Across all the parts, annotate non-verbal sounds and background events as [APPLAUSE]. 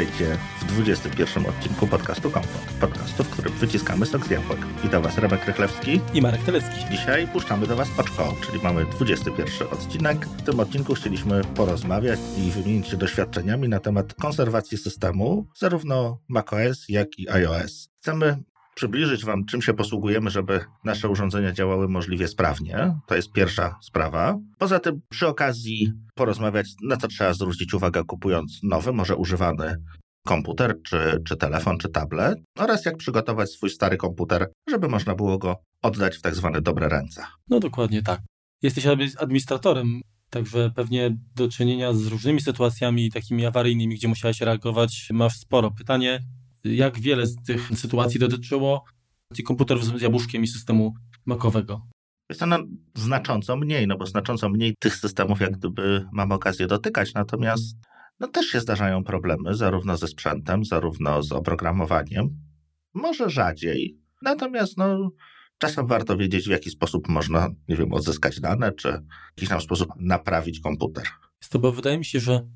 Witajcie w 21 odcinku podcastu Kompot. Podcastu, w którym wyciskamy sok z jabłek. Witam Was Remek Rychlewski i Marek Telecki. Dzisiaj puszczamy do Was oczko, czyli mamy 21 odcinek. W tym odcinku chcieliśmy porozmawiać i wymienić się doświadczeniami na temat konserwacji systemu, zarówno macOS, jak i iOS. Chcemy przybliżyć Wam, czym się posługujemy, żeby nasze urządzenia działały możliwie sprawnie. To jest pierwsza sprawa. Poza tym, przy okazji porozmawiać, na co trzeba zwrócić uwagę, kupując nowy, może używany komputer, czy, czy telefon, czy tablet, oraz jak przygotować swój stary komputer, żeby można było go oddać w tak zwane dobre ręce. No dokładnie tak. Jesteś administratorem, także pewnie do czynienia z różnymi sytuacjami takimi awaryjnymi, gdzie musiałeś reagować, masz sporo. Pytanie, jak wiele z tych sytuacji dotyczyło komputerów z jabłuszkiem i systemu makowego? Jest to no, znacząco mniej, no bo znacząco mniej tych systemów jak gdyby mam okazję dotykać, natomiast no, też się zdarzają problemy zarówno ze sprzętem, zarówno z oprogramowaniem. Może rzadziej, natomiast no, czasem warto wiedzieć, w jaki sposób można, nie wiem, odzyskać dane, czy w jakiś tam sposób naprawić komputer. Jest to, bo wydaje mi się, że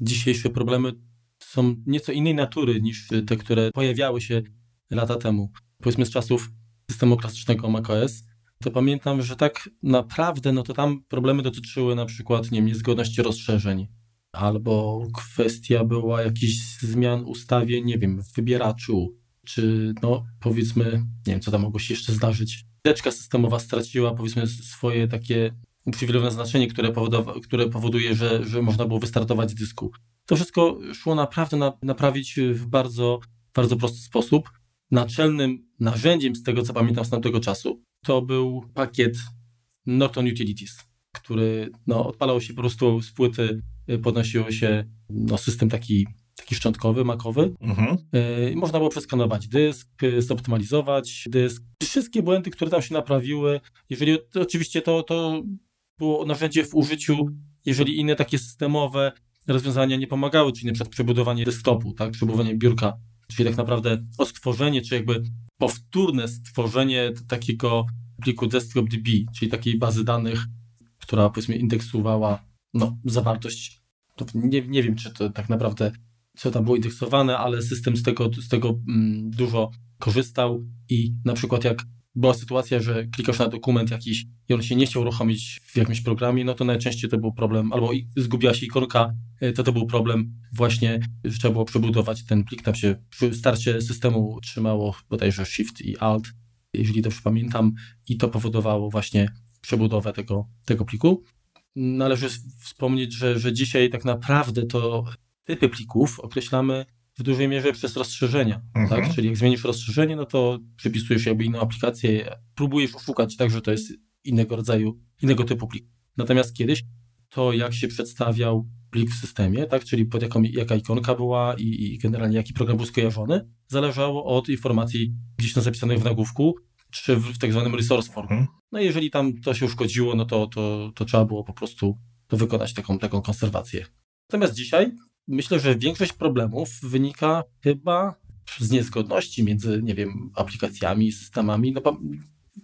dzisiejsze problemy są nieco innej natury niż te, które pojawiały się lata temu. Powiedzmy z czasów systemu klasycznego macOS, to pamiętam, że tak naprawdę, no to tam problemy dotyczyły na przykład, nie wiem, niezgodności rozszerzeń, albo kwestia była jakichś zmian w ustawie, nie wiem, w wybieraczu, czy no powiedzmy, nie wiem, co tam mogło się jeszcze zdarzyć. Teczka systemowa straciła powiedzmy swoje takie uprzywilejowane znaczenie, które, które powoduje, że, że można było wystartować z dysku. To wszystko szło naprawdę na, naprawić w bardzo, bardzo prosty sposób. Naczelnym narzędziem, z tego co pamiętam z tamtego czasu, to był pakiet Nocton Utilities, który no, odpalał się po prostu z płyty, podnosiło się no, system taki, taki szczątkowy, makowy. Mhm. Y, można było przeskanować dysk, zoptymalizować dysk. Wszystkie błędy, które tam się naprawiły, jeżeli to, oczywiście to, to było narzędzie w użyciu, jeżeli inne takie systemowe rozwiązania nie pomagały, czyli przykład przebudowanie desktopu, tak, przebudowanie biurka, czyli tak naprawdę odtworzenie, czy jakby powtórne stworzenie takiego pliku desktop.db, czyli takiej bazy danych, która powiedzmy indeksowała no, zawartość. Nie, nie wiem, czy to tak naprawdę co tam było indeksowane, ale system z tego, z tego mm, dużo korzystał i na przykład jak była sytuacja, że klikasz na dokument jakiś i on się nie chciał uruchomić w jakimś programie, no to najczęściej to był problem, albo zgubiła się ikonka, e, to to był problem właśnie, że trzeba było przebudować ten plik, tam się przy starcie systemu trzymało bodajże Shift i Alt, jeżeli dobrze pamiętam, i to powodowało właśnie przebudowę tego, tego pliku. Należy wspomnieć, że, że dzisiaj tak naprawdę to typy plików określamy w dużej mierze przez rozszerzenia. Mhm. Tak? Czyli jak zmienisz rozszerzenie, no to przypisujesz jakby inną aplikację, próbujesz oszukać tak, że to jest innego rodzaju, innego typu plik. Natomiast kiedyś to, jak się przedstawiał plik w systemie, tak, czyli pod jaką, jaka ikonka była i, i generalnie jaki program był skojarzony, zależało od informacji gdzieś tam zapisanych w nagłówku, czy w, w tak zwanym resource form. Mhm. No i jeżeli tam to się uszkodziło, no to, to, to trzeba było po prostu to wykonać taką, taką konserwację. Natomiast dzisiaj myślę, że większość problemów wynika chyba z niezgodności między, nie wiem, aplikacjami i systemami. No,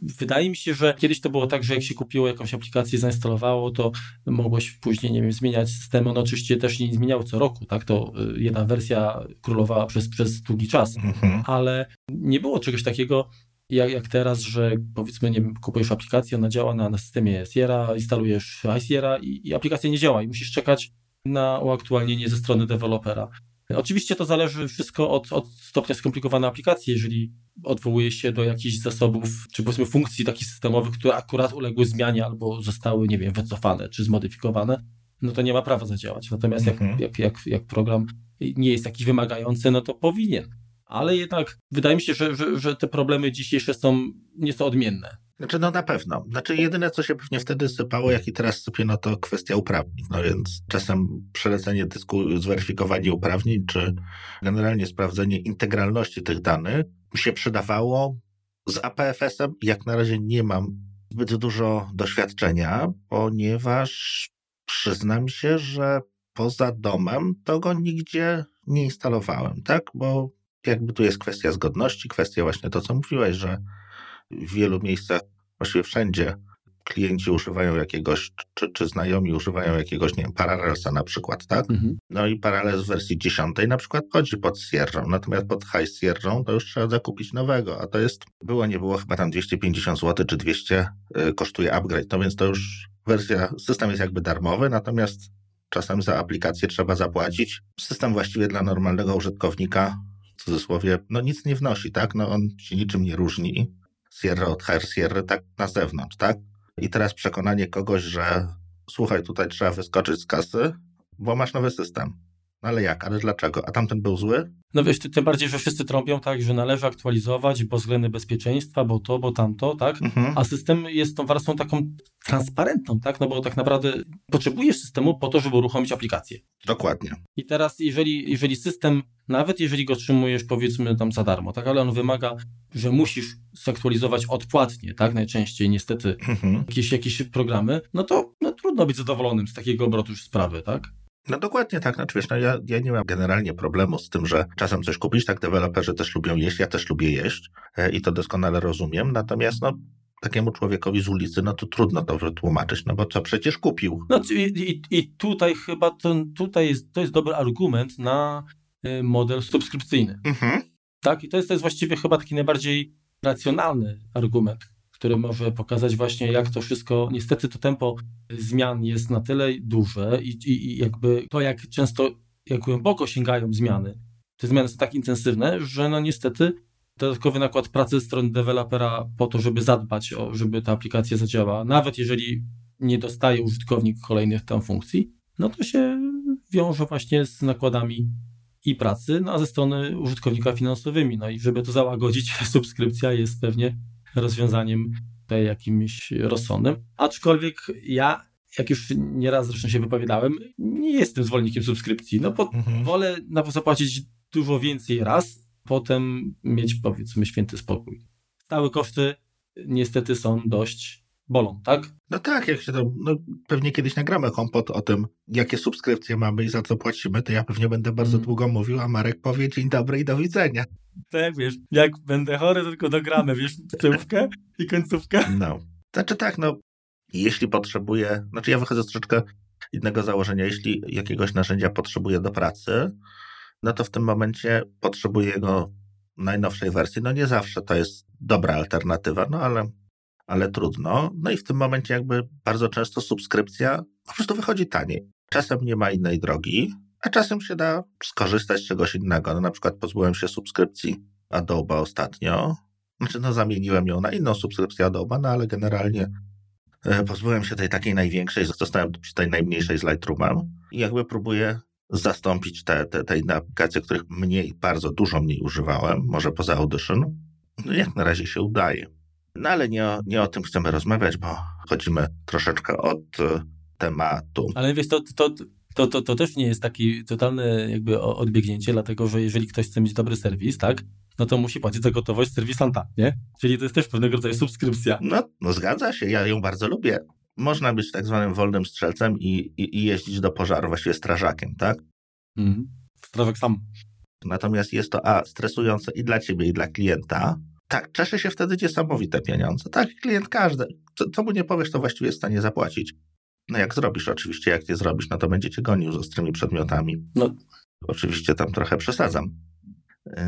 wydaje mi się, że kiedyś to było tak, że jak się kupiło jakąś aplikację, zainstalowało, to mogłeś później, nie wiem, zmieniać systemy. One oczywiście też nie zmieniały co roku, tak? To y, jedna wersja królowała przez, przez długi czas, mhm. ale nie było czegoś takiego, jak, jak teraz, że powiedzmy, nie wiem, kupujesz aplikację, ona działa na, na systemie Sierra, instalujesz iSierra i, i aplikacja nie działa i musisz czekać na uaktualnienie ze strony dewelopera. Oczywiście to zależy wszystko od, od stopnia skomplikowanej aplikacji. Jeżeli odwołuje się do jakichś zasobów, czy powiedzmy funkcji takich systemowych, które akurat uległy zmianie albo zostały, nie wiem, wycofane czy zmodyfikowane, no to nie ma prawa zadziałać. Natomiast jak, mhm. jak, jak, jak program nie jest taki wymagający, no to powinien. Ale jednak wydaje mi się, że, że, że te problemy dzisiejsze są nieco odmienne. Znaczy, no na pewno. Znaczy, jedyne, co się pewnie wtedy sypało, jak i teraz sypie, no to kwestia uprawnień. No więc czasem przelecenie dysku, zweryfikowanie uprawnień, czy generalnie sprawdzenie integralności tych danych się przydawało. Z APFS-em jak na razie nie mam zbyt dużo doświadczenia, ponieważ przyznam się, że poza domem to go nigdzie nie instalowałem, tak? Bo jakby tu jest kwestia zgodności, kwestia właśnie to, co mówiłeś, że w wielu miejscach, właściwie wszędzie, klienci używają jakiegoś, czy, czy znajomi używają jakiegoś, nie wiem, Parallelsa na przykład, tak? Mhm. No i Parallels w wersji 10 na przykład chodzi pod Sierra, natomiast pod High Sierra to już trzeba zakupić nowego, a to jest, było, nie było chyba tam 250 zł czy 200 y, kosztuje upgrade, no więc to już wersja, system jest jakby darmowy, natomiast czasem za aplikację trzeba zapłacić. System właściwie dla normalnego użytkownika, w cudzysłowie, no nic nie wnosi, tak? No on się niczym nie różni. Sierra od High Sierra tak na zewnątrz, tak? I teraz przekonanie kogoś, że słuchaj, tutaj trzeba wyskoczyć z kasy, bo masz nowy system. No ale jak? Ale dlaczego? A tamten był zły? No wiesz, ty- tym bardziej, że wszyscy trąbią tak, że należy aktualizować, bo względy bezpieczeństwa, bo to, bo tamto, tak? Mhm. A system jest tą warstwą taką transparentną, tak? No bo tak naprawdę potrzebujesz systemu po to, żeby uruchomić aplikację. Dokładnie. I teraz, jeżeli, jeżeli system, nawet jeżeli go otrzymujesz powiedzmy tam za darmo, tak, ale on wymaga, że musisz zaktualizować odpłatnie, tak, najczęściej niestety Mhm. jakieś, jakieś programy, no to no, trudno być zadowolonym z takiego obrotu już sprawy, tak? No dokładnie tak, znaczy wiesz, no ja, ja nie mam generalnie problemu z tym, że czasem coś kupić, tak deweloperzy też lubią jeść, ja też lubię jeść e, i to doskonale rozumiem, natomiast no takiemu człowiekowi z ulicy, no to trudno to wytłumaczyć, no bo co przecież kupił. No i, i, i tutaj chyba to, tutaj jest, to jest dobry argument na y, model subskrypcyjny, Mhm. tak? I to jest, to jest właściwie chyba taki najbardziej racjonalny argument, który może pokazać właśnie, jak to wszystko, niestety to tempo zmian jest na tyle duże i, i, i jakby to, jak często, jak głęboko sięgają zmiany, te zmiany są tak intensywne, że no niestety dodatkowy nakład pracy ze strony dewelopera po to, żeby zadbać o, żeby ta aplikacja zadziałała, nawet jeżeli nie dostaje użytkownik kolejnych tam funkcji, no to się wiąże właśnie z nakładami i pracy, no a ze strony użytkownika finansowymi. No i żeby to załagodzić, [LAUGHS] subskrypcja jest pewnie rozwiązaniem tutaj jakimś rozsądnym. Aczkolwiek ja, jak już nieraz zresztą się wypowiadałem, nie jestem zwolennikiem subskrypcji, no bo Mhm. wolę na- zapłacić dużo więcej raz, potem mieć powiedzmy święty spokój. Stałe koszty niestety są dość bolą, tak? No tak, jak się to, no pewnie kiedyś nagramy kompot o tym, jakie subskrypcje mamy i za co płacimy, to ja pewnie będę bardzo Mm. długo mówił, a Marek powie dzień dobry i do widzenia. Tak, wiesz, jak będę chory, to tylko dogramy, wiesz, tyłówkę i końcówkę. No. Znaczy tak, no, jeśli potrzebuję, znaczy ja wychodzę z troszeczkę innego założenia, jeśli jakiegoś narzędzia potrzebuję do pracy, no to w tym momencie potrzebuję jego najnowszej wersji. No nie zawsze to jest dobra alternatywa, no ale, ale trudno. No i w tym momencie jakby bardzo często subskrypcja po prostu wychodzi taniej. Czasem nie ma innej drogi, a czasem się da skorzystać z czegoś innego. No na przykład pozbyłem się subskrypcji Adobe ostatnio, znaczy, no zamieniłem ją na inną subskrypcję Adobe, no ale generalnie e, pozbyłem się tej takiej największej, zostałem przy tej najmniejszej z Lightroomem i jakby próbuję zastąpić te, te, te inne aplikacje, których mniej, bardzo dużo mniej używałem, może poza Audition. No jak na razie się udaje. No ale nie o, nie o tym chcemy rozmawiać, bo chodzimy troszeczkę od e, tematu. Ale wiesz, to, to, to, to, to też nie jest takie totalne jakby odbiegnięcie, dlatego że jeżeli ktoś chce mieć dobry serwis, tak, no to musi płacić za gotowość serwisanta, nie? Czyli to jest też pewnego rodzaju subskrypcja. No, no zgadza się, ja ją bardzo lubię. Można być tak zwanym wolnym strzelcem i, i, i jeździć do pożaru, właściwie strażakiem, tak? Mhm. Strawek sam. Natomiast jest to A, stresujące i dla ciebie, i dla klienta. Tak, cieszy się wtedy niesamowite pieniądze. Tak, klient każdy. Co, co mu nie powiesz, to właściwie jest w stanie zapłacić. No jak zrobisz, oczywiście, jak nie zrobisz, no to będzie cię gonił z ostrymi przedmiotami. No. Oczywiście tam trochę przesadzam.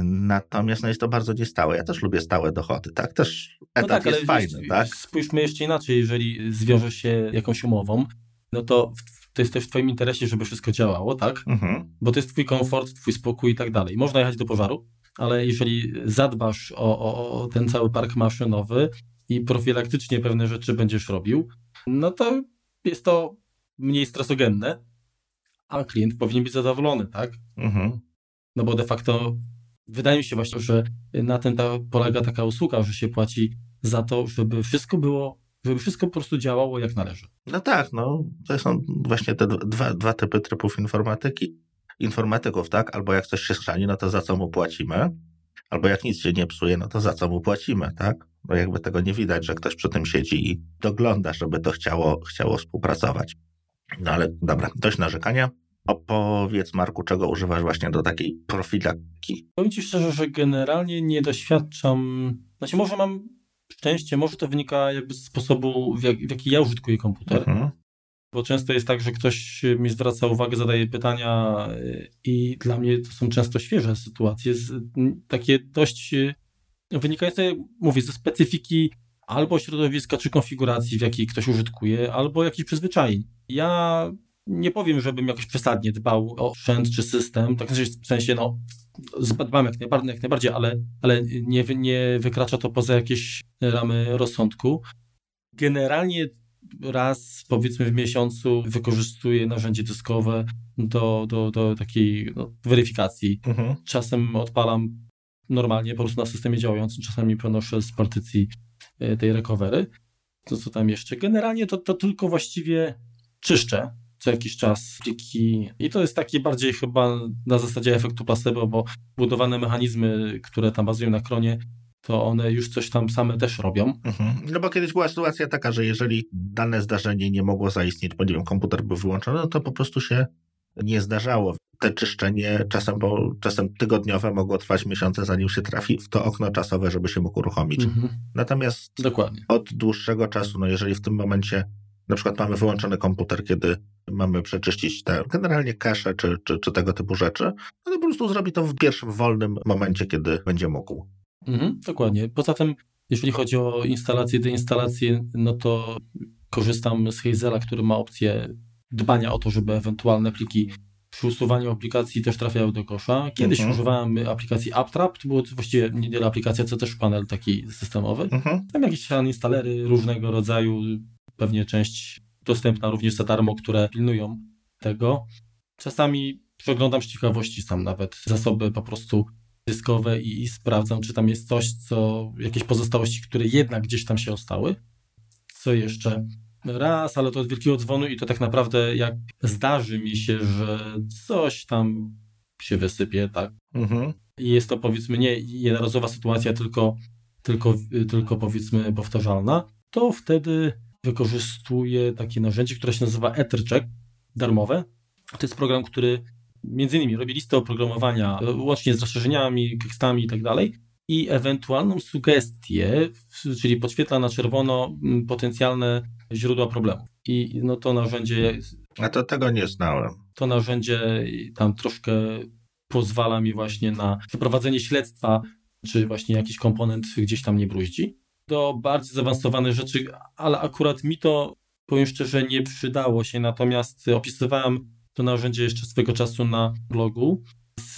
Natomiast no jest to bardzo niestałe. Ja też lubię stałe dochody, tak? Też etat jest wiesz, fajny, tak? Spójrzmy jeszcze inaczej, jeżeli zwiążesz się jakąś umową, no to w, to jest też w twoim interesie, żeby wszystko działało, tak? Mhm. Bo to jest twój komfort, twój spokój i tak dalej. Można jechać do pożaru, ale jeżeli zadbasz o, o, o ten cały park maszynowy i profilaktycznie pewne rzeczy będziesz robił, no to jest to mniej stresogenne, a klient powinien być zadowolony, tak? Mhm. No bo de facto wydaje mi się właśnie, że na tym ta, polega taka usługa, że się płaci za to, żeby wszystko było, żeby wszystko po prostu działało jak należy. No tak, no to są właśnie te dwa, dwa typy trybów informatyki. Informatyków, tak? Albo jak coś się schrzani, no to za co mu płacimy? Albo jak nic się nie psuje, no to za co mu płacimy, tak? Bo jakby tego nie widać, że ktoś przy tym siedzi i dogląda, żeby to chciało, chciało współpracować. No ale dobra, dość narzekania. Opowiedz, Marku, czego używasz właśnie do takiej profilaktyki. Powiem Ci szczerze, że generalnie nie doświadczam, znaczy może mam szczęście może to wynika jakby z sposobu, w, jak, w jaki ja użytkuję komputer. Mhm. Bo często jest tak, że ktoś mi zwraca uwagę, zadaje pytania y, i dla mnie to są często świeże sytuacje, takie dość y, wynikające, mówię, ze specyfiki albo środowiska czy konfiguracji, w jakiej ktoś użytkuje, albo jakichś przyzwyczajeń. Ja nie powiem, żebym jakoś przesadnie dbał o sprzęt czy system, tak w sensie, no, dbam jak najbardziej, jak najbardziej ale, ale nie, nie wykracza to poza jakieś ramy rozsądku. Generalnie raz, powiedzmy w miesiącu wykorzystuję narzędzie dyskowe do, do, do takiej no, weryfikacji. Mhm. Czasem odpalam normalnie po prostu na systemie działającym, czasami przenoszę z partycji e, tej recovery. To co tam jeszcze? Generalnie to, to tylko właściwie czyszczę co jakiś czas pliki i to jest takie bardziej chyba na zasadzie efektu placebo, bo budowane mechanizmy, które tam bazują na kronie, to one już coś tam same też robią. Mhm. No bo kiedyś była sytuacja taka, że jeżeli dane zdarzenie nie mogło zaistnieć, bo nie wiem, komputer był wyłączony, no to po prostu się nie zdarzało. Te czyszczenie czasem, bo czasem tygodniowe mogło trwać miesiące, zanim się trafi w to okno czasowe, żeby się mógł uruchomić. Mhm. Natomiast Dokładnie. od dłuższego czasu, no jeżeli w tym momencie na przykład mamy wyłączony komputer, kiedy mamy przeczyścić te generalnie cache czy, czy, czy tego typu rzeczy, no to po prostu zrobi to w pierwszym wolnym momencie, kiedy będzie mógł. Mhm, dokładnie. Poza tym, jeżeli chodzi o instalację, deinstalację, no to korzystam z Hazela, który ma opcję dbania o to, żeby ewentualne pliki przy usuwaniu aplikacji też trafiały do kosza. Kiedyś mhm. używałem aplikacji AppTrap, to było właściwie nie tyle aplikacja, co też panel taki systemowy. Mhm. Tam jakieś instalery różnego rodzaju, pewnie część dostępna również za darmo, które pilnują tego. Czasami przeglądam z ciekawości sam nawet zasoby po prostu dyskowe i, i, sprawdzam, czy tam jest coś, co jakieś pozostałości, które jednak gdzieś tam się ostały. Co jeszcze? Raz, ale to od wielkiego dzwonu i to tak naprawdę jak zdarzy mi się, że coś tam się wysypie, tak? Mhm. I jest to powiedzmy nie jednorazowa sytuacja, tylko, tylko, tylko powiedzmy powtarzalna, to wtedy wykorzystuję takie narzędzie, które się nazywa EtherCheck, darmowe. To jest program, który między innymi robi listę oprogramowania, łącznie z rozszerzeniami, tekstami i tak dalej, i ewentualną sugestię, czyli podświetla na czerwono potencjalne źródła problemów. I no to narzędzie. A to tego nie znałem. To narzędzie tam troszkę pozwala mi właśnie na przeprowadzenie śledztwa, czy właśnie jakiś komponent gdzieś tam nie bruździ do bardziej zaawansowanych rzeczy, ale akurat mi to, powiem szczerze, nie przydało się, natomiast opisywałem to narzędzie jeszcze swego czasu na blogu.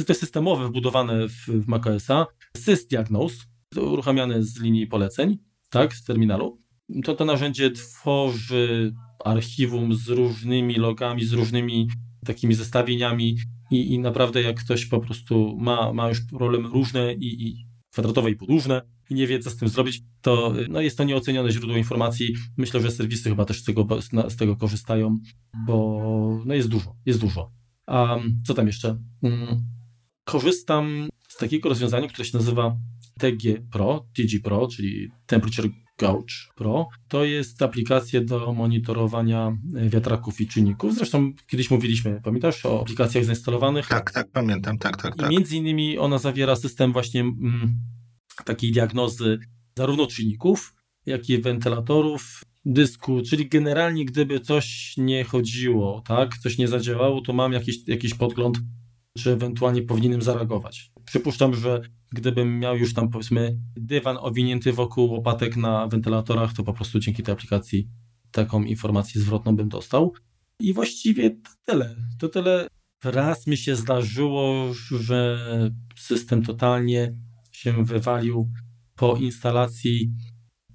To systemowe wbudowane w, w macOSa, SysDiagnose, uruchamiane z linii poleceń, tak, z terminalu. To to narzędzie tworzy archiwum z różnymi logami, z różnymi takimi zestawieniami i, i naprawdę jak ktoś po prostu ma, ma już problemy różne i, i kwadratowe i podłużne, i nie wie, co z tym zrobić, to no, jest to nieocenione źródło informacji. Myślę, że serwisy chyba też z tego, z tego korzystają, bo no, jest dużo, jest dużo. A co tam jeszcze? Hmm, korzystam z takiego rozwiązania, które się nazywa TG Pro, TG Pro, czyli Temperature Gauge Pro. To jest aplikacja do monitorowania wiatraków i czynników. Zresztą kiedyś mówiliśmy, pamiętasz, o aplikacjach zainstalowanych? Tak, tak, pamiętam, tak, tak. tak. I między innymi ona zawiera system właśnie mm, takiej diagnozy zarówno czynników, jak i wentylatorów, dysku, czyli generalnie gdyby coś nie chodziło, tak, coś nie zadziałało, to mam jakiś, jakiś podgląd, czy ewentualnie powinienem zareagować. Przypuszczam, że gdybym miał już tam powiedzmy dywan owinięty wokół łopatek na wentylatorach, to po prostu dzięki tej aplikacji taką informację zwrotną bym dostał. I właściwie to tyle. To tyle. Raz mi się zdarzyło, że system totalnie się wywalił po instalacji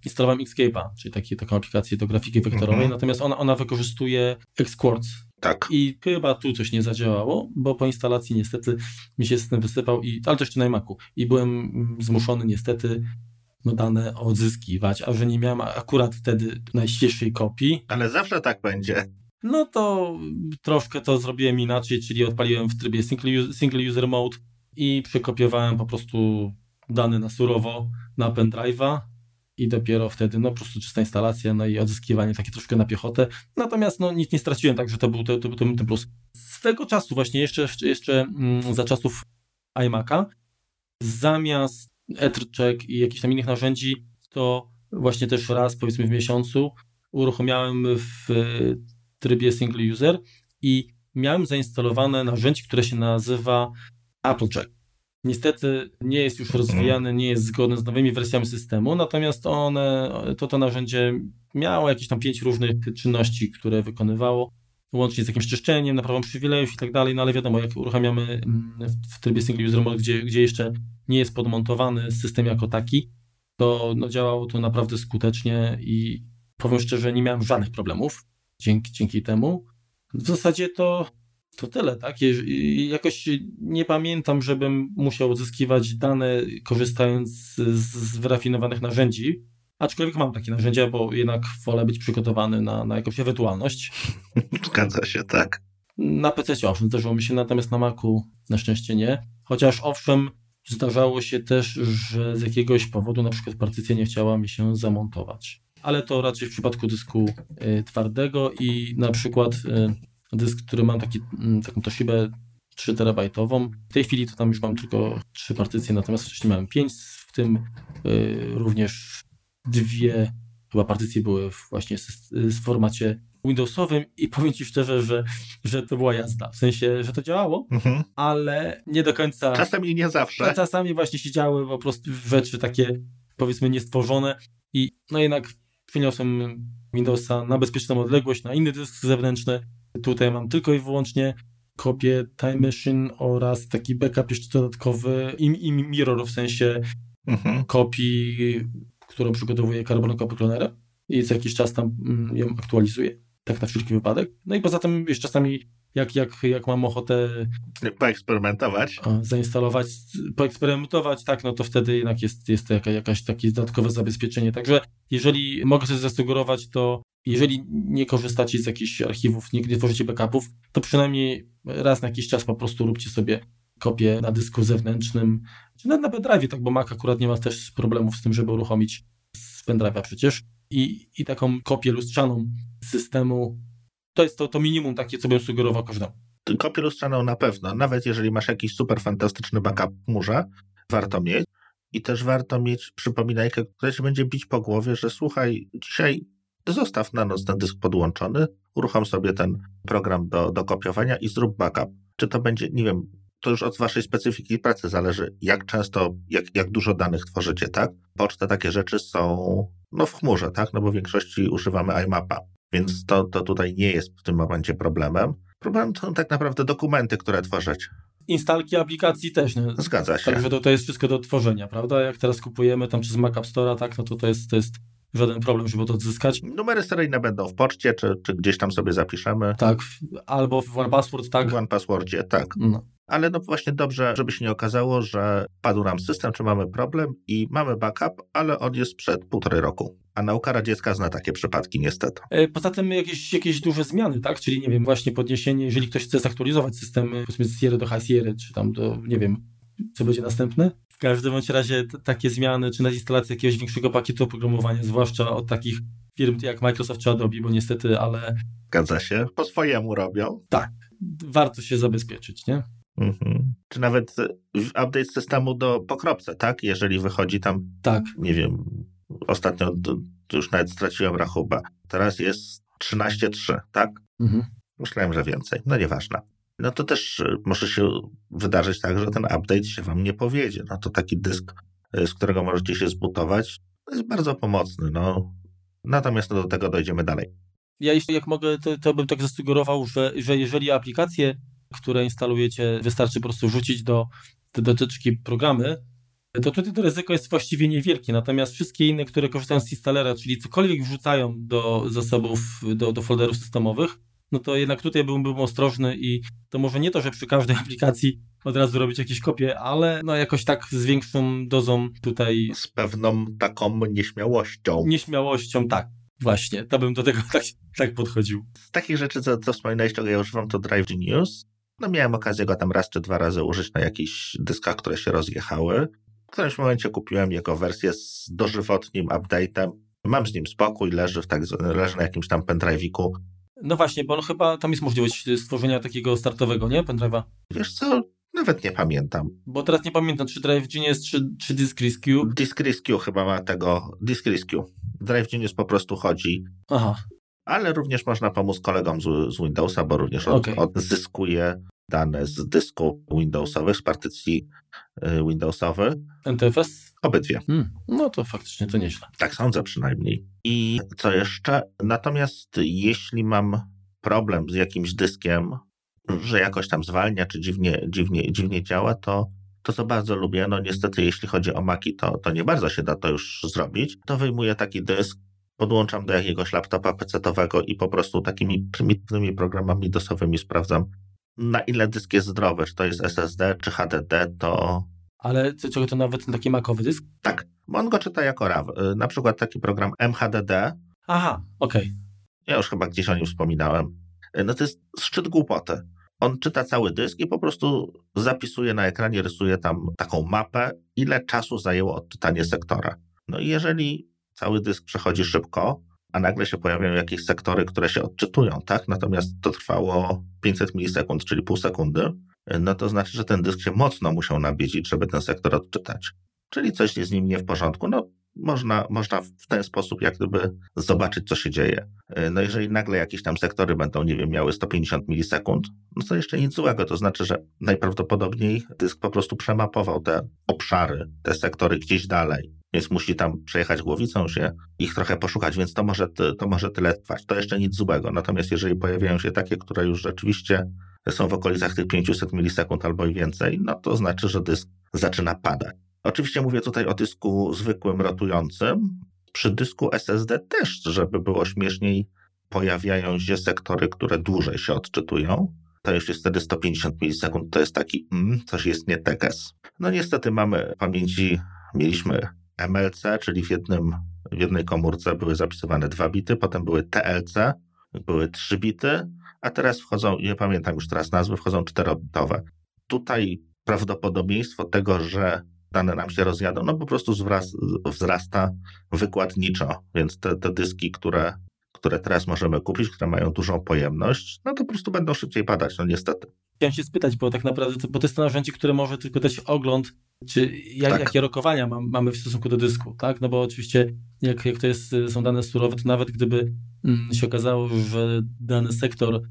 instalowałem Xscape'a, czyli taki, taką aplikację do grafiki wektorowej, mhm. natomiast ona, ona wykorzystuje Xquartz. Tak. I chyba tu coś nie zadziałało, bo po instalacji niestety mi się system wysypał, i, ale to jeszcze na Macu. I byłem zmuszony niestety no, dane odzyskiwać, a że nie miałem akurat wtedy najświeższej kopii. Ale zawsze tak będzie. No to troszkę to zrobiłem inaczej, czyli odpaliłem w trybie single, single user mode i przekopiowałem po prostu dane na surowo na pendrive'a i dopiero wtedy, no po prostu czysta instalacja, no i odzyskiwanie takie troszkę na piechotę. Natomiast no nic nie straciłem, także to był, to, to, to ten plus. Swego czasu właśnie, jeszcze, jeszcze mm, za czasów iMac'a, zamiast EtherCheck i jakichś tam innych narzędzi, to właśnie też raz powiedzmy w miesiącu uruchomiałem w trybie single user i miałem zainstalowane narzędzie, które się nazywa Applejack. Niestety nie jest już rozwijane, nie jest zgodne z nowymi wersjami systemu, natomiast one, to to narzędzie miało jakieś tam pięć różnych czynności, które wykonywało, łącznie z jakimś czyszczeniem, naprawą przywilejów i tak dalej, no ale wiadomo, jak uruchamiamy mm, w trybie single user mode, gdzie, gdzie jeszcze nie jest podmontowany system jako taki, to no, działało to naprawdę skutecznie i powiem szczerze, nie miałem żadnych problemów dzięki, dzięki temu. W zasadzie to, to tyle, tak? Jakoś nie pamiętam, żebym musiał uzyskiwać dane korzystając z, z wyrafinowanych narzędzi, aczkolwiek mam takie narzędzia, bo jednak wolę być przygotowany na, na jakąś ewentualność. [LAUGHS] Zgadza się, tak. Na PC owszem, zdarzyło mi się, natomiast na Macu na szczęście nie. Chociaż owszem, zdarzało się też, że z jakiegoś powodu na przykład partycja nie chciała mi się zamontować ale to raczej w przypadku dysku y, twardego i na przykład y, dysk, który mam taki, mm, taką Toshibę 3 terabajtową. W tej chwili to tam już mam tylko trzy partycje, natomiast wcześniej miałem pięć, w tym y, również dwie chyba partycje były właśnie w formacie Windowsowym i powiem Ci szczerze, że, że to była jazda. W sensie, że to działało, mhm. ale nie do końca. Czasami nie zawsze. Czasami właśnie się działy po prostu rzeczy takie powiedzmy niestworzone i no jednak przeniosłem Windowsa na bezpieczną odległość, na inny dysk zewnętrzny. Tutaj mam tylko i wyłącznie kopię Time Machine oraz taki backup jeszcze dodatkowy i, i mirror w sensie mhm. kopii, którą przygotowuje Carbon Copy i co jakiś czas tam mm, ją aktualizuję, tak na wszelki wypadek. No i poza tym jeszcze czasami jak, jak, jak mam ochotę poeksperymentować, zainstalować, poeksperymentować, tak, no to wtedy jednak jest, jest to jaka, jakaś takie dodatkowe zabezpieczenie. Także jeżeli mogę sobie zasugerować, to jeżeli nie korzystacie z jakichś archiwów, nie, nie tworzycie backupów, to przynajmniej raz na jakiś czas po prostu róbcie sobie kopię na dysku zewnętrznym, czy nawet na pendrive, tak, bo Mac akurat nie ma też problemów z tym, żeby uruchomić z pendrive'a przecież. I, I taką kopię lustrzaną systemu to jest to, to minimum takie, co bym sugerował każdemu. Kopię lustrzaną na pewno, nawet jeżeli masz jakiś super fantastyczny backup w chmurze, warto mieć. I też warto mieć przypominajkę, która ci będzie bić po głowie, że słuchaj, dzisiaj zostaw na noc ten dysk podłączony, uruchom sobie ten program do, do kopiowania i zrób backup. Czy to będzie, nie wiem, to już od waszej specyfiki pracy zależy, jak często, jak, jak dużo danych tworzycie, tak? Poczta, takie rzeczy są no w chmurze, tak? No bo w większości używamy iMapa. Więc to, to tutaj nie jest w tym momencie problemem. Problem to tak naprawdę dokumenty, które tworzyć. Instalki aplikacji też. Nie? Zgadza się. Także to, to jest wszystko do tworzenia, prawda? Jak teraz kupujemy tam czy z Mac App Store'a, tak, no to to jest, to jest żaden problem, żeby to odzyskać. Numery seryjne będą w poczcie, czy, czy gdzieś tam sobie zapiszemy. Tak, albo w OnePassword, tak. W OnePasswordzie, tak. No. Ale no właśnie dobrze, żeby się nie okazało, że padł nam system, czy mamy problem i mamy backup, ale on jest przed półtorej roku. A nauka radziecka zna takie przypadki, niestety. E, poza tym jakieś, jakieś duże zmiany, tak? Czyli, nie wiem, właśnie podniesienie, jeżeli ktoś chce zaktualizować system, powiedzmy z Sierra do High Sierra, czy tam do, nie wiem, co będzie następne. W każdym bądź razie takie zmiany, czy na instalację jakiegoś większego pakietu oprogramowania, zwłaszcza od takich firm jak Microsoft czy Adobe, bo niestety, ale... Zgadza się, po swojemu robią. Tak, warto się zabezpieczyć, nie? Mhm. Czy nawet update systemu do pokropce, tak? Jeżeli wychodzi tam, tak. nie wiem, ostatnio już nawet straciłem rachubę. Teraz jest 13.3, tak? Mhm. Myślałem, że więcej. No nieważne. No to też y, może się wydarzyć tak, że ten update się wam nie powiedzie. No to taki dysk, y, z którego możecie się zbutować, jest bardzo pomocny. No. Natomiast do tego dojdziemy dalej. Ja jeśli jak mogę, to, to bym tak zasugerował, że, że jeżeli aplikacje, które instalujecie, wystarczy po prostu wrzucić do, do dotyczki programy, to tutaj to ryzyko jest właściwie niewielkie. Natomiast wszystkie inne, które korzystają z instalera, czyli cokolwiek wrzucają do zasobów, do, do folderów systemowych, no to jednak tutaj byłbym ostrożny i to może nie to, że przy każdej [LAUGHS] aplikacji od razu robić jakieś kopie, ale no jakoś tak z większą dozą tutaj. Z pewną taką nieśmiałością. Nieśmiałością, tak. Właśnie, to bym do tego [LAUGHS] tak, tak podchodził. Z takich rzeczy, co, co wspominałeś, czego ja używam, to Drive Genius. No miałem okazję go tam raz czy dwa razy użyć na jakichś dyskach, które się rozjechały. W którymś momencie kupiłem jego wersję z dożywotnim update'em. Mam z nim spokój, leży, w tak, leży na jakimś tam pendrive'iku. No właśnie, bo chyba tam jest możliwość stworzenia takiego startowego, nie? Pendrive'a. Wiesz co, nawet nie pamiętam. Bo teraz nie pamiętam, czy Drive Genius, czy, czy Disk Rescue. Disk Rescue chyba ma tego, Disk Rescue. Drive Genius po prostu chodzi. Aha. Ale również można pomóc kolegom z, z Windowsa, bo również okay. od, odzyskuje dane z dysku Windowsowych, z partycji y, Windowsowych. NTFS? Obydwie. Hmm. No to faktycznie to nieźle. Tak sądzę przynajmniej. I co jeszcze? Natomiast jeśli mam problem z jakimś dyskiem, że jakoś tam zwalnia, czy dziwnie, dziwnie, dziwnie działa, to to, co bardzo lubię, no niestety jeśli chodzi o Maki, to, to nie bardzo się da to już zrobić, to wyjmuję taki dysk, podłączam do jakiegoś laptopa PC-owego i po prostu takimi prymitywnymi programami dosowymi sprawdzam, na ile dysk jest zdrowy, czy to jest SSD, czy HDD, to... Ale czego to nawet taki makowy dysk? Tak, bo on go czyta jako RAW. Y, na przykład taki program MHDD. Aha, okej. Okay. Ja już chyba gdzieś o nim wspominałem. Y, no to jest szczyt głupoty. On czyta cały dysk i po prostu zapisuje na ekranie, rysuje tam taką mapę, ile czasu zajęło odczytanie sektora. No i jeżeli cały dysk przechodzi szybko, a nagle się pojawiają jakieś sektory, które się odczytują, tak? Natomiast to trwało 500 milisekund, czyli pół sekundy, no to znaczy, że ten dysk się mocno musiał nabiecić, żeby ten sektor odczytać. Czyli coś jest z nim nie w porządku. No, można, można w ten sposób jak gdyby zobaczyć, co się dzieje. No jeżeli nagle jakieś tam sektory będą, nie wiem, miały 150 milisekund, no to jeszcze nic złego. To znaczy, że najprawdopodobniej dysk po prostu przemapował te obszary, te sektory gdzieś dalej więc musi tam przejechać głowicą się, ich trochę poszukać, więc to może, to może tyle trwać. To jeszcze nic złego. Natomiast jeżeli pojawiają się takie, które już rzeczywiście są w okolicach tych 500 milisekund albo i więcej, no to znaczy, że dysk zaczyna padać. Oczywiście mówię tutaj o dysku zwykłym, rotującym. Przy dysku SSD też, żeby było śmieszniej, pojawiają się sektory, które dłużej się odczytują. To już jest wtedy 150 milisekund, to jest taki, mm, coś jest nie tekes. No niestety mamy pamięci, mieliśmy MLC, czyli w, jednym, w jednej komórce były zapisywane dwa bity, potem były TLC, były trzy bity, a teraz wchodzą, nie pamiętam już teraz nazwy, wchodzą czterobitowe. Tutaj prawdopodobieństwo tego, że dane nam się rozjadą, no po prostu wzrasta wykładniczo, więc te, te dyski, które, które teraz możemy kupić, które mają dużą pojemność, no to po prostu będą szybciej padać, no niestety. Chciałem się spytać, bo tak naprawdę, bo to jest to narzędzie, które może tylko dać ogląd, czy jak, tak. jakie rokowania mam, mamy w stosunku do dysku, tak? No bo oczywiście jak, jak to jest, są dane surowe, to nawet gdyby mm, się okazało, że dany sektor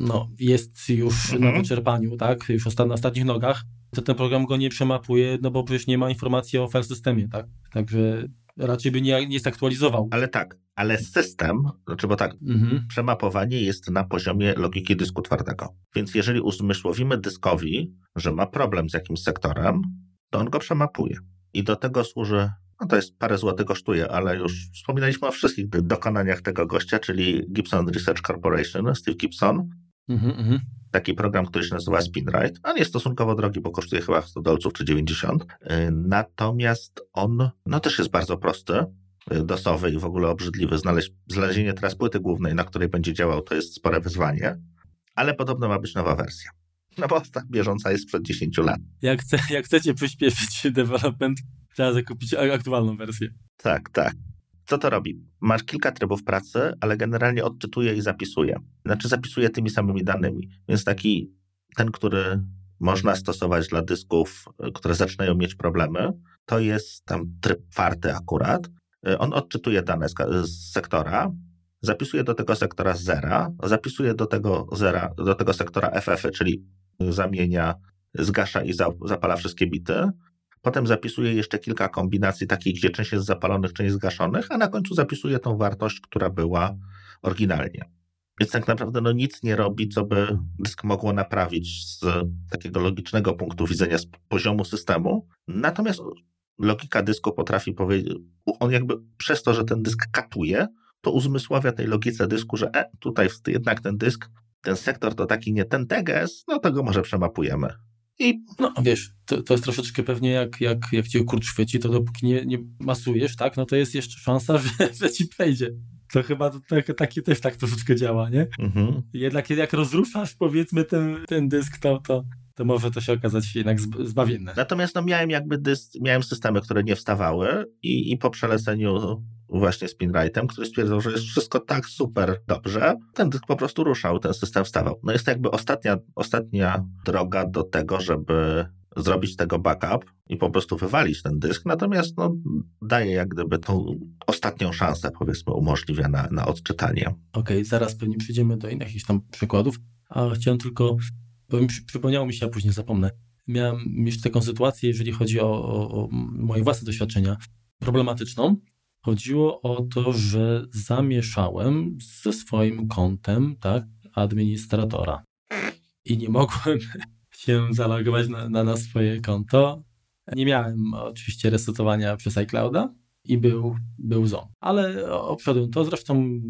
no, jest już mhm. na wyczerpaniu, tak? Już na ostatnich nogach, to ten program go nie przemapuje, no bo przecież nie ma informacji o file systemie, tak? Także raczej by nie, nie jest aktualizował. Ale tak, ale system, znaczy bo tak, mhm. przemapowanie jest na poziomie logiki dysku twardego. Więc jeżeli uzmysłowimy dyskowi, że ma problem z jakimś sektorem, to on go przemapuje. I do tego służy, no to jest parę złotych kosztuje, ale już wspominaliśmy o wszystkich dokonaniach tego gościa, czyli Gibson Research Corporation, Steve Gibson. Mhm, mhm taki program, który się nazywa SpinRite. On jest stosunkowo drogi, bo kosztuje chyba 100 dolców czy 90. Y, natomiast on no też jest bardzo prosty, y, dosowy i w ogóle obrzydliwy. Znaleźć, znalezienie teraz płyty głównej, na której będzie działał, to jest spore wyzwanie, ale podobno ma być nowa wersja. No bo ta bieżąca jest sprzed 10 lat. Jak, chce, jak chcecie przyspieszyć development, trzeba zakupić aktualną wersję. Tak, tak. Co to robi? Masz kilka trybów pracy, ale generalnie odczytuje i zapisuje. Znaczy zapisuje tymi samymi danymi. Więc taki ten, który można stosować dla dysków, które zaczynają mieć problemy, to jest tam tryb czwarty akurat. On odczytuje dane z, sektora, zapisuje do tego sektora zera, zapisuje do tego zera, do tego sektora FF, czyli zamienia, zgasza i zapala wszystkie bity, Potem zapisuje jeszcze kilka kombinacji takich, gdzie część jest zapalonych, część zgaszonych, a na końcu zapisuje tą wartość, która była oryginalnie. Więc tak naprawdę no, nic nie robi, co by dysk mogło naprawić z takiego logicznego punktu widzenia, z poziomu systemu. Natomiast logika dysku potrafi powiedzieć, on jakby przez to, że ten dysk katuje, to uzmysławia tej logice dysku, że e, tutaj jednak ten dysk, ten sektor to taki nie ten teges, no to go może przemapujemy. I no wiesz, to, to jest troszeczkę pewnie jak, jak, jak cię kurcz chwyci, to dopóki nie, nie masujesz, tak, no to jest jeszcze szansa, [LAUGHS] że, że ci przejdzie. To chyba to, to, taki też tak troszeczkę działa, nie? Mhm. Jednak jak rozruszasz powiedzmy ten, ten dysk, to, to, to może to się okazać jednak zbawienne. Natomiast no, miałem jakby dysk, miałem systemy, które nie wstawały i, i po przeleceniu właśnie Spinrightem, który stwierdzał, że jest wszystko tak super dobrze, ten dysk po prostu ruszał, ten system wstawał. No jest to jakby ostatnia, ostatnia droga do tego, żeby zrobić tego backup i po prostu wywalić ten dysk, natomiast no, daje jak gdyby tą ostatnią szansę, powiedzmy, umożliwia na, na odczytanie. Okej, okay, zaraz pewnie przejdziemy do innych jakichś tam przykładów, a chciałem tylko, bo przypomniało mi się, a później zapomnę, miałem jeszcze taką sytuację, jeżeli chodzi o, o, o moje własne doświadczenia, problematyczną. Chodziło o to, że zamieszałem ze swoim kontem, tak, administratora i nie mogłem [LAUGHS] się zalogować na, na, na swoje konto. Nie miałem oczywiście resetowania przez iClouda i był, był ZOM. Ale obszedłem to, zresztą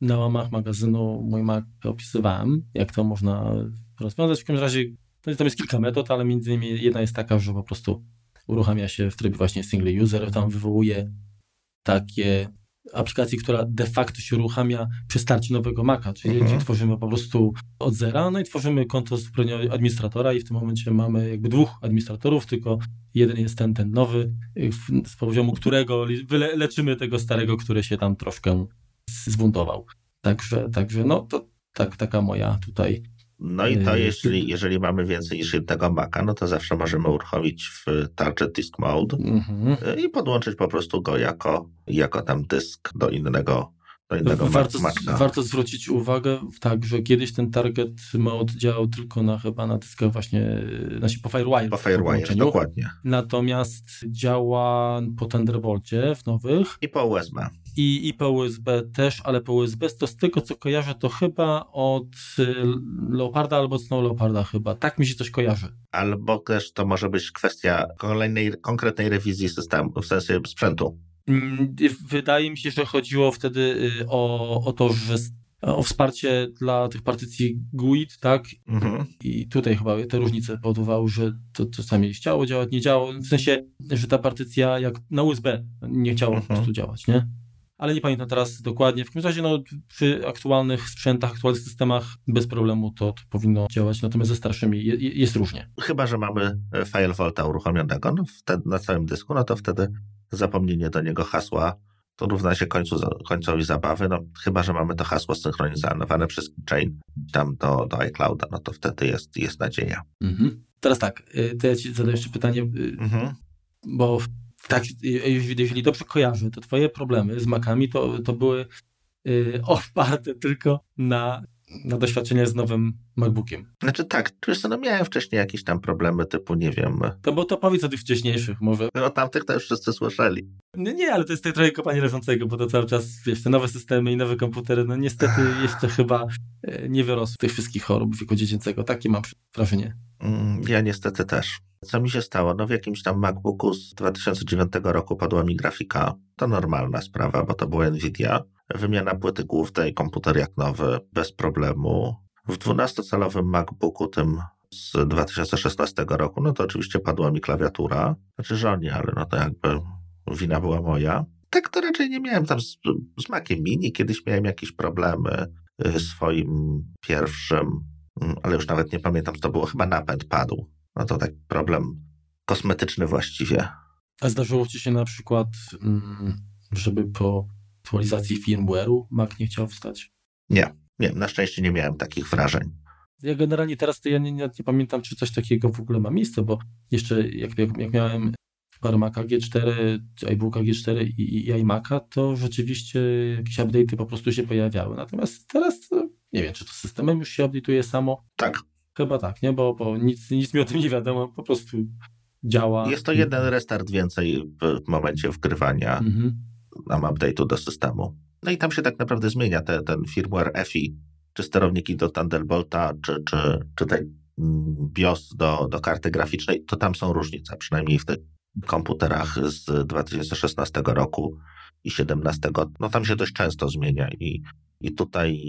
na łamach magazynu mój Mac opisywałem, jak to można rozwiązać. W każdym razie no tam jest kilka metod, ale między innymi jedna jest taka, że po prostu uruchamia się w trybie właśnie single user, tam wywołuje takie aplikacji, która de facto się uruchamia przy starcie nowego Maca, czyli mhm. tworzymy po prostu od zera, no i tworzymy konto zupełnie administratora i w tym momencie mamy jakby dwóch administratorów, tylko jeden jest ten, ten nowy, z poziomu którego leczymy tego starego, który się tam troszkę zbuntował. Także, także no to tak, taka moja tutaj no i to, jeśli, jeżeli mamy więcej niż jednego Maca, no to zawsze możemy uruchomić w Target Disk Mode mhm. i podłączyć po prostu go jako, jako tam dysk do innego do innego warto, warto zwrócić uwagę, tak, że kiedyś ten target mode działał tylko na chyba na dyskach właśnie, znaczy po Firewire. Po Firewire, dokładnie. Natomiast działa po Thunderbolcie w nowych. I po USB i, i po USB też, ale po USB to z tego co kojarzę to chyba od y, Leoparda albo Snow Leoparda chyba. Tak mi się coś kojarzy. Albo też to może być kwestia kolejnej, konkretnej rewizji systemu, w sensie sprzętu. Mm, wydaje mi się, że chodziło wtedy y, o, o to, że o wsparcie dla tych partycji GUID, tak? Mhm. I tutaj chyba te różnice powodowały, że to czasami chciało działać, nie działo. W sensie, że ta partycja jak na USB nie chciało mhm. po prostu działać, nie? Ale nie pamiętam teraz dokładnie. W każdym razie no, przy aktualnych sprzętach, aktualnych systemach bez problemu to, to powinno działać, natomiast ze starszymi je, jest różnie. Chyba, że mamy file Volta uruchomionego no, wtedy, na całym dysku, no to wtedy zapomnienie do niego hasła to równa się końcu, końcowi zabawy, no chyba, że mamy to hasło synchronizowane przez chain tam do, do iClouda, no to wtedy jest, jest nadzieja. Mhm. Teraz tak, y, to ja ci zadaję jeszcze pytanie, y, mhm. bo tak, jeżeli dobrze kojarzę, to twoje problemy z makami to, to były yy, [LAUGHS] oparte tylko na, na doświadczeniach z nowym MacBookiem. Znaczy tak, wiesz no miałem wcześniej jakieś tam problemy typu, nie wiem... To bo to powiedz o tych wcześniejszych może. No tamtych to już wszyscy słyszeli. No nie, ale to jest trochę kopanie leżącego, bo to cały czas, wiesz, te nowe systemy i nowe komputery, no niestety jeszcze chyba e, nie wyrosły tych wszystkich chorób wieku dziecięcego. Takie mam wrażenie. Mm, ja niestety też. Co mi się stało? No w jakimś tam MacBooku z 2009 roku padła mi grafika. To normalna sprawa, bo to było Nvidia. Wymiana płyty głównej, komputer jak nowy, bez problemu. W 12-calowym MacBooku, tym z 2016 roku, no to oczywiście padła mi klawiatura. Znaczy żonie, ale no to jakby wina była moja. Tak to raczej nie miałem tam z, z Maciem Mini. Kiedyś miałem jakieś problemy y, swoim pierwszym, ale już nawet nie pamiętam, to było. Chyba napęd padł no to tak problem kosmetyczny właściwie. A zdarzyło Ci się na przykład, mm, żeby po aktualizacji firmware'u Mac nie chciał wstać? Nie, nie, na szczęście nie miałem takich wrażeń. Ja generalnie teraz to ja nie, nie, nie pamiętam, czy coś takiego w ogóle ma miejsce, bo jeszcze jak, jak, jak miałem parę Maca G4, iBooka G4 i, i iMac'a, to rzeczywiście jakieś update'y po prostu się pojawiały. Natomiast teraz nie wiem, czy to systemem już się update'uje samo. Tak, Chyba tak, nie? Bo, bo nic, nic mi o tym nie wiadomo, po prostu działa. Jest to jeden restart więcej w momencie wgrywania mhm. nam update'u do systemu. No i tam się tak naprawdę zmienia te, ten firmware EFI, czy sterowniki do Thunderbolta, czy, czy, czy ten BIOS do, do karty graficznej, to tam są różnice, przynajmniej w tych komputerach z 2016 roku i 2017. No tam się dość często zmienia i i tutaj,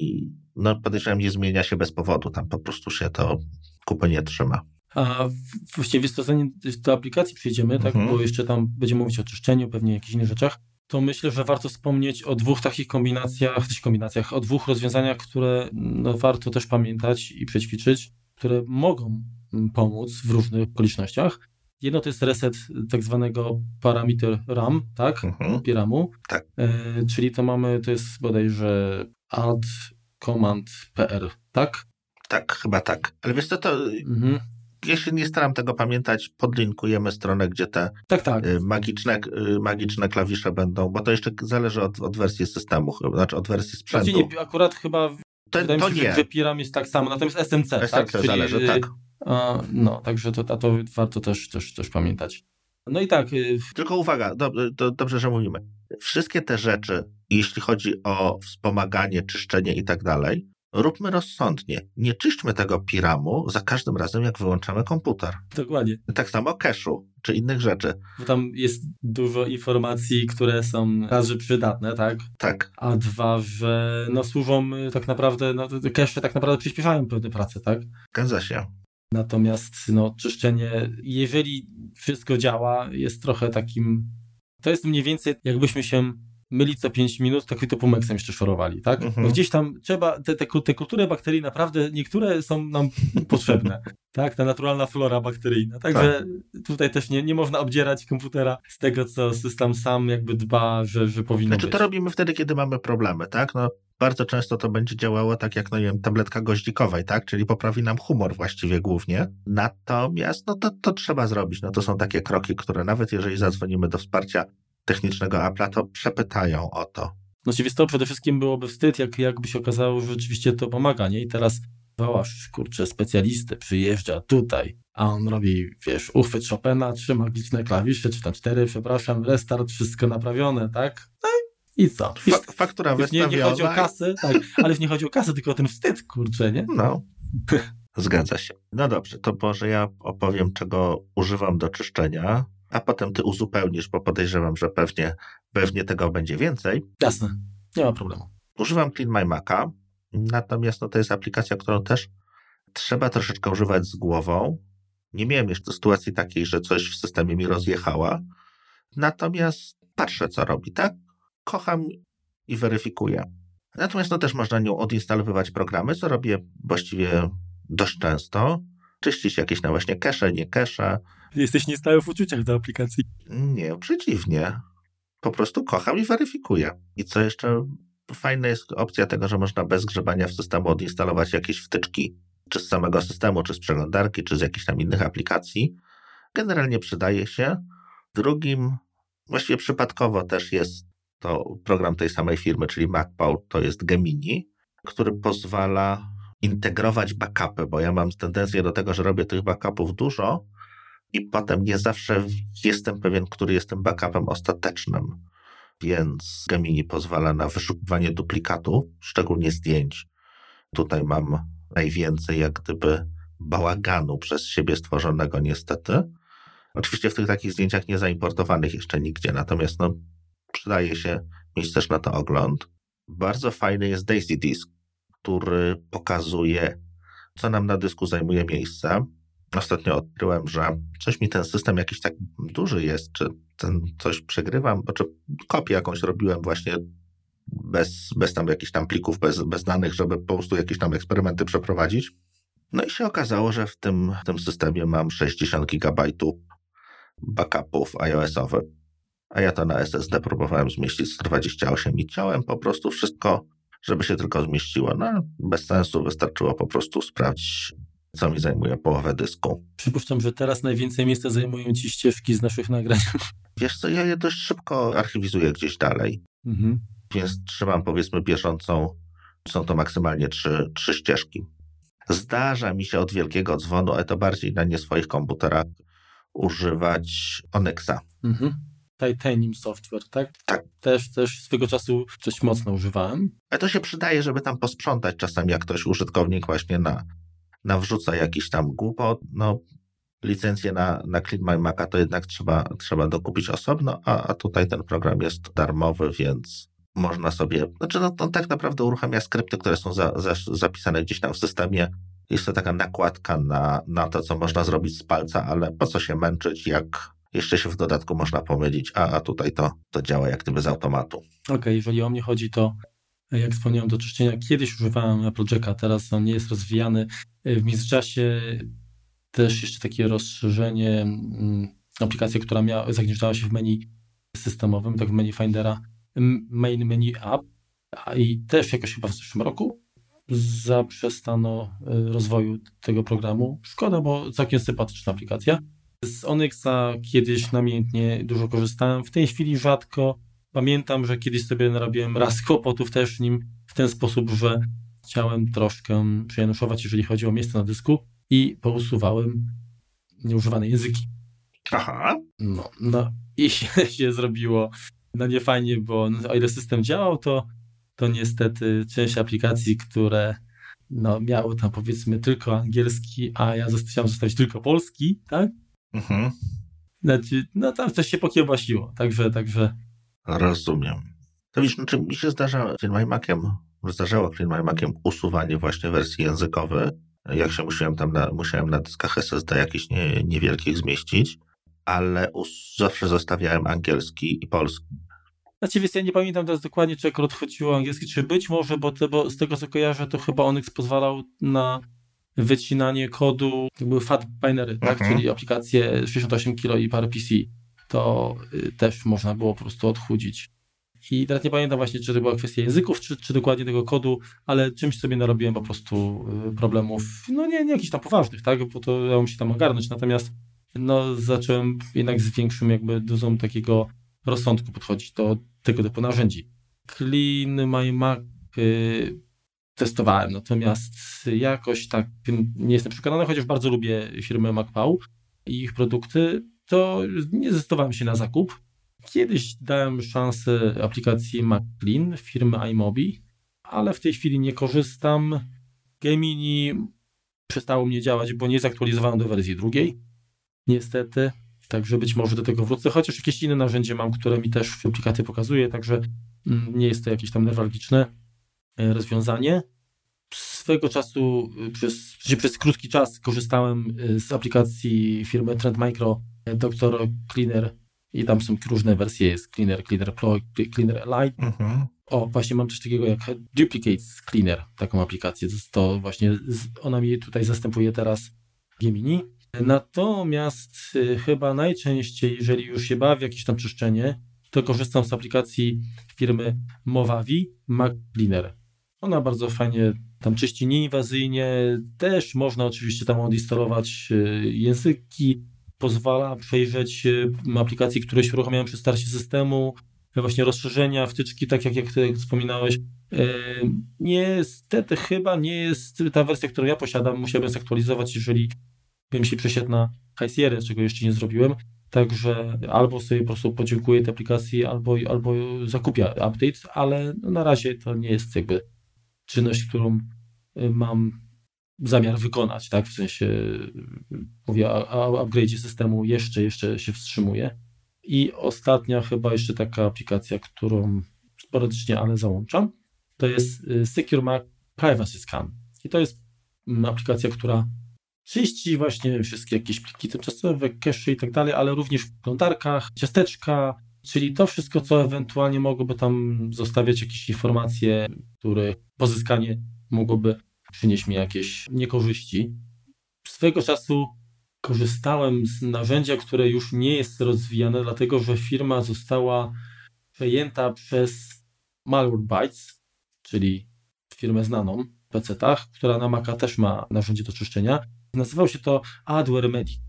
no podejrzewam, nie zmienia się bez powodu. Tam po prostu się to kupy nie trzyma. A właściwie zanim do aplikacji przejdziemy, tak, mhm. bo jeszcze tam będziemy mówić o czyszczeniu, pewnie jakichś innych rzeczach, to myślę, że warto wspomnieć o dwóch takich kombinacjach, kombinacjach, o dwóch rozwiązaniach, które no, warto też pamiętać i przećwiczyć, które mogą pomóc w różnych okolicznościach. Jedno to jest reset tak zwanego parameter RAM, tak? Mhm. PRAMu. Tak. E, czyli to mamy, to jest bodajże add command pr, tak? Tak, chyba tak. Ale wiesz co, to mhm. ja się nie staram tego pamiętać, podlinkujemy stronę, gdzie te tak, tak. Y, magiczne, y, magiczne klawisze będą, bo to jeszcze zależy od, od wersji systemu, znaczy od wersji sprzętu. Znaczy nie, akurat chyba to, to się, nie. że Piram jest tak samo, natomiast SMC, SMC tak? Czyli, zależy, tak. No, także to, a to warto też, też, też pamiętać. No i tak. Tylko uwaga, do, do, dobrze, że mówimy. Wszystkie te rzeczy, jeśli chodzi o wspomaganie, czyszczenie i tak dalej, róbmy rozsądnie. Nie czyśćmy tego piramu za każdym razem, jak wyłączamy komputer. Dokładnie. Tak samo cache'u, czy innych rzeczy. Bo tam jest dużo informacji, które są raz, że przydatne, tak? Tak. A dwa, że no, służą y, tak naprawdę, no, cache tak naprawdę przyspieszają pewne prace, tak? Zgadza się. Natomiast no, czyszczenie, jeżeli wszystko działa, jest trochę takim. To jest mniej więcej, jakbyśmy się myli co 5 minut, tak to pumeksem jeszcze szorowali, tak? Mhm. gdzieś tam trzeba, te, te, te kultury bakterii naprawdę, niektóre są nam [LAUGHS] potrzebne, tak? Ta naturalna flora bakteryjna. Także tak. tutaj też nie, nie można obdzierać komputera z tego, co system sam jakby dba, że, że powinno znaczy, być. to robimy wtedy, kiedy mamy problemy, tak? No, bardzo często to będzie działało tak jak, no nie wiem, tabletka goździkowej, tak? Czyli poprawi nam humor właściwie głównie. Natomiast, no to, to trzeba zrobić. No to są takie kroki, które nawet jeżeli zadzwonimy do wsparcia technicznego Apple'a, to przepytają o to. No oczywiście to przede wszystkim byłoby wstyd, jak, jakby się okazało, że rzeczywiście to pomaga, nie? I teraz wołasz, kurczę, specjalistę, przyjeżdża tutaj, a on robi, wiesz, uchwyt Chopina, trzy magiczne klawisze, czy tam cztery, przepraszam, restart, wszystko naprawione, tak? No i co? Fa faktura wystawiona. Nie, nie chodzi o kasę, tak, ale nie chodzi o kasę, tylko o ten wstyd, kurczę, nie? No. [LAUGHS] Zgadza się. No dobrze, to może ja opowiem, czego używam do czyszczenia a potem ty uzupełnisz, bo podejrzewam, że pewnie, pewnie tego będzie więcej. Jasne, nie ma problemu. Używam Clean My Maca, natomiast no, to jest aplikacja, którą też trzeba troszeczkę używać z głową. Nie miałem jeszcze sytuacji takiej, że coś w systemie mi rozjechała, natomiast patrzę, co robi, tak? Kocham i weryfikuję. Natomiast no też można nią odinstalowywać programy, co robię właściwie dość często. Czyścić jakieś na właśnie cache, nie cache, Jesteś niestały w uczuciach do aplikacji. Nie, przeciwnie. Po prostu kocham i weryfikuję. I co jeszcze fajna jest opcja tego, że można bez grzebania w systemu odinstalować jakieś wtyczki, czy z samego systemu, czy z przeglądarki, czy z jakichś tam innych aplikacji. Generalnie przydaje się. Drugim, właściwie przypadkowo też jest to program tej samej firmy, czyli MacPaul, to jest Gemini, który pozwala integrować backupy, bo ja mam tendencję do tego, że robię tych backupów dużo, i potem nie zawsze jestem pewien, który jest tym backupem ostatecznym. Więc Gemini pozwala na wyszukiwanie duplikatów, szczególnie zdjęć. Tutaj mam najwięcej jak gdyby bałaganu przez siebie stworzonego niestety. Oczywiście w tych takich zdjęciach nie zaimportowanych jeszcze nigdzie, natomiast no, przydaje się mieć też na to ogląd. Bardzo fajny jest Daisy Disk, który pokazuje, co nam na dysku zajmuje miejsce ostatnio odkryłem, że coś mi ten system jakiś tak duży jest, czy ten coś przegrywam, czy kopię jakąś robiłem właśnie bez, bez tam jakichś tam plików, bez, bez danych, żeby po prostu jakieś tam eksperymenty przeprowadzić. No i się okazało, że w tym, w tym systemie mam 60 GB backupów iOS-owych, a ja to na SSD próbowałem zmieścić 128 i chciałem po prostu wszystko, żeby się tylko zmieściło. No, bez sensu, wystarczyło po prostu sprawdzić co mi zajmuje połowę dysku. Przypuszczam, że teraz najwięcej miejsca zajmują ci ścieżki z naszych nagrań. [LAUGHS] Wiesz co, ja je dość szybko archiwizuję gdzieś dalej. Mhm. Więc trzymam powiedzmy bieżącą, są to maksymalnie trzy, trzy ścieżki. Zdarza mi się od wielkiego dzwonu, ale to bardziej na nie swoich komputerach, używać Onyxa. Mhm. Titanium Software, tak? Tak. Też, też swego czasu coś mocno używałem. Ale to się przydaje, żeby tam posprzątać czasem, jak ktoś użytkownik właśnie na nawrzuca jakiś tam głupot, no licencję na, na Clean My Maca to jednak trzeba, trzeba dokupić osobno, a, a tutaj ten program jest darmowy, więc można sobie, znaczy no, on tak naprawdę uruchamia skrypty, które są za, za, zapisane gdzieś tam w systemie. Jest to taka nakładka na, na to, co można zrobić z palca, ale po co się męczyć, jak jeszcze się w dodatku można pomylić, a, a tutaj to, to działa jak gdyby z automatu. Okej, okay, jeżeli o mnie chodzi, to jak wspomniałem, do czyszczenia kiedyś używałem Applejacka, teraz on nie jest rozwijany. W międzyczasie też jeszcze takie rozszerzenie, mm, aplikacja, która miała, zagnieżdżała się w menu systemowym, tak w menu Findera, main menu app, i też jakoś chyba w zeszłym roku zaprzestano y, rozwoju tego programu. Szkoda, bo całkiem sympatyczna aplikacja. Z Onyxa kiedyś namiętnie dużo korzystałem, w tej chwili rzadko. Pamiętam, że kiedyś sobie narobiłem raz kłopotów też nim w ten sposób, że chciałem troszkę przejanuszować, jeżeli chodzi o miejsce na dysku i pousuwałem nieużywane języki. Aha. No, no i się, [LAUGHS] się zrobiło no niefajnie, bo o ile system działał, to, to niestety część aplikacji, które no, miały tam powiedzmy tylko angielski, a ja chciałem zostawić tylko polski, tak? Mhm. Znaczy, no tam coś się pokiełbasiło, także, także... Rozumiem. To widzisz, znaczy mi się zdarza CleanMyMaciem, zdarzało CleanMyMaciem usuwanie właśnie wersji językowej, jak się musiałem tam na, musiałem na dyskach SSD jakichś nie, niewielkich zmieścić, ale us, zawsze zostawiałem angielski i polski. Znaczy, więc ja nie pamiętam teraz dokładnie, czy akurat chodziło o angielski, czy być może, bo, to, bo z tego co kojarzę, to chyba Onyx pozwalał na wycinanie kodu, to były fat binery, tak? Mhm. czyli aplikacje 68 kilo i parę PC, to y, też można było po prostu odchudzić. I teraz nie pamiętam właśnie, czy to była kwestia języków, czy, czy dokładnie tego kodu, ale czymś sobie narobiłem po prostu y, problemów, no nie, nie jakichś tam poważnych, tak, bo to dało mi się tam ogarnąć, natomiast no zacząłem jednak z większym jakby dozą takiego rozsądku podchodzić do tego typu narzędzi. Clean My Mac y, testowałem, natomiast jakoś tak nie jestem przekonany, chociaż bardzo lubię firmę MacPow i ich produkty, to nie zdecydowałem się na zakup. Kiedyś dałem szansę aplikacji MacClean firmy iMobi, ale w tej chwili nie korzystam. Gemini przestało mnie działać, bo nie zaktualizowano do wersji drugiej. Niestety. Także być może do tego wrócę, chociaż jakieś inne narzędzie mam, które mi też w aplikacji pokazuje, także mm, nie jest to jakieś tam newralgiczne rozwiązanie. Swego czasu, e, przez, przez krótki czas korzystałem e, z aplikacji firmy Trend Micro Doctor Cleaner i tam są różne wersje, jest Cleaner, Cleaner Pro, Cleaner Lite. Mhm. O, właśnie mam coś takiego jak Duplicates Cleaner, taką aplikację. To właśnie ona mi tutaj zastępuje teraz Gemini. Natomiast chyba najczęściej, jeżeli już się bawię jakieś tam czyszczenie, to korzystam z aplikacji firmy Movavi Mac Cleaner. Ona bardzo fajnie tam czyści nieinwazyjnie, też można oczywiście tam odinstalować y, języki, pozwala przejrzeć y, aplikacje, które się uruchamiają przy starcie systemu, właśnie rozszerzenia, wtyczki, tak jak, jak ty wspominałeś. Niestety chyba nie jest ta wersja, którą ja posiadam, musiałbym zaktualizować, jeżeli bym się przesiadł na High czego jeszcze nie zrobiłem. Także albo sobie po prostu podziękuję tej aplikacji, albo, albo zakupię update, ale na razie to nie jest jakby czynność, którą y, mam zamiar wykonać, tak? W sensie mówię o upgrade'zie systemu jeszcze, jeszcze się wstrzymuję. I ostatnia chyba jeszcze taka aplikacja, którą sporadycznie, ale załączam, to jest y, Secure Mac Privacy Scan. I to jest mm, aplikacja, która czyści właśnie wszystkie jakieś pliki tymczasowe, cache i tak dalej, ale również w prądarkach, ciasteczka, czyli to wszystko, co ewentualnie mogłoby tam zostawiać jakieś informacje, które pozyskanie mogłoby przynieść mi jakieś niekorzyści. Swego czasu korzystałem z narzędzia, które już nie jest rozwijane, dlatego że firma została przejęta przez Malwarebytes, czyli firmę znaną w PC-tach, która na Maca też ma narzędzie do czyszczenia. Nazywał się to Adware Medic.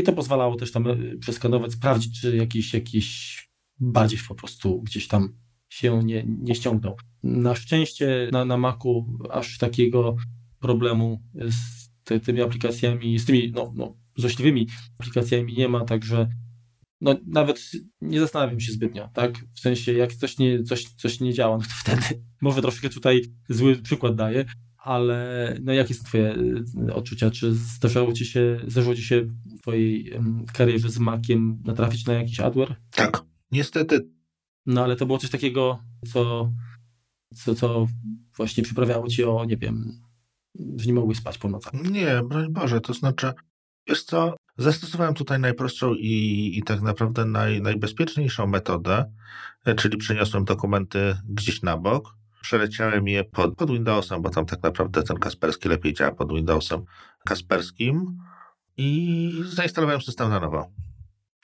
I to pozwalało też tam e, przeskanować, sprawdzić, czy jakiś, jakiś badziew po prostu gdzieś tam się nie, nie ściągnął. Na szczęście na, na Macu aż takiego problemu z tymi aplikacjami, z tymi no, no, złośliwymi aplikacjami nie ma, także no, nawet nie zastanawiam się zbytnio, tak? W sensie, jak coś nie, coś, coś nie działa, no to wtedy [LAUGHS] może troszkę tutaj zły przykład daję, ale no jakie są twoje y, odczucia? Czy zdarzało ci się, zdarzyło ci się w twojej karierze z Maciem natrafić na jakiś adware? Tak, niestety. No ale to było coś takiego, co, co, co właśnie przyprawiało ci o, nie wiem, że nie mogłeś spać po nocach. Nie, broń Boże, to znaczy, wiesz co, zastosowałem tutaj najprostszą i, i tak naprawdę naj, najbezpieczniejszą metodę, e, czyli przeniosłem dokumenty gdzieś na bok, przeleciałem je pod, pod Windowsem, bo tam tak naprawdę ten Kasperski lepiej działa pod Windowsem Kasperskim i zainstalowałem system na nowo.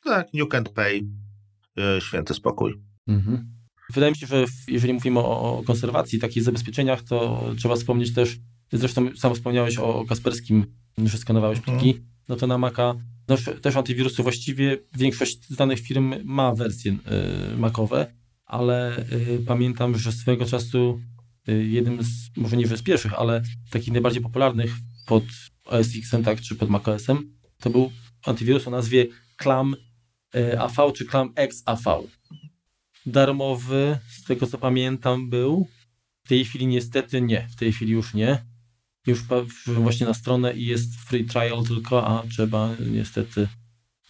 Tak, New Can't Pay, yy, święty spokój. Mhm. Wydaje mi się, że jeżeli mówimy o, konserwacji, takich zabezpieczeniach, to trzeba wspomnieć też, zresztą sam wspomniałeś o Kasperskim, że skanowałeś mhm. pliki, no to na Maca no, też antywirusy właściwie większość znanych firm ma wersje y, makowe, ale y, pamiętam, że swego czasu y, jednym z, może nie z pierwszych, ale takich najbardziej popularnych pod OS X-em, tak, czy pod macOS-em, to był antywirus o nazwie Clam y, AV czy Clam X AV. Darmowy, z tego co pamiętam, był. W tej chwili niestety nie, w tej chwili już nie. Już właśnie na stronę i jest free trial tylko, a trzeba niestety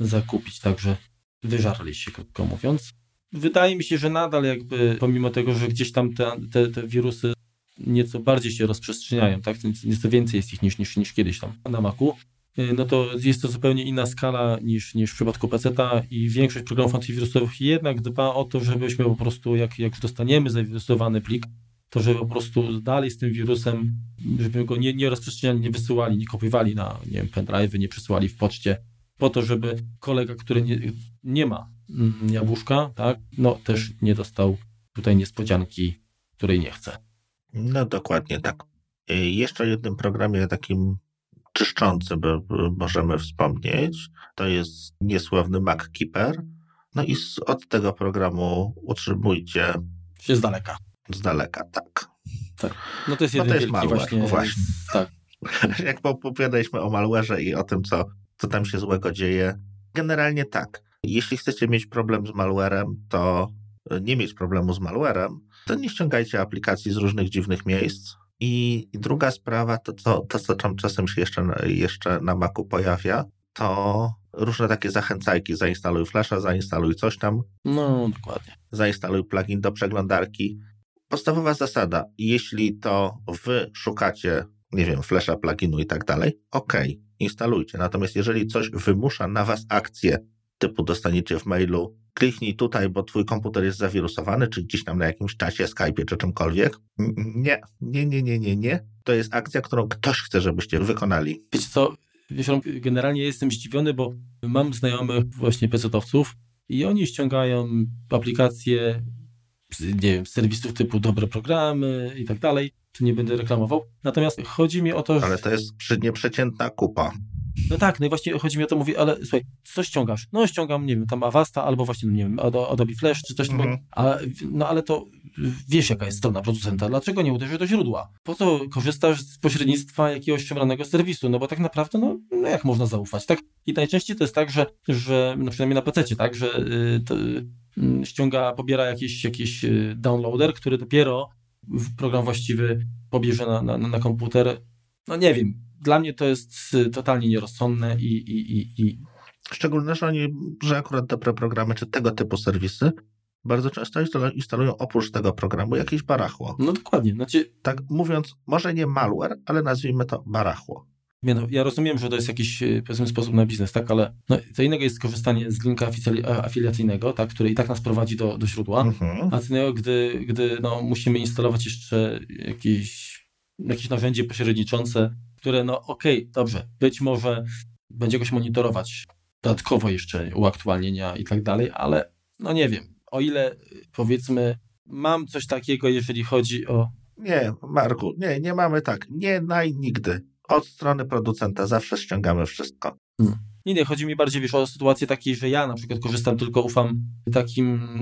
zakupić, także wyżarli się, krótko mówiąc. Wydaje mi się, że nadal jakby, pomimo tego, że gdzieś tam te, te, te wirusy nieco bardziej się rozprzestrzeniają, tak? Nieco więcej jest ich niż, niż, niż kiedyś tam na Macu, y, no to jest to zupełnie inna skala niż, niż w przypadku PC-ta i większość programów antywirusowych jednak dba o to, żebyśmy po prostu, jak, jak dostaniemy zawirusowany plik, to żeby po prostu dalej z tym wirusem, żeby go nie, nie rozprzestrzeniali, nie wysyłali, nie kopiowali na nie wiem, nie przesyłali w poczcie, po to, żeby kolega, który nie, nie ma jabłuszka, tak, no też nie dostał tutaj niespodzianki, której nie chce. No dokładnie tak. Jeszcze o jednym programie takim czyszczącym możemy wspomnieć. To jest niesławny MacKeeper. No i od tego programu utrzymujcie się z daleka. Z daleka, tak. tak. No to jest jeden no to jest malware, właśnie, właśnie. Tak. [LAUGHS] Jak opowiadaliśmy o malware'ze i o tym, co, co tam się złego dzieje, generalnie tak. Jeśli chcecie mieć problem z malwarem, to nie mieć problemu z malwarem, to nie ściągajcie aplikacji z różnych dziwnych miejsc. I druga sprawa, to co, to, co tam czasem się jeszcze, jeszcze na Macu pojawia, to różne takie zachęcajki. Zainstaluj Flasha, zainstaluj coś tam. No, dokładnie. Zainstaluj plugin do przeglądarki. Podstawowa zasada, jeśli to wy szukacie, nie wiem, Flasha, pluginu i tak dalej, ok, instalujcie. Natomiast jeżeli coś wymusza na was akcję, typu dostaniecie w mailu, kliknij tutaj, bo twój komputer jest zawirusowany, czy gdzieś tam na jakimś czasie, Skype'ie czy czymkolwiek. Nie, nie, nie, nie, nie, nie. To jest akcja, którą ktoś chce, żebyście wykonali. Wiecie co, wiesz, generalnie jestem zdziwiony, bo mam znajomych właśnie pecetowców i oni ściągają aplikacje nie wiem, serwisów typu dobre programy i tak dalej, tu nie będę reklamował. Natomiast chodzi mi o to. Ale to jest nieprzeciętna kupa. No tak, no i właśnie chodzi mi o to, mówię, ale słuchaj, co ściągasz? No ściągam, nie wiem, tam Avasta albo właśnie, no nie wiem, Adobe Flash czy coś takiego, a, no ale to wiesz, jaka jest strona producenta, dlaczego nie uderzysz do źródła? Po co korzystasz z pośrednictwa jakiegoś przebranego serwisu? No bo tak naprawdę, no, no jak można zaufać, tak? I najczęściej to jest tak, że, że no przynajmniej na PC, tak, że y, to, y, ściąga, pobiera jakiś, jakiś y, downloader, który dopiero program właściwy pobierze na, na, na komputer. No nie wiem, dla mnie to jest y, totalnie nierozsądne i, i, i, i... Szczególnie, że oni, że akurat dobre programy czy tego typu serwisy bardzo często instalują oprócz tego programu jakieś barachło. No dokładnie. Znaczy... Tak mówiąc, może nie malware, ale nazwijmy to barachło. Nie no, ja rozumiem, że to jest jakiś y, powiedzmy sposób na biznes, tak, ale no, to innego jest korzystanie z linka afiliacyjnego, tak, który i tak nas prowadzi do, do źródła, mhm. a co innego, gdy, gdy no, musimy instalować jeszcze jakieś, jakieś narzędzie pośredniczące, które no okej, okay, dobrze, być może będzie jakoś monitorować dodatkowo jeszcze uaktualnienia i tak dalej, ale no nie wiem, o ile powiedzmy mam coś takiego, jeżeli chodzi o... Nie, Marku, nie, nie mamy tak, nie naj nigdy. Od strony producenta zawsze ściągamy wszystko. Hmm. Nie, nie, chodzi mi bardziej wiesz, o sytuację takiej, że ja na przykład korzystam, tylko ufam takim,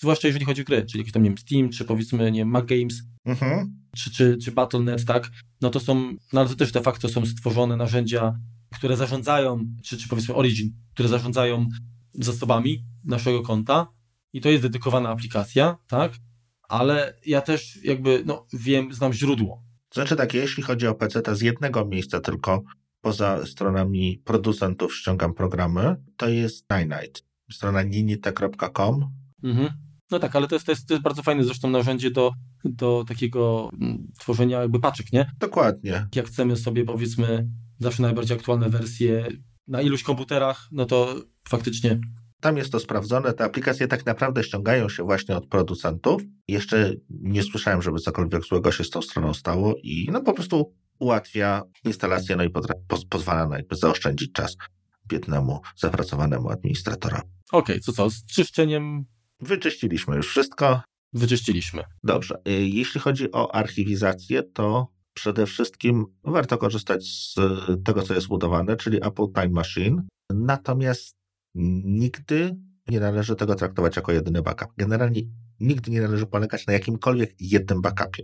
zwłaszcza jeżeli chodzi o gry, czyli jakiś tam, nie wiem, Steam, czy powiedzmy, nie wiem, Mac Games, mhm. czy, czy, czy Battle.net, tak, no to są, no to też de facto są stworzone narzędzia, które zarządzają, czy, czy powiedzmy Origin, które zarządzają zasobami naszego konta i to jest dedykowana aplikacja, tak, ale ja też jakby, no wiem, znam źródło. Znaczy tak, jeśli chodzi o PC, to z jednego miejsca tylko poza stronami producentów ściągam programy, to jest Night. Strona ninite.com. Mhm. No tak, ale to jest, to, jest, to jest bardzo fajne zresztą narzędzie do, do takiego mm, tworzenia jakby paczek, nie? Dokładnie. Jak chcemy sobie powiedzmy zawsze najbardziej aktualne wersje na iluś komputerach, no to faktycznie tam jest to sprawdzone. Te aplikacje tak naprawdę ściągają się właśnie od producentów. Jeszcze nie słyszałem, żeby cokolwiek złego się z tą stroną stało i no po prostu ułatwia instalację, no i pozwala na jakby zaoszczędzić czas biednemu, zapracowanemu administratorowi. Okej, okay, co co, z czyszczeniem? Wyczyściliśmy już wszystko. wyczyściliśmy. Dobrze. Y, jeśli chodzi o archiwizację, to przede wszystkim warto korzystać z tego, co jest budowane, czyli Apple Time Machine. Natomiast nigdy nie należy tego traktować jako jedyny backup. Generalnie nigdy nie należy polegać na jakimkolwiek jednym backupie.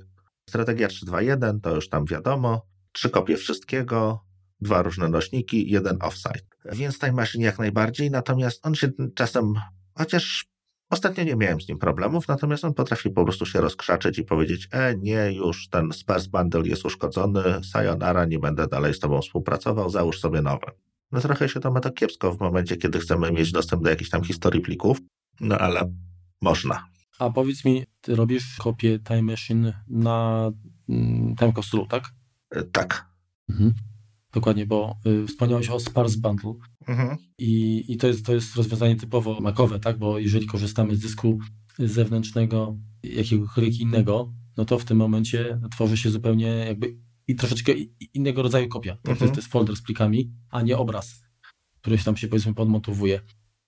Strategia 3.2.1 to już tam wiadomo. Trzy kopie wszystkiego, dwa różne nośniki, jeden offsite. Więc Time Machine jak najbardziej, natomiast on się czasem, chociaż ostatnio nie miałem z nim problemów, natomiast on potrafi po prostu się rozkrzaczyć i powiedzieć, e, nie, już ten sparse bundle jest uszkodzony, sayonara, nie będę dalej z tobą współpracował, załóż sobie nowe. No trochę się to ma tak kiepsko w momencie, kiedy chcemy mieć dostęp do jakichś tam historii plików, no ale można. A powiedz mi, ty robisz kopię Time Machine na mm, Time Capsule, tak? E, tak. Mhm. Dokładnie, bo y, wspomniałeś o Sparse Bundle mhm. i, i to, jest, to jest rozwiązanie typowo makowe, tak? Bo jeżeli korzystamy z dysku zewnętrznego jakiegokolwiek innego, no to w tym momencie tworzy się zupełnie jakby i troszeczkę innego rodzaju kopia. Mhm. To, jest, to jest folder z plikami, a nie obraz, który się tam się powiedzmy podmontowuje.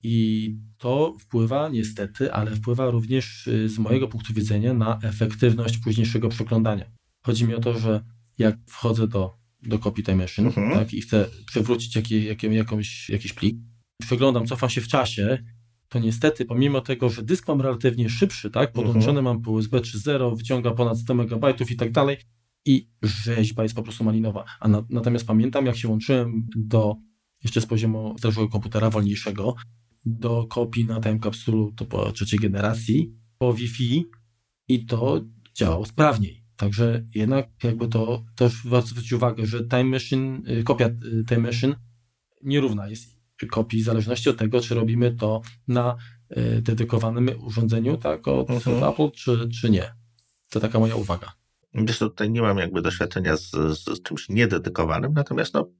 I to wpływa niestety, ale wpływa również y, z mojego punktu widzenia na efektywność późniejszego przeglądania. Chodzi mi o to, że jak wchodzę do, do Copy Time Machine mhm. tak, i chcę przewrócić jakie, jakie, jakąś, jakiś plik, przeglądam, cofam się w czasie, to niestety, pomimo tego, że dysk mam relatywnie szybszy, tak, podłączony mhm. mam po USB 3.0, wyciąga ponad 100 MB i tak dalej, i rzeźba jest po prostu malinowa. A na, natomiast pamiętam, jak się łączyłem do jeszcze z poziomu zdarzonego komputera wolniejszego, do kopii na time capsule to po trzeciej generacji, po Wi-Fi i to działało sprawniej. Także jednak jakby to też warto zwrócić uwagę, że Time Machine, y, kopia y, Time Machine nierówna jest kopii w zależności od tego, czy robimy to na y, dedykowanym urządzeniu, tak, od mhm. Apple, czy, czy nie. To taka moja uwaga. Wiesz, tutaj nie mam jakby doświadczenia z, z czymś niededykowanym, natomiast no,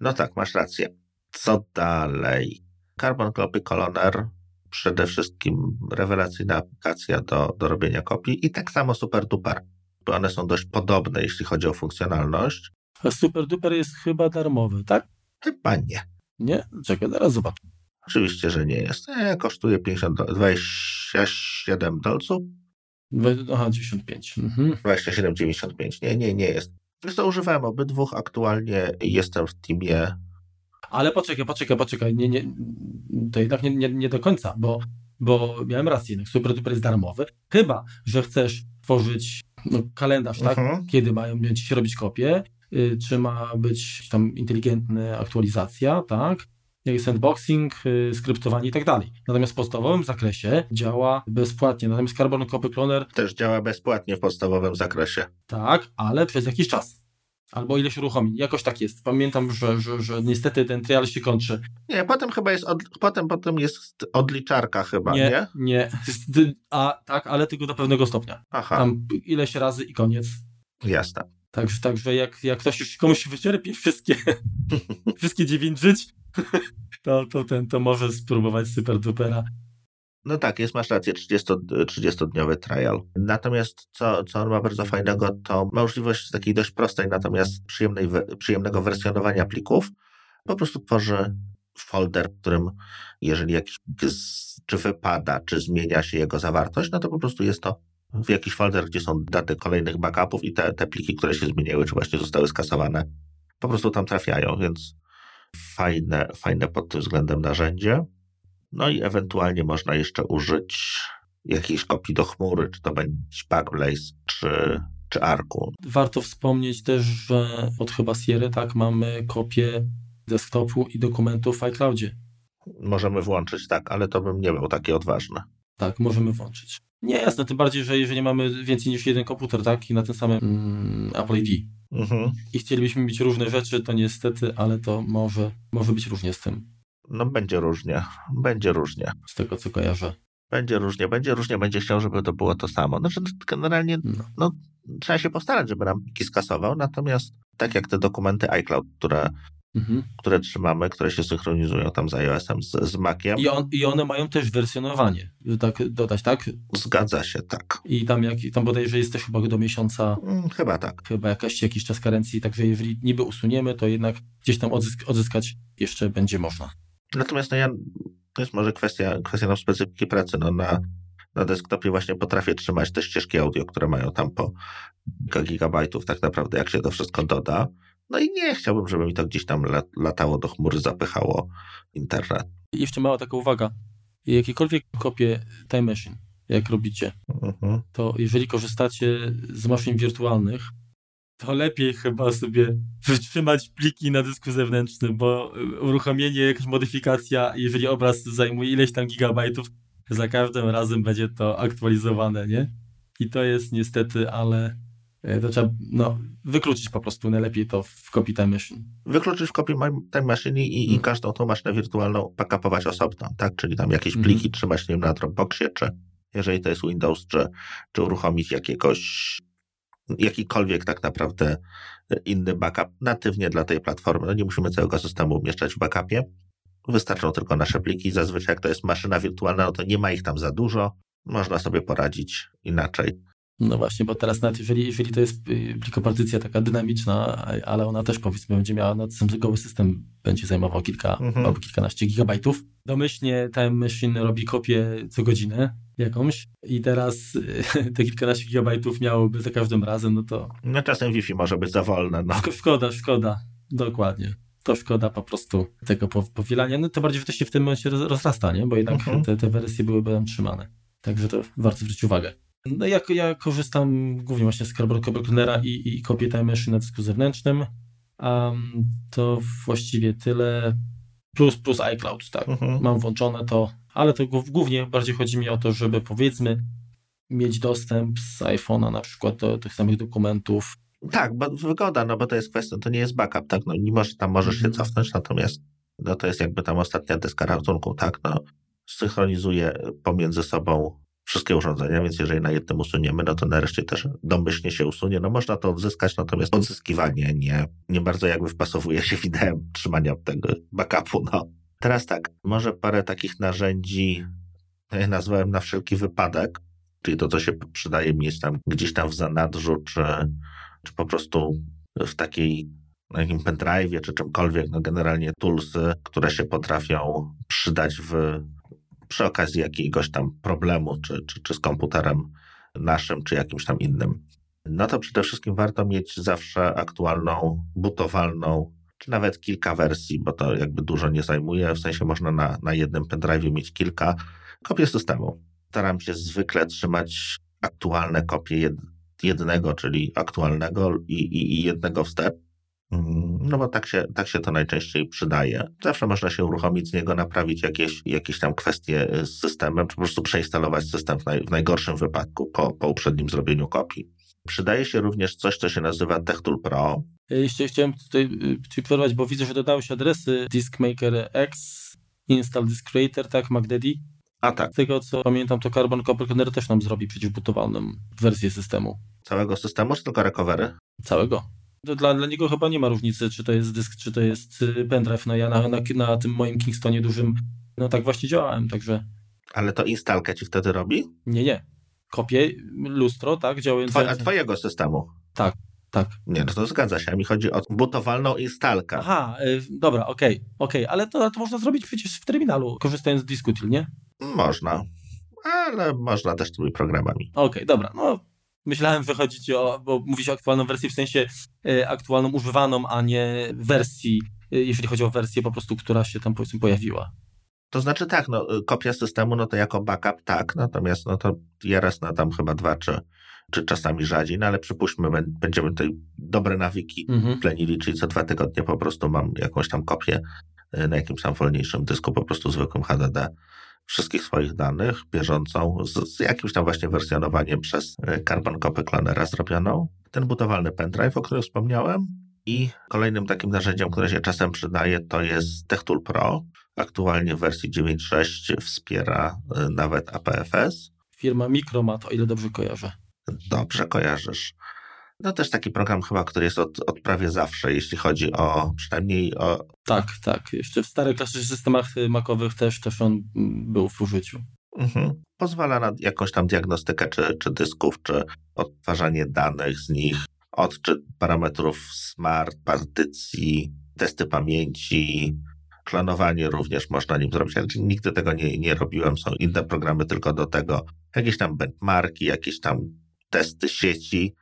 no tak, masz rację. Co dalej? Carbon Copy Coloner przede wszystkim rewelacyjna aplikacja do, do robienia kopii i tak samo Super Duper, bo one są dość podobne, jeśli chodzi o funkcjonalność. A Super Duper jest chyba darmowy, tak? Chyba nie. Nie? Czekaj, zaraz zobaczę. Oczywiście, że nie jest. E, kosztuje 50 do, 27 dolców. Aha, 95. Mhm. 27,95. Nie, nie, nie jest. Zresztą używałem obydwu aktualnie jestem w teamie ale poczekaj, poczekaj, poczekaj, nie, nie, to jednak nie, nie, nie do końca, bo, bo miałem rację, jednak Super Duper jest darmowy, chyba, że chcesz tworzyć no, kalendarz, tak, mhm. kiedy mają ci się robić kopie, y, czy ma być tam inteligentna aktualizacja, tak, jak jest sandboxing, y, skryptowanie i tak dalej. Natomiast w podstawowym zakresie działa bezpłatnie. Natomiast Carbon Copy Cloner też działa bezpłatnie w podstawowym zakresie. Tak, ale przez jakiś czas albo ileś uruchomień. Jakoś tak jest. Pamiętam, że, że, że niestety ten trial się kończy. Nie, potem chyba jest, od, potem, potem jest odliczarka chyba, nie? Nie, nie. A tak, ale tylko do pewnego stopnia. Aha. Tam ileś razy i koniec. Jasne. Także, także jak, jak ktoś już komuś wyczerpie wszystkie, [LAUGHS] wszystkie dziewięć żyć, to, to ten to może spróbować super dupera. No tak, jest, masz rację, 30, 30-dniowy trial. Natomiast co, co on ma bardzo fajnego, to możliwość takiej dość prostej, natomiast przyjemnej, przyjemnego wersjonowania plików. Po prostu tworzy folder, w którym jeżeli jakiś czy wypada, czy zmienia się jego zawartość, no to po prostu jest to w jakiś folder, gdzie są daty kolejnych backupów i te, te pliki, które się zmieniły, czy właśnie zostały skasowane, po prostu tam trafiają, więc fajne, fajne pod tym względem narzędzie. No i ewentualnie można jeszcze użyć jakiejś kopii do chmury, czy to będzie Backblaze, czy, czy Arku. Warto wspomnieć też, że od chyba Sierra tak mamy kopię desktopu i dokumentów w iCloudzie. Możemy włączyć, tak, ale to bym nie był taki odważny. Tak, możemy włączyć. Nie jasne, tym bardziej, że jeżeli mamy więcej niż jeden komputer, tak, i na tym samym mm, Apple ID mhm. i chcielibyśmy mieć różne rzeczy, to niestety, ale to może, może być różnie z tym. No będzie różnie, będzie różnie. Z tego co kojarzę. Będzie różnie, będzie różnie, będzie chciał, żeby to było to samo. Znaczy generalnie no. no trzeba się postarać, żeby nam pliki skasował, natomiast tak jak te dokumenty iCloud, które, mhm. które trzymamy, które się synchronizują tam z iOS-em, z, z Maciem. I, on, I one mają też wersjonowanie, tak dodać, tak? Zgadza się, tak. I tam, jak, tam bodajże jest też chyba do miesiąca. Hmm, chyba tak. Chyba jakaś, jakiś czas karencji, także jeżeli niby usuniemy, to jednak gdzieś tam odzysk odzyskać jeszcze będzie można. Natomiast no ja, to jest może kwestia, kwestia no, specyfiki pracy. No, na, na desktopie właśnie potrafię trzymać te ścieżki audio, które mają tam po kilka gigabajtów tak naprawdę, jak się to wszystko doda. No i nie chciałbym, żeby mi to gdzieś tam latało do chmury, zapychało internet. I jeszcze mała taka uwaga. Jakiekolwiek kopie Time Machine, jak robicie, mhm. to jeżeli korzystacie z maszyn wirtualnych, to lepiej chyba sobie wytrzymać pliki na dysku zewnętrznym, bo uruchomienie, jakaś modyfikacja, jeżeli obraz zajmuje ileś tam gigabajtów, za każdym razem będzie to aktualizowane, nie? I to jest niestety, ale e, to trzeba no, wykluczyć po prostu najlepiej to w kopii Time Machine. Wykluczyć w kopii Time Machine i, i hmm. każdą tą maszynę wirtualną backupować osobno, tak? Czyli tam jakieś pliki hmm. trzymać nie wiem, na Dropboxie, czy jeżeli to jest Windows, czy, czy uruchomić jakiegoś jakikolwiek tak naprawdę inny backup natywnie dla tej platformy. No nie musimy całego systemu umieszczać w backupie. Wystarczą tylko nasze pliki. Zazwyczaj jak to jest maszyna wirtualna, no to nie ma ich tam za dużo. Można sobie poradzić inaczej. No właśnie, bo teraz nawet jeżeli, jeżeli to jest y, plikopartycja taka dynamiczna, ale ona też powiedzmy będzie miała, no sam goły system będzie zajmował kilka mhm. albo kilkanaście gigabajtów. Domyślnie Time Machine robi kopię co godzinę jakąś i teraz [LAUGHS] te kilkanaście gigabajtów miałoby za każdym razem, no to... No czasem Wi-Fi może być za wolne, no. Szkoda, szkoda, dokładnie to szkoda po prostu tego powielania. No to bardziej, że to się w tym momencie rozrasta, nie? Bo jednak mhm. te, te wersje byłyby tam trzymane. Także to warto zwrócić uwagę. No ja, ja korzystam głównie właśnie z Carbon Cleanera i, i kopię Time Machine na dysku zewnętrznym. Um, to właściwie tyle. Plus, plus iCloud, tak. Mhm. Mam włączone to, ale to głównie bardziej chodzi mi o to, żeby powiedzmy mieć dostęp z iPhone'a na przykład do tych samych dokumentów. Tak, bo wygoda, no bo to jest kwestia, to nie jest backup, tak, no nie możesz, tam możesz się mhm. cofnąć, natomiast no to jest jakby tam ostatnia deska ratunku, tak, no synchronizuje pomiędzy sobą wszystkie urządzenia, więc jeżeli na jednym usuniemy, no to nareszcie też domyślnie się usunie. No można to odzyskać, natomiast odzyskiwanie nie, nie bardzo jakby wpasowuje się w ideę trzymania tego backupu. No. Teraz tak, może parę takich narzędzi ja nazwałem na wszelki wypadek, czyli to, co się przydaje mieć tam gdzieś tam w zanadrzu, czy, czy po prostu w takiej na jakim pendrive'ie, czy czymkolwiek, no generalnie toolsy, które się potrafią przydać w przy okazji jakiegoś tam problemu, czy, czy, czy z komputerem naszym, czy jakimś tam innym. No to przede wszystkim warto mieć zawsze aktualną, butowalną, czy nawet kilka wersji, bo to jakby dużo nie zajmuje. W sensie można na, na jednym pendrive mieć kilka kopii systemu. Staram się zwykle trzymać aktualne kopie jed, jednego, czyli aktualnego i, i, i jednego wstecz Mm, no bo tak się, tak się to najczęściej przydaje. Zawsze można się uruchomić z niego, naprawić jakieś, jakieś tam kwestie z systemem, czy po prostu przeinstalować system w, naj, w najgorszym wypadku po, po uprzednim zrobieniu kopii. Przydaje się również coś, co się nazywa TechTool Pro. Jeszcze chciałem tutaj y, przerwać, bo widzę, że dodały się adresy Diskmaker X, Install Disk Creator, tak, MacDaddy. A tak. Z tego co pamiętam, to Carbon Copy Container też nam zrobi przeciwbutowalną wersję systemu. Całego systemu, czy tylko recovery? Całego. Dla, dla niego chyba nie ma różnicy, czy to jest dysk, czy to jest y, pendrive. No ja na, na, na tym moim Kingstonie dużym, no tak właśnie działałem, także... Ale to instalkę ci wtedy robi? Nie, nie. Kopię, lustro, tak, działające... Twoje, a twojego systemu? Tak, tak. Nie, no to zgadza się. A mi chodzi o butowalną instalkę. Aha, y, dobra, okej, okay, okej, okay. ale to, to można zrobić przecież w terminalu, korzystając z Diskutil, nie? Można, ale można też tymi programami. Okej, okay, dobra, no Myślałem wychodzić o, bo mówisz o aktualną wersji w sensie y, aktualną używaną, a nie wersji, y, jeżeli chodzi o wersję po prostu, która się tam powiedzmy pojawiła. To znaczy tak, no, kopia systemu, no to jako backup tak, natomiast no to ja raz na tam chyba dwa, czy, czy czasami rzadziej, no ale przypuśćmy, będziemy tutaj dobre nawiki mhm. plenili, czyli co dwa tygodnie po prostu mam jakąś tam kopię na jakimś tam wolniejszym dysku, po prostu zwykłym HDD wszystkich swoich danych bieżącą z, z jakimś tam właśnie wersjonowaniem przez e, Carbon Copy Clonera zrobioną. Ten butowalny pendrive, o którym wspomniałem i kolejnym takim narzędziem, które się czasem przydaje, to jest TechTool Pro. Aktualnie w wersji 9.6 wspiera e, nawet APFS. Firma Micromat, o ile dobrze kojarzę. Dobrze kojarzysz. No też taki program chyba, który jest od, od prawie zawsze, jeśli chodzi o przynajmniej o... Tak, tak. Jeszcze w starych klasycznych systemach y, makowych też, też on mm, był w użyciu. Mhm. Pozwala na jakąś tam diagnostykę czy, czy dysków, czy odtwarzanie danych z nich, odczyt parametrów smart, partycji, testy pamięci, klonowanie również można nim zrobić, ale nigdy tego nie, nie robiłem. Są inne programy tylko do tego. jakieś tam benchmarki, jakieś tam testy sieci,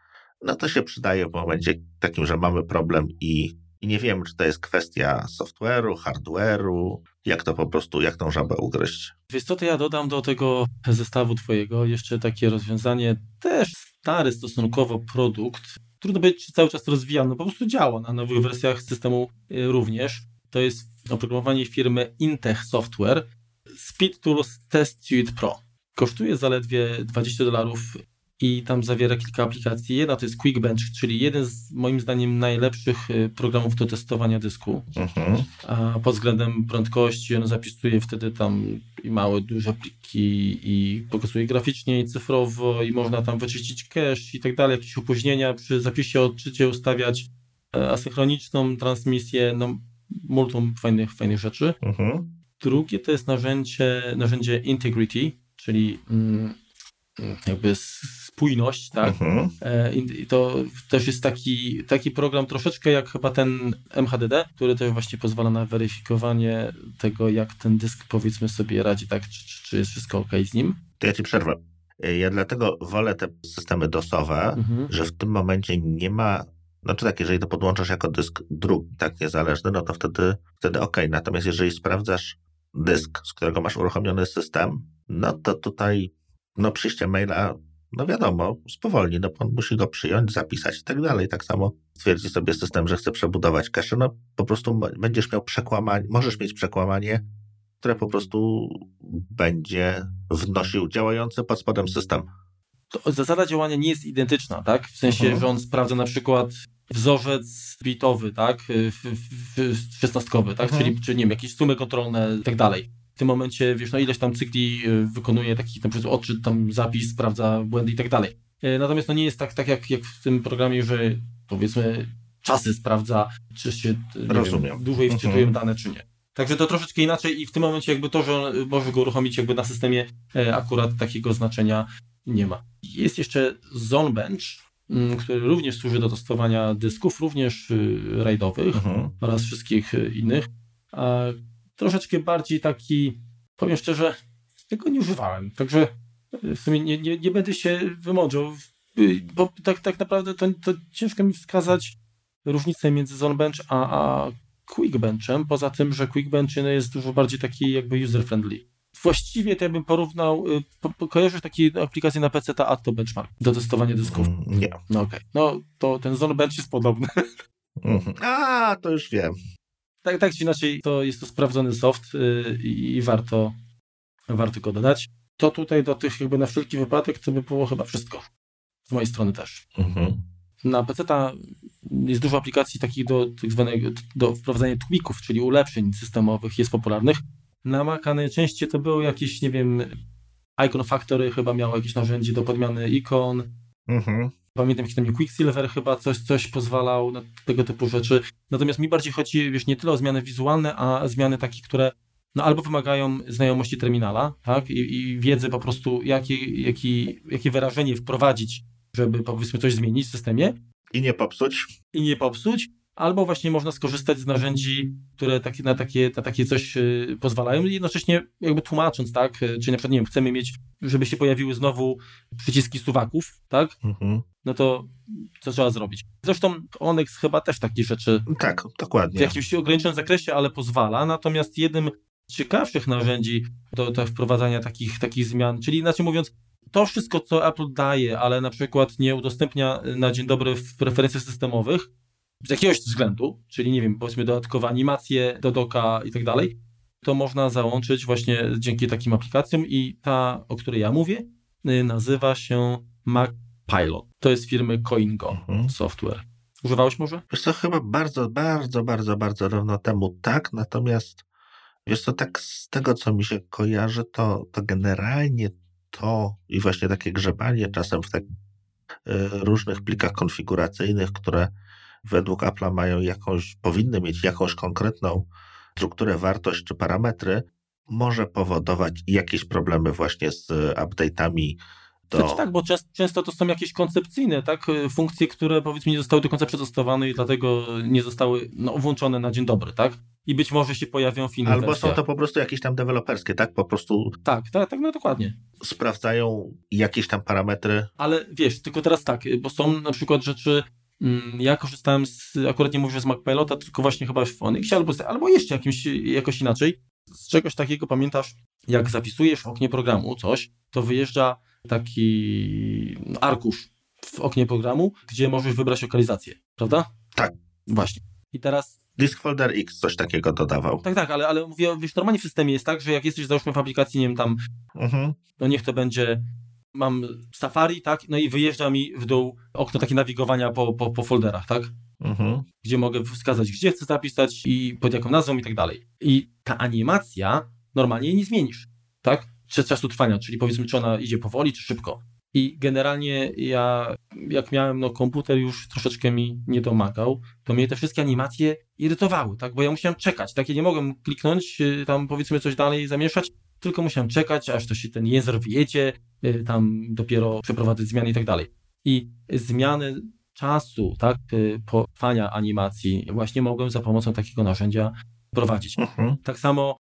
no to się przydaje w momencie takim, że mamy problem i, i nie wiemy, czy to jest kwestia software'u, hardware'u, jak to po prostu, jak tą żabę ugryźć. Wiesz co, to ja dodam do tego zestawu twojego jeszcze takie rozwiązanie, też stary stosunkowo produkt, trudno czy cały czas rozwijany, no po prostu działa na nowych wersjach systemu y, również. To jest oprogramowanie firmy Intech Software Speed Tools Test Suite Pro. Kosztuje zaledwie 20 dolarów i tam zawiera kilka aplikacji. Jedna to jest Quickbench, czyli jeden z moim zdaniem najlepszych y, programów do testowania dysku. Mhm. A pod względem prędkości on zapisuje wtedy tam i małe, duże pliki i pokazuje graficznie i cyfrowo i można tam wyczyścić cache i tak dalej, jakieś opóźnienia przy zapisie odczycie ustawiać e, asynchroniczną transmisję, no multum fajnych, fajnych rzeczy. Mhm. Drugie to jest narzędzie, narzędzie Integrity, czyli mm, jakby spójność, tak? Mhm. E, I to też jest taki, taki program troszeczkę jak chyba ten MHDD, który też właśnie pozwala na weryfikowanie tego, jak ten dysk powiedzmy sobie radzi, tak? Czy, czy, czy jest wszystko ok z nim. To ja ci przerwę. E, ja dlatego wolę te systemy DOSowe, mhm. że w tym momencie nie ma znaczy tak, jeżeli to podłączasz jako dysk drugi, tak, niezależny, no to wtedy, wtedy ok. Natomiast jeżeli sprawdzasz dysk, z którego masz uruchomiony system, no to tutaj no przyjście maila, no wiadomo, spowolni, no on musi go przyjąć, zapisać i tak dalej. Tak samo stwierdzi sobie system, że chce przebudować cache, no po prostu będziesz miał przekłamanie, możesz mieć przekłamanie, które po prostu będzie wnosił działający pod spodem system. To zasada działania nie jest identyczna, tak? W sensie, mhm. że on sprawdza na przykład wzorzec bitowy, tak? Szesnastkowy, tak? Mhm. Czyli, czyli nie wiem, jakieś sumy kontrolne i tak dalej w tym momencie, wiesz, no ileś tam cykli y, wykonuje taki na przykład odczyt, tam zapis, sprawdza błędy i tak dalej. Y, natomiast no nie jest tak, tak jak, jak w tym programie, że powiedzmy czasy sprawdza, czy się Rozumiem. Wiem, dłużej mhm. wczytują uh-huh. dane, czy nie. Także to troszeczkę inaczej i w tym momencie jakby to, że może go uruchomić jakby na systemie akurat takiego znaczenia nie ma. Jest jeszcze ZoneBench, który również służy do testowania dysków, również y, rajdowych uh-huh. oraz wszystkich innych troszeczkę bardziej taki, powiem szczerze, tego nie używałem. Także w sumie nie, nie, nie będę się wymądrzał, bo tak, tak naprawdę to, to ciężko mi wskazać różnicę między Zonebench a, a Quickbenchem, poza tym, że Quickbench no, jest dużo bardziej taki jakby user-friendly. Właściwie to ja bym porównał, y, po, kojarzysz takie aplikacje na PC ta Atto Benchmark do testowania dysków? Mm, nie. No okej. Okay. No to ten Zonebench jest podobny. Mhm. A, to już wiem tak, tak czy inaczej, to jest to sprawdzony soft yy, i warto, warto go dodać. To tutaj do tych jakby na wszelki wypadek to by było chyba wszystko. Z mojej strony też. Mhm. Na PC jest dużo aplikacji takich do tak zwanego, do wprowadzania tweaków, czyli ulepszeń systemowych jest popularnych. Na Maca najczęściej to było jakieś, nie wiem, Icon Factory chyba miało jakieś narzędzie do podmiany ikon. Mhm. Pamiętam, że tam Quicksilver chyba coś, coś pozwalał na tego typu rzeczy. Natomiast mi bardziej chodzi, wiesz, nie tyle o zmiany wizualne, a zmiany takie, które no albo wymagają znajomości terminala, tak, i, i wiedzy po prostu, jakie, jaki, jakie wyrażenie wprowadzić, żeby powiedzmy coś zmienić w systemie. I nie popsuć. I nie popsuć, albo właśnie można skorzystać z narzędzi, które takie, na, takie, na takie coś y, pozwalają, jednocześnie jakby tłumacząc, tak, y, czy na przykład, nie wiem, chcemy mieć, żeby się pojawiły znowu przyciski suwaków, tak, mhm. no to co trzeba zrobić? Zresztą Onyx chyba też takie rzeczy tak, dokładnie. w jakimś ograniczonym zakresie, ale pozwala, natomiast jednym z ciekawszych narzędzi do, do wprowadzania takich, takich zmian, czyli inaczej mówiąc, to wszystko, co Apple daje, ale na przykład nie udostępnia na dzień dobry w preferencjach systemowych, z jakiegoś względu, czyli nie wiem, powiedzmy dodatkowe animacje do doka i tak dalej, to można załączyć właśnie dzięki takim aplikacjom i ta, o której ja mówię, y, nazywa się Mac Pilot. To jest firmy CoinGo mhm. Software. Używałeś może? Wiesz co, chyba bardzo, bardzo, bardzo, bardzo dawno temu tak, natomiast wiesz co, tak z tego, co mi się kojarzy, to, to generalnie to i właśnie takie grzebanie czasem w tak, y, różnych plikach konfiguracyjnych, które według Apple'a mają jakąś, powinny mieć jakąś konkretną strukturę, wartość czy parametry, może powodować jakieś problemy właśnie z update'ami do... Znaczy tak, bo często, to są jakieś koncepcyjne tak, funkcje, które powiedzmy nie zostały do końca przetestowane i dlatego nie zostały no, włączone na dzień dobry, tak? I być może się pojawią w innych Albo są to po prostu jakieś tam deweloperskie, tak? Po prostu Tak, tak, tak, no dokładnie. sprawdzają jakieś tam parametry. Ale wiesz, tylko teraz tak, bo są na przykład rzeczy, ja korzystałem z, akurat nie mówię z MacPilota, tylko właśnie chyba w Onyxie albo, albo jeszcze jakimś, jakoś inaczej. Z czegoś takiego pamiętasz, jak zapisujesz w oknie programu coś, to wyjeżdża taki no, arkusz w oknie programu, gdzie możesz wybrać lokalizację, prawda? Tak. Właśnie. I teraz Disk Folder X coś takiego dodawał. tak, tak, ale, ale mówię, wiesz, normalnie w systemie jest tak, że jak jesteś załóżmy w aplikacji, nie wiem, tam, Mhm. no niech to będzie, mam Safari, tak, no i wyjeżdża mi w dół okno takie nawigowania po, po, po folderach, tak, Mhm. gdzie mogę wskazać, gdzie chcę zapisać i pod jaką nazwą i tak dalej. I ta animacja normalnie jej nie zmienisz, tak, przez czasu trwania, czyli powiedzmy, czy ona idzie powoli, czy szybko. I generalnie ja, jak miałem no, komputer już troszeczkę mi nie domagał, to mnie te wszystkie animacje irytowały, tak? Bo ja musiałem czekać, tak? Ja nie mogłem kliknąć, y, tam powiedzmy coś dalej zamieszać, tylko musiałem czekać, aż to się ten język wyjedzie, y, tam dopiero przeprowadzać zmiany i tak dalej. I zmiany czasu, tak, y, potrwania animacji właśnie mogłem za pomocą takiego narzędzia prowadzić. Mhm. Tak samo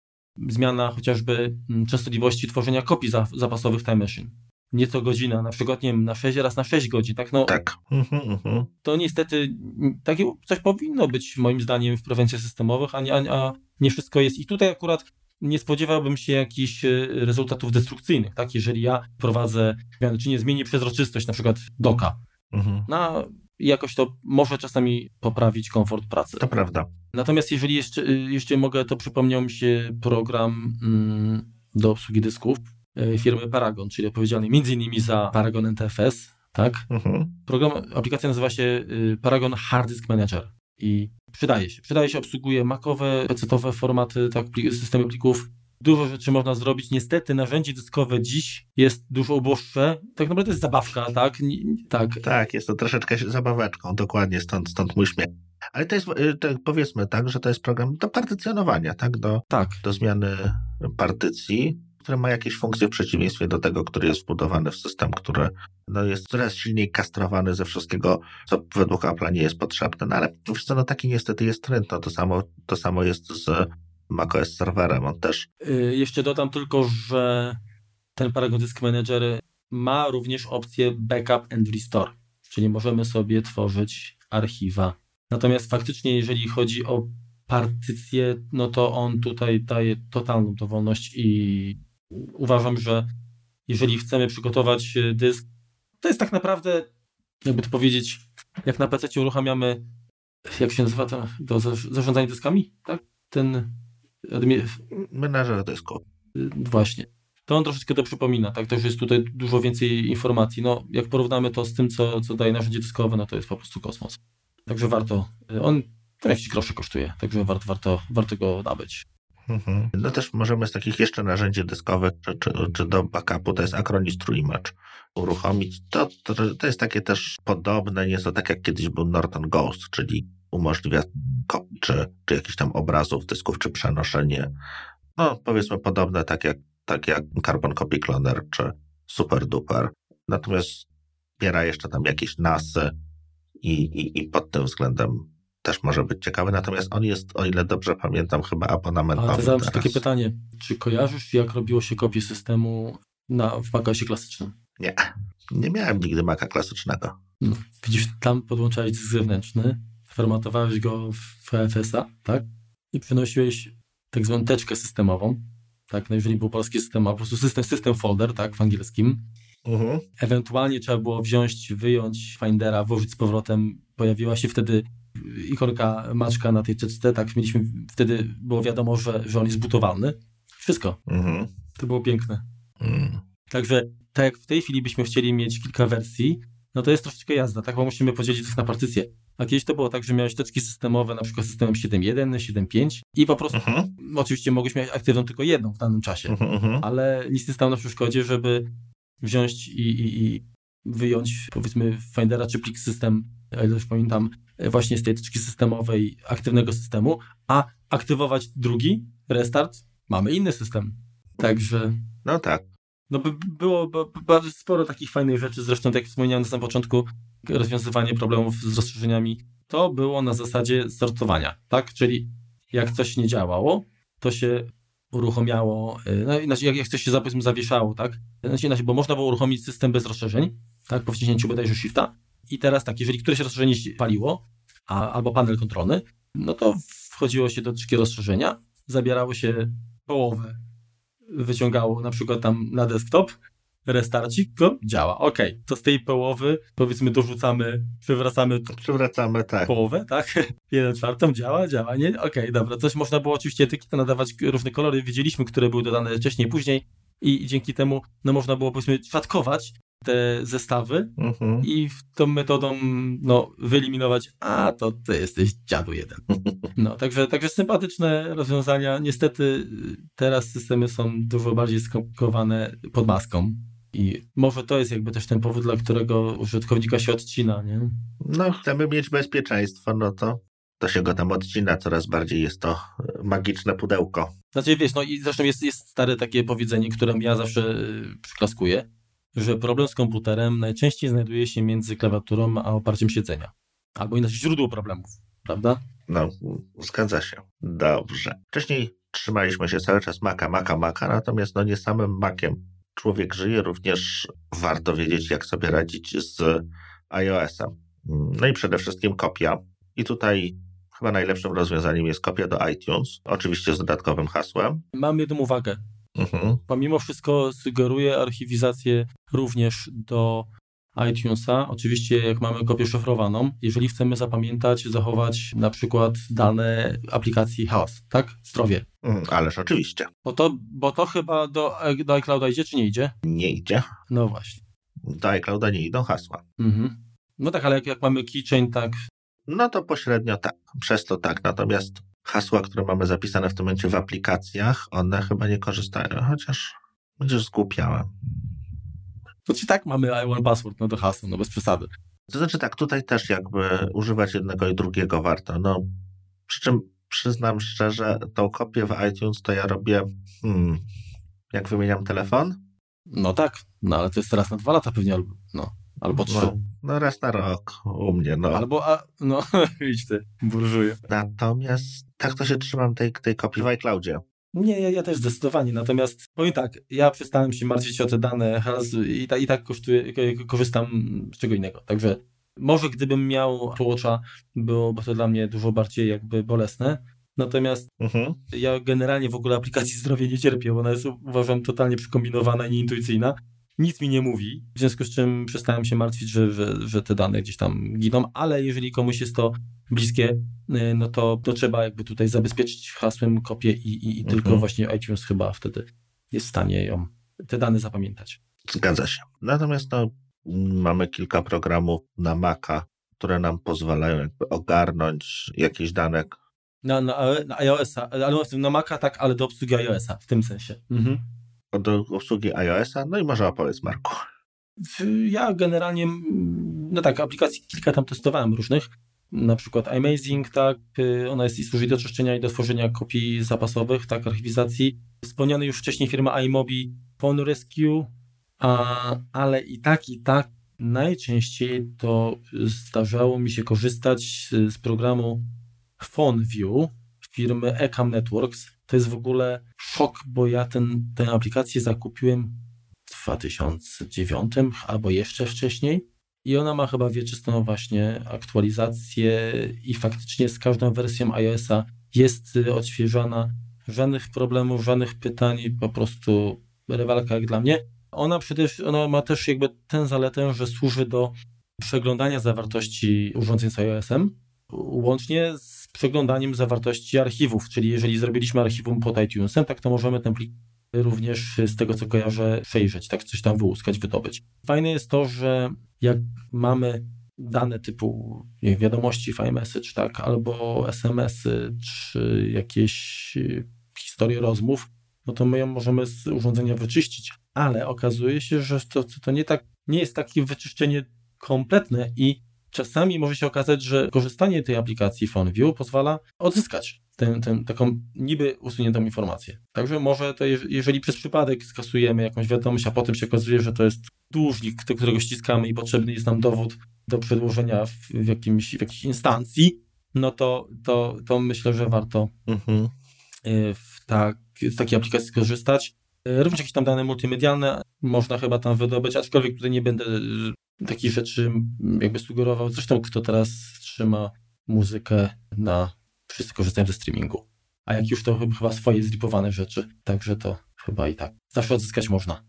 zmiana chociażby mm, częstotliwości tworzenia kopii za, zapasowych Time Machine. Nieco godzina, na przykład, nie wiem, na 6 raz na 6 godzin, tak? No, Tak. Mhm, mhm. to niestety mm, takie coś powinno być moim zdaniem w prewencjach systemowych, a nie, a, a nie wszystko jest. I tutaj akurat nie spodziewałbym się jakichś e, rezultatów destrukcyjnych, tak? Jeżeli ja prowadzę zmiany, czy nie zmienię przezroczystość na przykład doka, Mhm. no i jakoś to może czasami poprawić komfort pracy. To prawda. Natomiast jeżeli jeszcze, y, jeszcze mogę, to przypomniał mi się program mm, do obsługi dysków y, firmy Paragon, czyli odpowiedzialny między innymi za Paragon NTFS, tak? Mhm. Program, aplikacja nazywa się y, Paragon Hard Disk Manager i przydaje się. Przydaje się, obsługuje macowe, pecetowe formaty, tak, systemy plików. Dużo rzeczy można zrobić. Niestety narzędzie dyskowe dziś jest dużo uboższe. Tak naprawdę to jest zabawka, tak? Tak. Tak, jest to troszeczkę zabaweczką, dokładnie, stąd, stąd mój śmiech. Ale to jest, y, tak powiedzmy tak, że to jest program do partycjonowania, tak, do, Tak. do zmiany partycji, który ma jakieś funkcje w przeciwieństwie do tego, który jest wbudowany w system, który no, jest coraz silniej kastrowany ze wszystkiego, co według Apple'a nie jest potrzebne. No ale wiesz co, no taki niestety jest trend. No, to, samo, to samo jest z macOS serwerem. On też Y, Jeszcze dodam tylko, że ten Paragon Disk Manager ma również opcję Backup and Restore, czyli możemy sobie tworzyć archiwa. Natomiast faktycznie, jeżeli chodzi o partycję, no to on tutaj daje totalną dowolność i uważam, że jeżeli chcemy przygotować y, dysk, to jest tak naprawdę, jakby to powiedzieć, jak na PC uruchamiamy, jak się nazywa to, to zarządzanie dyskami, tak? Ten admi- menadżer dysku. Y, Właśnie. To on troszeczkę to przypomina, tak? Także jest tutaj dużo więcej informacji. No, jak porównamy to z tym, co, co daje narzędzie dyskowe, no to jest po prostu kosmos. Także warto. y, On tam jakieś grosze kosztuje, także warto, warto, warto go nabyć. Mhm. No też możemy z takich jeszcze narzędzi dyskowych, czy, czy, czy do backupu, to jest Acronis True Image, uruchomić. To, to, to jest takie też podobne, nieco tak jak kiedyś był Norton Ghost, czyli umożliwia kopii, czy, czy jakichś tam obrazów, dysków, czy przenoszenie. No powiedzmy podobne, tak jak, tak jak Carbon Copy Cloner, czy Super Duper. Natomiast wspiera jeszcze tam jakieś NASy i, i, i pod tym względem też może być ciekawy, natomiast on jest, o ile dobrze pamiętam, chyba abonamentowy Ale zadam takie pytanie. Czy kojarzysz, jak robiło się kopię systemu na, w macOSie klasycznym? Nie, nie miałem nigdy Maca klasycznego. No, widzisz, tam podłączałeś dysk zewnętrzny, formatowałeś go w FSA, tak? I przenosiłeś tak zwaną teczkę systemową, tak? No jeżeli był polski system, a po prostu system, system folder, tak? W angielskim. Mhm. Ewentualnie trzeba było wziąć, wyjąć Findera, włożyć z powrotem. Pojawiła się wtedy ikonka maczka na tej teczce, tak? Mieliśmy, wtedy było wiadomo, że, że on jest butowalny. Wszystko. Mhm. To było piękne. Mm. Także tak jak w tej chwili byśmy chcieli mieć kilka wersji, no to jest troszeczkę jazda, tak? Bo musimy podzielić to na partycje. A kiedyś to było tak, że miałeś teczki systemowe, na przykład systemem 7.1, 7.5 i po prostu, Mhm. oczywiście mogłeś mieć aktywną tylko jedną w danym czasie, Mhm. Mhm. ale nic nie stało na przeszkodzie, żeby wziąć i, i, i wyjąć powiedzmy Findera czy plik system, o ile już pamiętam, właśnie z tej teczki systemowej aktywnego systemu, a aktywować drugi, restart, mamy inny system. Także No tak. No by, było bardzo sporo takich fajnych rzeczy, zresztą tak jak wspomniałem na samym początku, rozwiązywanie problemów z rozszerzeniami, to było na zasadzie sortowania, tak? Czyli jak coś nie działało, to się uruchomiało, y, no inaczej jak, jak coś się zawieszało, tak? Znaczy, inaczej, bo można było uruchomić system bez rozszerzeń, tak? Po wciśnięciu bodajże shifta i teraz tak, jeżeli któreś rozszerzenie paliło, a, albo panel kontrolny, no to wchodziło się do takiego rozszerzenia, zabierało się połowę, wyciągało na przykład tam na desktop, restarcik, go działa. Ok, to z tej połowy powiedzmy dorzucamy, przywracamy przywracamy tak. połowę, tak? [LAUGHS] Jeden czwartą działa, działa, nie? Ok, dobra, coś można było oczywiście etykietę nadawać różne kolory, wiedzieliśmy, które były dodane wcześniej, później i dzięki temu no można było powiedzmy szatkować te zestawy mhm. i tą metodą no, wyeliminować, a to ty jesteś dziadu jeden. No, także, także sympatyczne rozwiązania. Niestety teraz systemy są dużo bardziej skomplikowane pod maską. I może to jest jakby też ten powód, dla którego użytkownika się odcina, nie? No, chcemy mieć bezpieczeństwo, no to to się go tam odcina, coraz bardziej jest to magiczne pudełko. Znaczy, wiesz, no i zresztą jest, jest stare takie powiedzenie, którym ja zawsze y, przyklaskuję, że problem z komputerem najczęściej znajduje się między klawiaturą a oparciem siedzenia. Albo inaczej źródło problemów, prawda? No, zgadza się. Dobrze. Wcześniej trzymaliśmy się cały czas Maca, Maca, Maca, natomiast no nie samym Maciem człowiek żyje, również warto wiedzieć, jak sobie radzić z iOS-em. No i przede wszystkim kopia. I tutaj chyba najlepszym rozwiązaniem jest kopia do iTunes, oczywiście z dodatkowym hasłem. Mam jedną uwagę. Mhm. Pomimo wszystko sugeruje archiwizację również do iTunesa. Oczywiście, jak mamy kopię szyfrowaną, jeżeli chcemy zapamiętać, zachować na przykład dane aplikacji House, tak? Zdrowie. Mm, ależ oczywiście. Bo to, bo to chyba do, do iClouda idzie, czy nie idzie? Nie idzie. No właśnie. Do iClouda nie idą hasła. Mhm. No tak, ale jak, jak mamy keychain, tak. No to pośrednio tak. Przez to tak. Natomiast hasła, które mamy zapisane w tym momencie w aplikacjach, one chyba nie korzystają, chociaż będziesz zgłupiałem. To ci tak mamy i password, no to hasło, no bez przesady. To znaczy tak, tutaj też jakby używać jednego i drugiego warto. No, przy czym przyznam szczerze, tą kopię w iTunes to ja robię, hmm, jak wymieniam telefon? No tak, no ale to jest teraz na dwa lata pewnie, albo, no, albo trzy. No, no raz na rok u mnie, no. Albo, a, no, [LAUGHS] idź ty, burżuję. Natomiast tak to się trzymam tej, tej kopii w iCloudzie. Nie, ja, ja, też zdecydowanie. Natomiast powiem tak, ja przestałem się martwić o te dane i, ta, i tak kosztuje, korzystam z czego innego. Także może gdybym miał Watcha, byłoby to dla mnie dużo bardziej jakby bolesne. Natomiast mhm. ja generalnie w ogóle aplikacji zdrowie nie cierpię, bo ona jest uważam totalnie przekombinowana i nieintuicyjna. Nic mi nie mówi, w związku z czym przestałem się martwić, że, że, że te dane gdzieś tam giną, ale jeżeli komuś jest to bliskie, y, no to, to trzeba jakby tutaj zabezpieczyć hasłem kopię i, i, i mhm. tylko właśnie iTunes chyba wtedy jest w stanie ją, te dane zapamiętać. Zgadza się. Natomiast no, mamy kilka programów na Maca, które nam pozwalają jakby ogarnąć jakieś dane. Na, na, na iOS-a, na Maca tak, ale do obsługi iOS-a w tym sensie. Mhm. Do obsługi iOS-a, no i może opowiedz Marku. Ja generalnie, no tak, aplikacji kilka tam testowałem różnych na przykład Amazing, tak, y, ona jest i służy do czyszczenia i do tworzenia kopii zapasowych, tak, archiwizacji. Wspomniany już wcześniej firma iMobi Phone Rescue, a, ale i tak, i tak najczęściej to zdarzało mi się korzystać z, programu PhoneView firmy Ecam Networks. To jest w ogóle szok, bo ja ten, tę aplikację zakupiłem w 2009 albo jeszcze wcześniej i ona ma chyba wieczystą właśnie aktualizację i faktycznie z każdą wersją iOS-a jest odświeżana. Żadnych problemów, żadnych pytań, po prostu rewelka jak dla mnie. Ona przecież, ona ma też jakby tę zaletę, że służy do przeglądania zawartości urządzeń z iOS-em, łącznie z przeglądaniem zawartości archiwów, czyli jeżeli zrobiliśmy archiwum pod iTunesem, tak to możemy ten plik również z tego co kojarzę przejrzeć, tak? Coś tam wyłuskać, wydobyć. Fajne jest to, że jak mamy dane typu wiadomości, file message, tak, albo SMS-y, czy jakieś y, historie rozmów, no to my ją możemy z urządzenia wyczyścić, ale okazuje się, że to, to nie, tak, nie jest takie wyczyszczenie kompletne i czasami może się okazać, że korzystanie tej aplikacji PhoneView pozwala odzyskać tę, tę taką niby usuniętą informację. Także może to, jeżeli przez przypadek skasujemy jakąś wiadomość, a potem się okazuje, że to jest dłużnik, którego ściskamy i potrzebny jest nam dowód do przedłożenia w, w, jakimś, w jakiejś instancji, no to, to, to myślę, że warto mhm. Y, w, tak, z takiej aplikacji skorzystać. Y, również jakieś tam dane multimedialne można chyba tam wydobyć, aczkolwiek tutaj nie będę takich rzeczy jakby sugerował. Zresztą kto teraz trzyma muzykę na... Wszyscy korzystają ze streamingu. A jak już to chyba swoje zlipowane rzeczy, także to chyba i tak. Zawsze odzyskać można.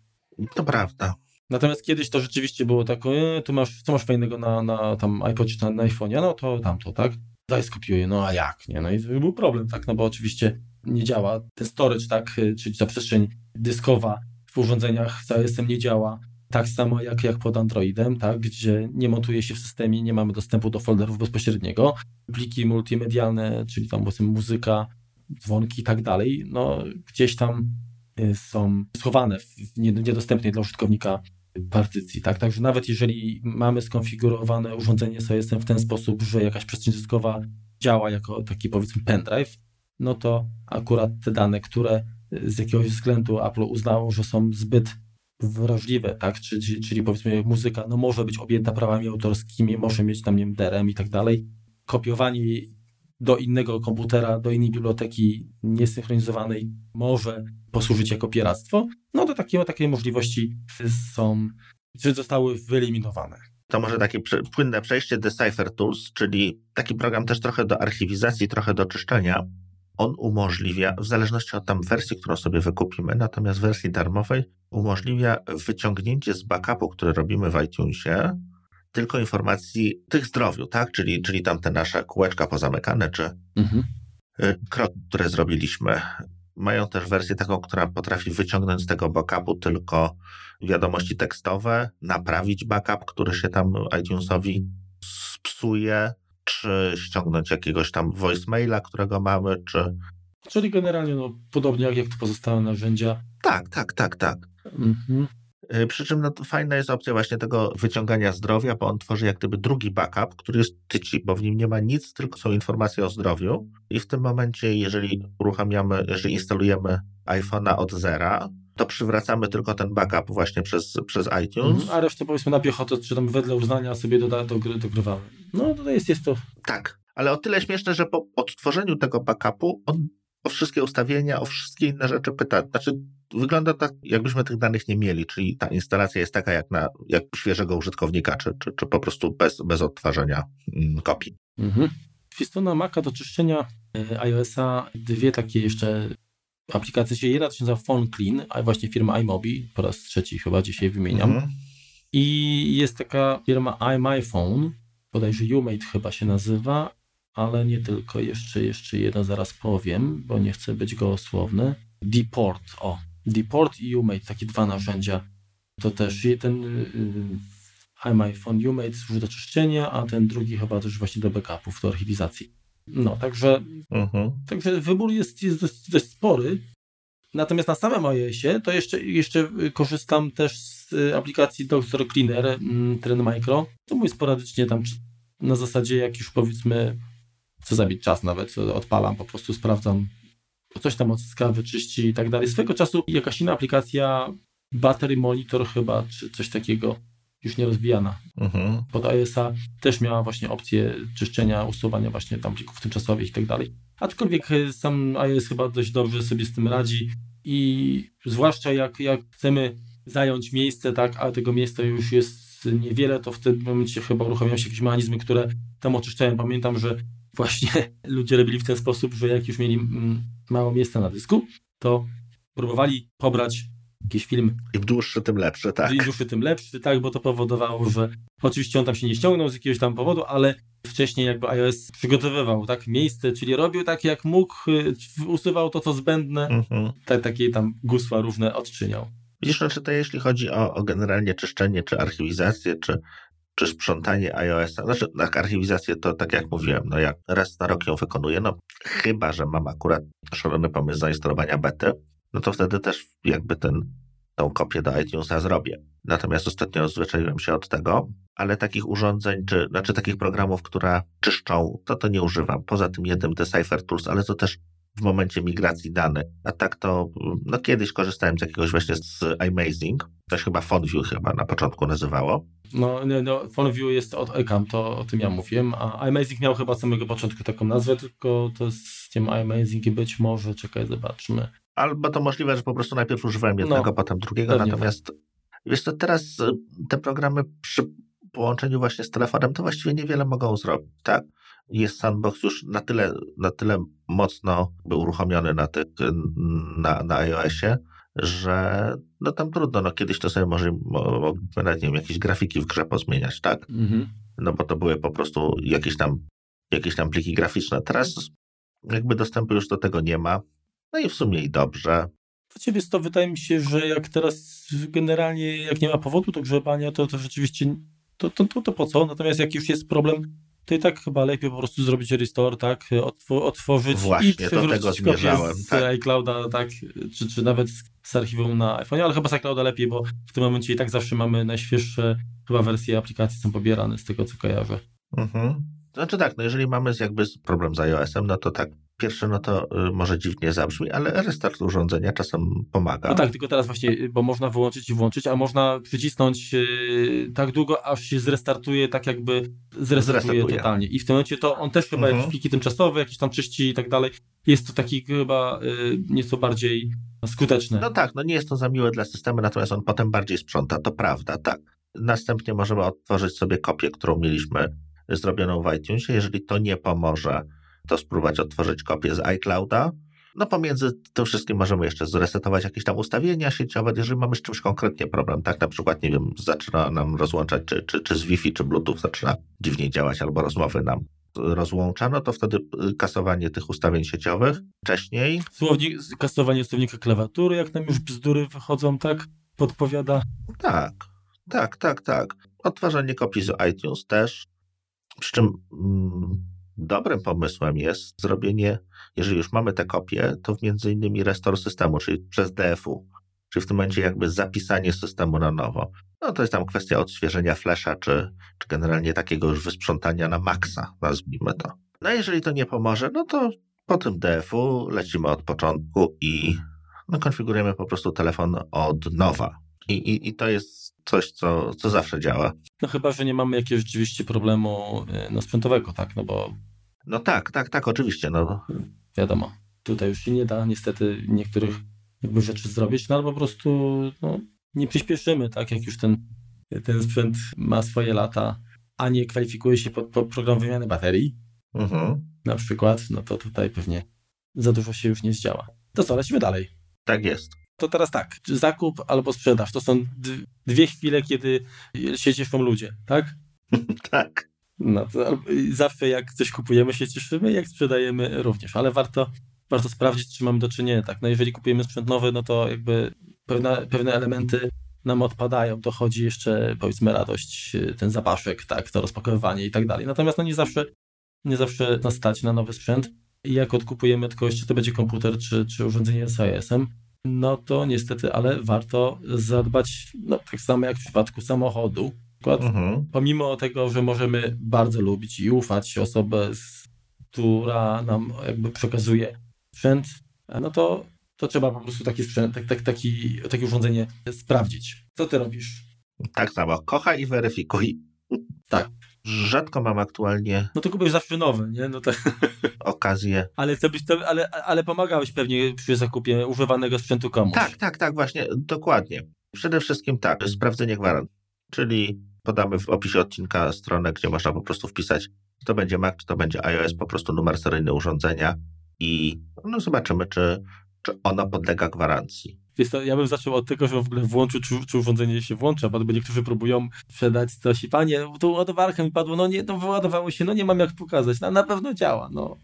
To prawda. Natomiast kiedyś to rzeczywiście było tak, e, tu masz, co masz fajnego na, na tam iPod czy na, na iPhone'ie, no to tamto, tak? Daj skopiuję, no a jak, nie? No i był problem, tak? No bo oczywiście nie działa ten storage, tak? E, czyli ta przestrzeń dyskowa w urządzeniach iOS-em nie działa. Tak samo jak, jak pod Androidem, tak? Gdzie nie montuje się w systemie, nie mamy dostępu do folderów bezpośredniego. Pliki multimedialne, czyli tam muzyka, dzwonki i tak dalej, no gdzieś tam e, są schowane w niedostępnej dla użytkownika partycji, tak? Także nawet jeżeli mamy skonfigurowane urządzenie z OS-em w ten sposób, że jakaś przestrzeń dyskowa działa jako taki powiedzmy pendrive, no to akurat te dane, które z jakiegoś względu Apple uznało, że są zbyt wrażliwe, tak? Czyli, czyli powiedzmy muzyka no może być objęta prawami autorskimi, może mieć tam nie DRM i tak dalej. Kopiowanie do innego komputera, do innej biblioteki niesynchronizowanej może posłużyć jako pieractwo, no to takie, takie możliwości są, czy zostały wyeliminowane. To może takie płynne przejście Decipher Tools, czyli taki program też trochę do archiwizacji, trochę do czyszczenia. On umożliwia, w zależności od tam wersji, którą sobie wykupimy, natomiast w wersji darmowej umożliwia wyciągnięcie z backupu, który robimy w iTunesie, tylko informacji tych zdrowiu, tak? Czyli, czyli tam te nasze kółeczka pozamykane, czy mhm. Y, kroki, które zrobiliśmy. Mają też wersję taką, która potrafi wyciągnąć z tego backupu tylko wiadomości tekstowe, naprawić backup, który się tam iTunesowi psuje, czy ściągnąć jakiegoś tam voicemaila, którego mamy, czy... Czyli generalnie no, podobnie jak, jak to pozostałe narzędzia. Tak, tak, tak, tak. Mhm. Y, przy czym no, fajna jest opcja właśnie tego wyciągania zdrowia, bo on tworzy jak gdyby drugi backup, który jest tyci, bo w nim nie ma nic, tylko są informacje o zdrowiu. I w tym momencie, jeżeli uruchamiamy, jeżeli instalujemy iPhone'a od zera, to przywracamy tylko ten backup właśnie przez, przez iTunes. Mhm, a resztę powiedzmy na piechotę, czy tam wedle uznania sobie doda, do, dogrywamy. No to jest, jest to. Tak, ale o tyle śmieszne, że po odtworzeniu tego backupu on o wszystkie ustawienia, o wszystkie inne rzeczy pyta. Znaczy, wygląda tak, jakbyśmy tych danych nie mieli, czyli ta instalacja jest taka jak na jak świeżego użytkownika, czy, czy, czy po prostu bez, bez odtwarzania mm, kopii. Mhm. Strona Maca do czyszczenia e, iOS-a dwie takie jeszcze aplikacje się. Jedna nazywa Phone Clean, a właśnie firma iMobi, po raz trzeci chyba dzisiaj wymieniam. Mhm. I jest taka firma iMyPhone, bodajże UMate chyba się nazywa, ale nie tylko, jeszcze, jeszcze jedno zaraz powiem, bo nie chcę być gołosłowny. Deport, o, Deport i UMate, takie dwa narzędzia. To też ten yy, iMyPhone UMate służy do czyszczenia, a ten drugi chyba też właśnie do backupów, do archiwizacji. No, także, uh-huh. także wybór jest, jest dość, dość, spory. Natomiast na samym iOSie to jeszcze, jeszcze korzystam też z aplikacji Doctor Cleaner mm, Trend Micro. To mówię sporadycznie tam na zasadzie jak już powiedzmy co zabić czas nawet, odpalam, po prostu sprawdzam, coś tam odzyska, wyczyści i tak dalej. Swego czasu jakaś inna aplikacja, Battery Monitor chyba, czy coś takiego, już nie rozwijana. Mhm. Pod iOS-a też miała właśnie opcję czyszczenia, usuwania właśnie tam plików tymczasowych i tak dalej. Aczkolwiek e, sam iOS chyba dość dobrze sobie z tym radzi i zwłaszcza jak, jak chcemy zająć miejsce, tak, a tego miejsca już jest niewiele, to w tym momencie chyba uruchamiają się jakieś mechanizmy, które tam oczyszczają. Pamiętam, że właśnie [LAUGHS] ludzie robili w ten sposób, że jak już mieli mm, mało miejsca na dysku, to próbowali pobrać jakiś film. Im dłuższy, tym lepszy, tak. Im dłuższy, tym lepszy, tak, bo to powodowało, że oczywiście on tam się nie ściągnął z jakiegoś tam powodu, ale wcześniej jakby iOS przygotowywał tak miejsce, czyli robił tak jak mógł, y, usuwał to, co zbędne, mhm. tak, takie tam gusła różne odczyniał. Widzisz, znaczy to jeśli chodzi o, o generalnie czyszczenie, czy archiwizację, czy czy sprzątanie iOS-a. Znaczy, tak, archiwizację to tak jak mówiłem, no jak raz na rok ją wykonuję, no chyba, że mam akurat szalony pomysł zainstalowania bety, no to wtedy też jakby ten tą kopię do iTunesa zrobię. Natomiast ostatnio odzwyczaiłem się od tego, ale takich urządzeń, czy znaczy takich programów, które czyszczą, to to nie używam. Poza tym jednym Decipher Tools, ale to też w momencie migracji danych. A tak to, no kiedyś korzystałem z jakiegoś właśnie z iMazing, to się chyba FontView chyba na początku nazywało. No, no FontView jest od Ecam, to o tym ja mówiłem, a iMazing miał chyba samego początku taką nazwę, tylko to z tym iMazing i być może, czekaj, zobaczmy. Albo to możliwe, że po prostu najpierw używałem jednego, no, potem drugiego, natomiast tak. wiesz to teraz e, te programy przy połączeniu właśnie z telefonem to właściwie niewiele mogą zrobić, tak? Jest sandbox już na tyle, na tyle mocno uruchomiony na, tych, na, na iOSie, że no tam trudno, no kiedyś to sobie może mogliśmy nie wiem, jakieś grafiki w grze pozmieniać, tak? Mhm. No bo to były po prostu jakieś tam, jakieś tam pliki graficzne. Teraz jakby dostępu już do tego nie ma. No i w sumie i dobrze. Właściwie to wydaje mi się, że jak teraz generalnie, jak nie ma powodu do grzebania, to, to rzeczywiście to, to, to, to po co? Natomiast jak już jest problem to i tak chyba lepiej po prostu zrobić restore, tak, otworzyć Właśnie, i przywrócić kopię z tak. iClouda, tak, czy, czy nawet z archiwum na iPhone, ale chyba z iClouda lepiej, bo w tym momencie i tak zawsze mamy najświeższe chyba wersje aplikacji są pobierane z tego, co kojarzę. Mhm. Znaczy tak, no jeżeli mamy jakby problem z iOS-em, no to tak, pierwsze, no to y, może dziwnie zabrzmi, ale restart urządzenia czasem pomaga. No tak, tylko teraz właśnie, y, bo można wyłączyć i włączyć, a można przycisnąć yy, tak długo, aż się zrestartuje, tak jakby zrestartuje, zrestartuje. totalnie. I w tym momencie to on też chyba mhm. jakieś pliki tymczasowe, jakieś tam czyści i tak dalej. Jest to taki chyba nieco bardziej skuteczny. No tak, no nie jest to za miłe dla systemu, natomiast on potem bardziej sprząta, to prawda, tak. Następnie możemy otworzyć sobie kopię, którą mieliśmy zrobioną w iTunesie. Jeżeli to nie pomoże, to spróbować otworzyć kopię z iClouda. No pomiędzy tym wszystkim możemy jeszcze zresetować jakieś tam ustawienia sieciowe, jeżeli mamy z czymś konkretnie problem, tak na przykład, nie wiem, zaczyna nam rozłączać, czy, czy, czy z Wi-Fi, czy Bluetooth zaczyna dziwniej działać, albo rozmowy nam rozłącza, no to wtedy y, kasowanie tych ustawień sieciowych wcześniej. Słownik, kasowanie słownika klawiatury, jak nam już bzdury wychodzą, tak? Podpowiada. Tak, tak, tak, tak. Odtwarzanie kopii z iTunes też. Przy czym mm, dobrym pomysłem jest zrobienie, jeżeli już mamy te kopie, to między innymi restore systemu, czyli przez DFU, czyli w tym momencie jakby zapisanie systemu na nowo. No to jest tam kwestia odświeżenia flesza, czy, czy generalnie takiego już wysprzątania na maksa, nazwijmy to. No jeżeli to nie pomoże, no to po tym DFU lecimy od początku i no, konfigurujemy po prostu telefon od nowa. I, i, i to jest coś, co, co zawsze działa. No chyba, że nie mamy jakiegoś rzeczywiście problemu e, no, sprzętowego, tak? No bo. No tak, tak, tak, oczywiście. No. Wiadomo, tutaj już się nie da niestety niektórych jakby rzeczy zrobić, no ale po prostu no, nie przyspieszymy, tak? Jak już ten, ten sprzęt ma swoje lata, a nie kwalifikuje się pod, pod program wymiany baterii, mhm. na przykład, no to tutaj pewnie za dużo się już nie zdziała. To co, lecimy dalej. Tak jest to teraz tak, zakup albo sprzedaż, to są dwie chwile, kiedy się cieszą ludzie, tak? [LAUGHS] tak. No to zawsze jak coś kupujemy się cieszymy, jak sprzedajemy również, ale warto, warto sprawdzić, czy mamy do czynienia, tak? No jeżeli kupujemy sprzęt nowy, no to jakby pewne, pewne elementy nam odpadają, dochodzi jeszcze powiedzmy radość, ten zapaszek, tak, to rozpakowywanie i tak dalej. Natomiast no nie zawsze, nie zawsze nas stać na nowy sprzęt i jak odkupujemy tylko, czy to będzie komputer, czy, czy urządzenie z iOS-em, no to niestety, ale warto zadbać, no tak samo jak w przypadku samochodu. Przykład, mhm. Pomimo tego, że możemy bardzo lubić i ufać osobę, która nam jakby przekazuje sprzęt, no to, to trzeba po prostu taki sprzęt, tak, tak, taki, takie urządzenie sprawdzić. Co ty robisz? Tak samo, kochaj i weryfikuj. Tak rzadko mam aktualnie. No to kupujesz zawsze nowe, nie? No to... [LAUGHS] Okazję. Ale, to byś to, ale, ale pomagałeś pewnie przy zakupie używanego sprzętu komuś. Tak, tak, tak, właśnie, dokładnie. Przede wszystkim tak, sprawdzenie gwarancji. Czyli podamy w opisie odcinka stronę, gdzie można po prostu wpisać, czy to będzie Mac, czy to będzie iOS, po prostu numer seryjny urządzenia i no zobaczymy, czy, czy ono podlega gwarancji. Wiesz to, ja bym zaczął od tego, że w ogóle włączył, czy, czy urządzenie się włącza, bo niektórzy próbują sprzedać coś i panie, tu ładowarka mi padło, no nie, to wyładowało się, no nie mam jak pokazać, no na pewno działa, no.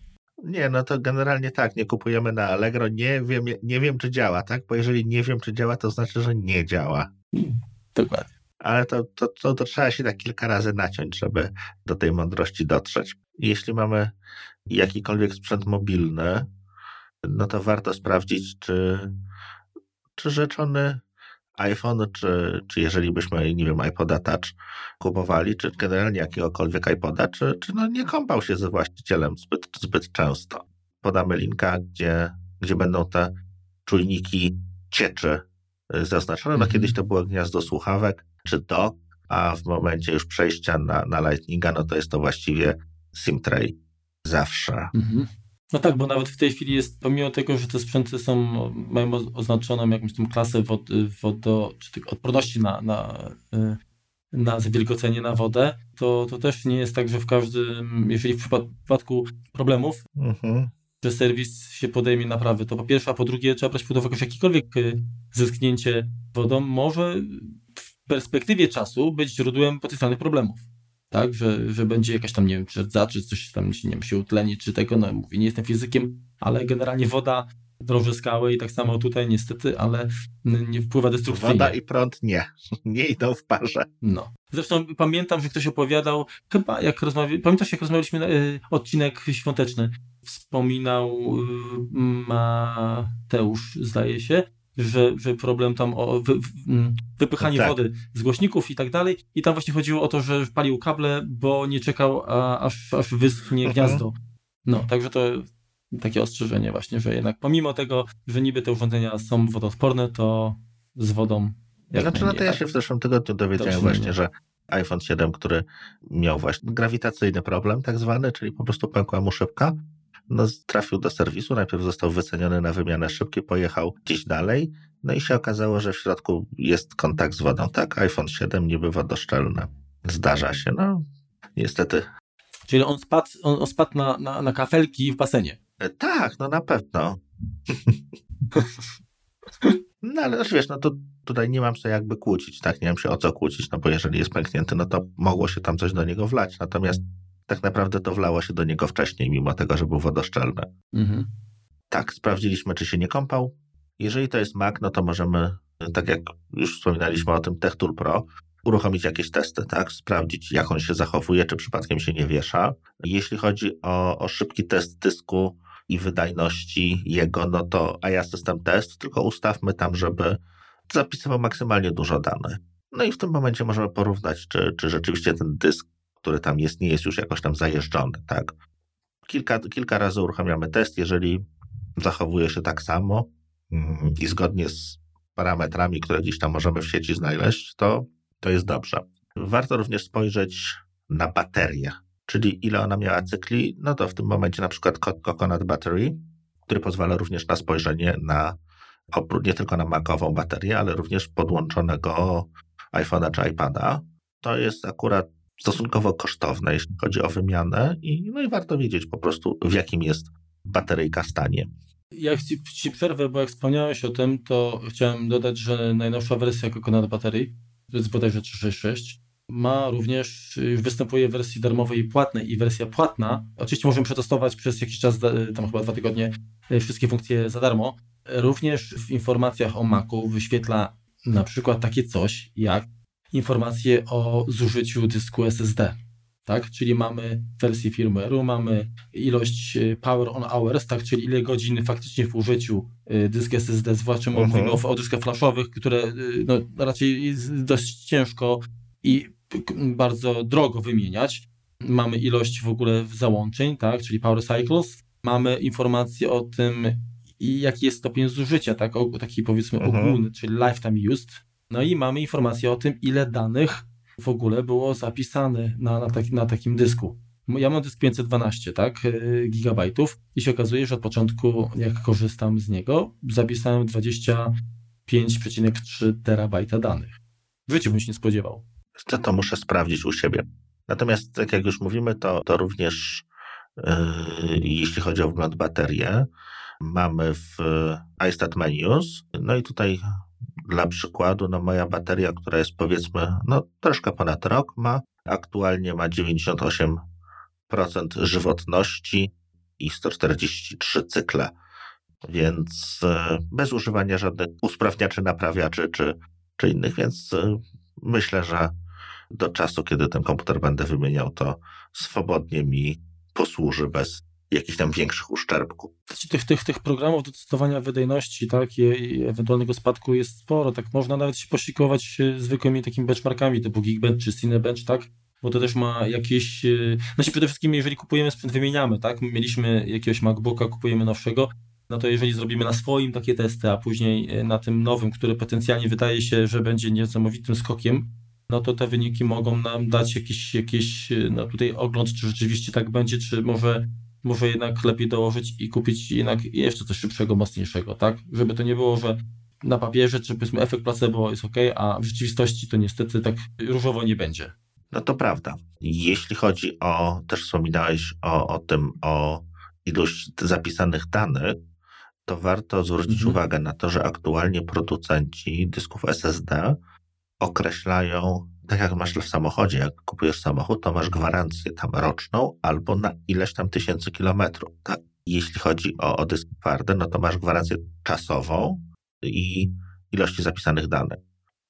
Nie, no to generalnie tak, nie kupujemy na Allegro, nie wiem, nie wiem czy działa, tak? Bo jeżeli nie wiem czy działa, to znaczy, że nie działa. Hmm, dokładnie. Ale to, to, to, to trzeba się tak kilka razy naciąć, żeby do tej mądrości dotrzeć. Jeśli mamy jakikolwiek sprzęt mobilny, no to warto sprawdzić, czy czy rzeczony iPhone, czy, czy jeżeli byśmy, nie wiem, iPoda Touch kupowali, czy generalnie jakiegokolwiek iPoda, czy, czy no nie kąpał się ze właścicielem zbyt, zbyt często. Podamy linka, gdzie, gdzie będą te czujniki cieczy y, zaznaczone. No kiedyś to było gniazdo słuchawek, czy dock, a w momencie już przejścia na, na Lightninga, no to jest to właściwie SIM-tray zawsze. Mhm. No tak, bo nawet w tej chwili jest, pomimo tego, że te sprzęty są, mają oznaczoną jakąś tą klasę wod, wodo, czy odporności na, na, y, na zawilgocenie na wodę, to, to też nie jest tak, że w każdym, jeżeli w przypadku problemów, mhm. że serwis się podejmie naprawy, to po pierwsze, a po drugie trzeba brać pod uwagę, że jakiekolwiek y, zetknięcie wodą może w perspektywie czasu być źródłem potencjalnych problemów tak, że, że będzie jakaś tam, nie wiem, czy rdza, czy coś tam nie wiem, się utleni, czy tego, no mówię, nie jestem fizykiem, ale generalnie woda drąży skałę i tak samo tutaj niestety, ale nie wpływa destrukcyjnie. Woda i prąd nie, [LAUGHS] nie idą w parze. No. Zresztą pamiętam, że ktoś opowiadał, chyba jak rozmawialiśmy, pamiętasz jak rozmawialiśmy, y, odcinek świąteczny, wspominał y, Mateusz, zdaje się, że, że problem tam o wy, mm, wypychanie tak. wody z głośników i tak dalej. I tam właśnie chodziło o to, że palił kable, bo nie czekał, a, aż, aż wyschnie mhm. gniazdo. No, także to takie ostrzeżenie właśnie, że jednak pomimo tego, że niby te urządzenia są wodoodporne, to z wodą znaczy, no to ja tak? się w zeszłym tygodniu dowiedziałem właśnie, że iPhone 7, który miał właśnie grawitacyjny problem tak zwany, czyli po prostu pękła mu szybka, no, trafił do serwisu, najpierw został wyceniony na wymianę szybkie, pojechał gdzieś dalej, no i się okazało, że w środku jest kontakt z wodą. Tak, iPhone 7 niby wodoszczelne. Zdarza się, no niestety. Czyli on spadł, on, on spadł na, na, na kafelki w basenie. E, tak, no na pewno. [LAUGHS] no ale wiesz, no to tutaj nie mam się jakby kłócić, tak, nie mam się o co kłócić, no bo jeżeli jest pęknięty, no to mogło się tam coś do niego wlać, natomiast tak naprawdę to wlało się do niego wcześniej, mimo tego, że był wodoszczelny. Mhm. Tak, sprawdziliśmy, czy się nie kąpał. Jeżeli to jest Mac, no to możemy, tak jak już wspominaliśmy o tym TechTool Pro, uruchomić jakieś testy, tak? Sprawdzić, jak on się zachowuje, czy przypadkiem się nie wiesza. Jeśli chodzi o, o szybki test dysku i wydajności jego, no to IA System Test, tylko ustawmy tam, żeby zapisywał maksymalnie dużo danych. No i w tym momencie możemy porównać, czy, czy rzeczywiście ten dysk który tam jest, nie jest już jakoś tam zajeżdżony, tak? Kilka, kilka razy uruchamiamy test, jeżeli zachowuje się tak samo mm, i zgodnie z parametrami, które gdzieś tam możemy w sieci znaleźć, to, to jest dobrze. Warto również spojrzeć na baterię, czyli ile ona miała cykli, no to w tym momencie na przykład Coconut Battery, który pozwala również na spojrzenie na nie tylko na makową baterię, ale również podłączonego iPhone'a czy iPada. To jest akurat stosunkowo kosztowne, jeśli chodzi o wymianę i, no i warto wiedzieć po prostu, w jakim jest bateryjka stanie. Jak ci, ci przerwę, bo jak wspomniałeś o tym, to chciałem dodać, że najnowsza wersja Coconut Battery, to jest bodajże 366, ma również, występuje w wersji darmowej i płatnej i wersja płatna. Oczywiście możemy przetestować przez jakiś czas, tam chyba dwa tygodnie, e, wszystkie funkcje za darmo. Również w informacjach o Macu wyświetla na przykład takie coś jak informacje o zużyciu dysku SSD. Tak? Czyli mamy wersję firmware'u, mamy ilość e, power on hours, tak? czyli ile godzin faktycznie w użyciu e, dysk SSD, zwłaszcza uh-huh. mówimy o, o dyskach flashowych, które e, no, raczej jest dość ciężko i bardzo drogo wymieniać. Mamy ilość w ogóle załączeń, tak? czyli power cycles. Mamy informacje o tym, jaki jest stopień zużycia, tak? O, taki powiedzmy uh-huh. ogólny, czyli lifetime used, no i mamy informację o tym, ile danych w ogóle było zapisane na, na, taki, na takim dysku. Ja mam dysk 512, tak, y, gigabajtów i się okazuje, że od początku, jak korzystam z niego, zapisałem 25,3 terabajta danych. W bym się nie spodziewał. To, to muszę sprawdzić u siebie. Natomiast, tak jak już mówimy, to, to również yy, jeśli chodzi o wgląd baterię, mamy w iStat Menus, no i tutaj dla przykładu, no moja bateria, która jest powiedzmy, no troszkę ponad rok ma, aktualnie ma 98% żywotności i 143 cykle, więc e, bez używania żadnych usprawniaczy, naprawiaczy czy, czy innych, więc e, myślę, że do czasu, kiedy ten komputer będę wymieniał, to swobodnie mi posłuży bez, jakichś tam większych uszczerbków. Tych, tych, tych programów do testowania wydajności tak, i, i ewentualnego spadku jest sporo. Tak można nawet się posikować zwykłymi takimi benchmarkami typu Geekbench czy Cinebench, tak? Bo to też ma jakieś. Znaczy przede wszystkim, jeżeli kupujemy sprzęt, wymieniamy, tak? Mieliśmy jakiegoś MacBooka, kupujemy nowszego, no to jeżeli zrobimy na swoim takie testy, a później na tym nowym, który potencjalnie wydaje się, że będzie niesamowitym skokiem, no to te wyniki mogą nam dać jakiś, jakiś no tutaj ogląd, czy rzeczywiście tak będzie, czy może, może jednak lepiej dołożyć i kupić jednak jeszcze coś szybszego, mocniejszego, tak? Żeby to nie było, że na papierze, czy powiedzmy efekt placebo jest ok, a w rzeczywistości to niestety tak różowo nie będzie. No to prawda. Jeśli chodzi o, też wspominałeś o, o tym, o ilość zapisanych danych, to warto zwrócić mhm. uwagę na to, że aktualnie producenci dysków SSD określają, tak jak masz w samochodzie, jak kupujesz samochód, to masz gwarancję tam roczną albo na ileś tam tysięcy kilometrów. Tak? Jeśli chodzi o, o dysk twardy, no to masz gwarancję czasową i ilości zapisanych danych.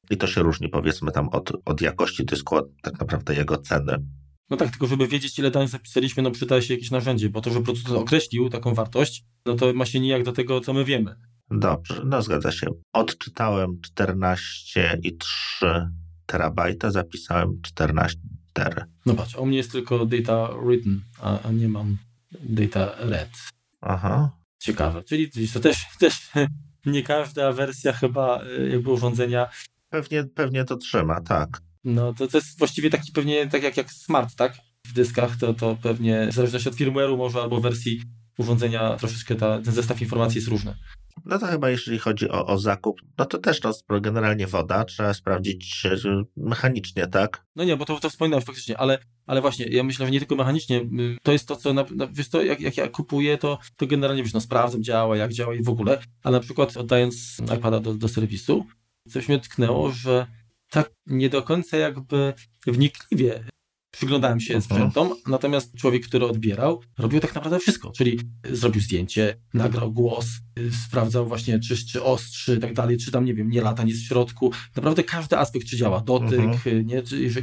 I to się różni powiedzmy tam od, od jakości dysku, od tak naprawdę jego ceny. No tak, tylko żeby wiedzieć, ile danych zapisaliśmy, no przyda się jakieś narzędzie, bo to, że producent określił taką wartość, no to ma się nijak do tego, co my wiemy. Dobrze, no zgadza się. Odczytałem 14,3 terabajta, zapisałem 14,4. No patrz, u mnie jest tylko data written, a, a nie mam data read. Aha. Ciekawe, czyli to też, [LAUGHS] też nie każda wersja chyba y, jakby urządzenia. Pewnie, pewnie to trzyma, tak. No to, to jest właściwie taki pewnie tak jak, jak smart, tak? W dyskach to, to pewnie w zależności od firmware'u może albo wersji urządzenia troszeczkę ta, ten zestaw informacji jest różny. No to chyba jeżeli chodzi o, o zakup, no to też no, generalnie woda, trzeba sprawdzić mechanicznie, tak? No nie, bo to, to wspominałem faktycznie, ale, ale właśnie, ja myślę, że nie tylko mechanicznie, y, to jest to, co, na, na, wiesz to, jak, jak ja kupuję, to, to generalnie, wiesz, no sprawdzam, działa, jak działa i w ogóle, a na przykład oddając iPada do, do serwisu, coś mnie tknęło, że tak nie do końca jakby wnikliwie przyglądałem się sprzętom, natomiast człowiek, który odbierał, robił tak naprawdę wszystko, czyli zrobił zdjęcie, nagrał głos, y, sprawdzał właśnie, czy, czy ostrzy i tak dalej, czy tam, nie wiem, nie lata nic w środku. Naprawdę każdy aspekt, czy działa dotyk, mhm. Y, nie, czy,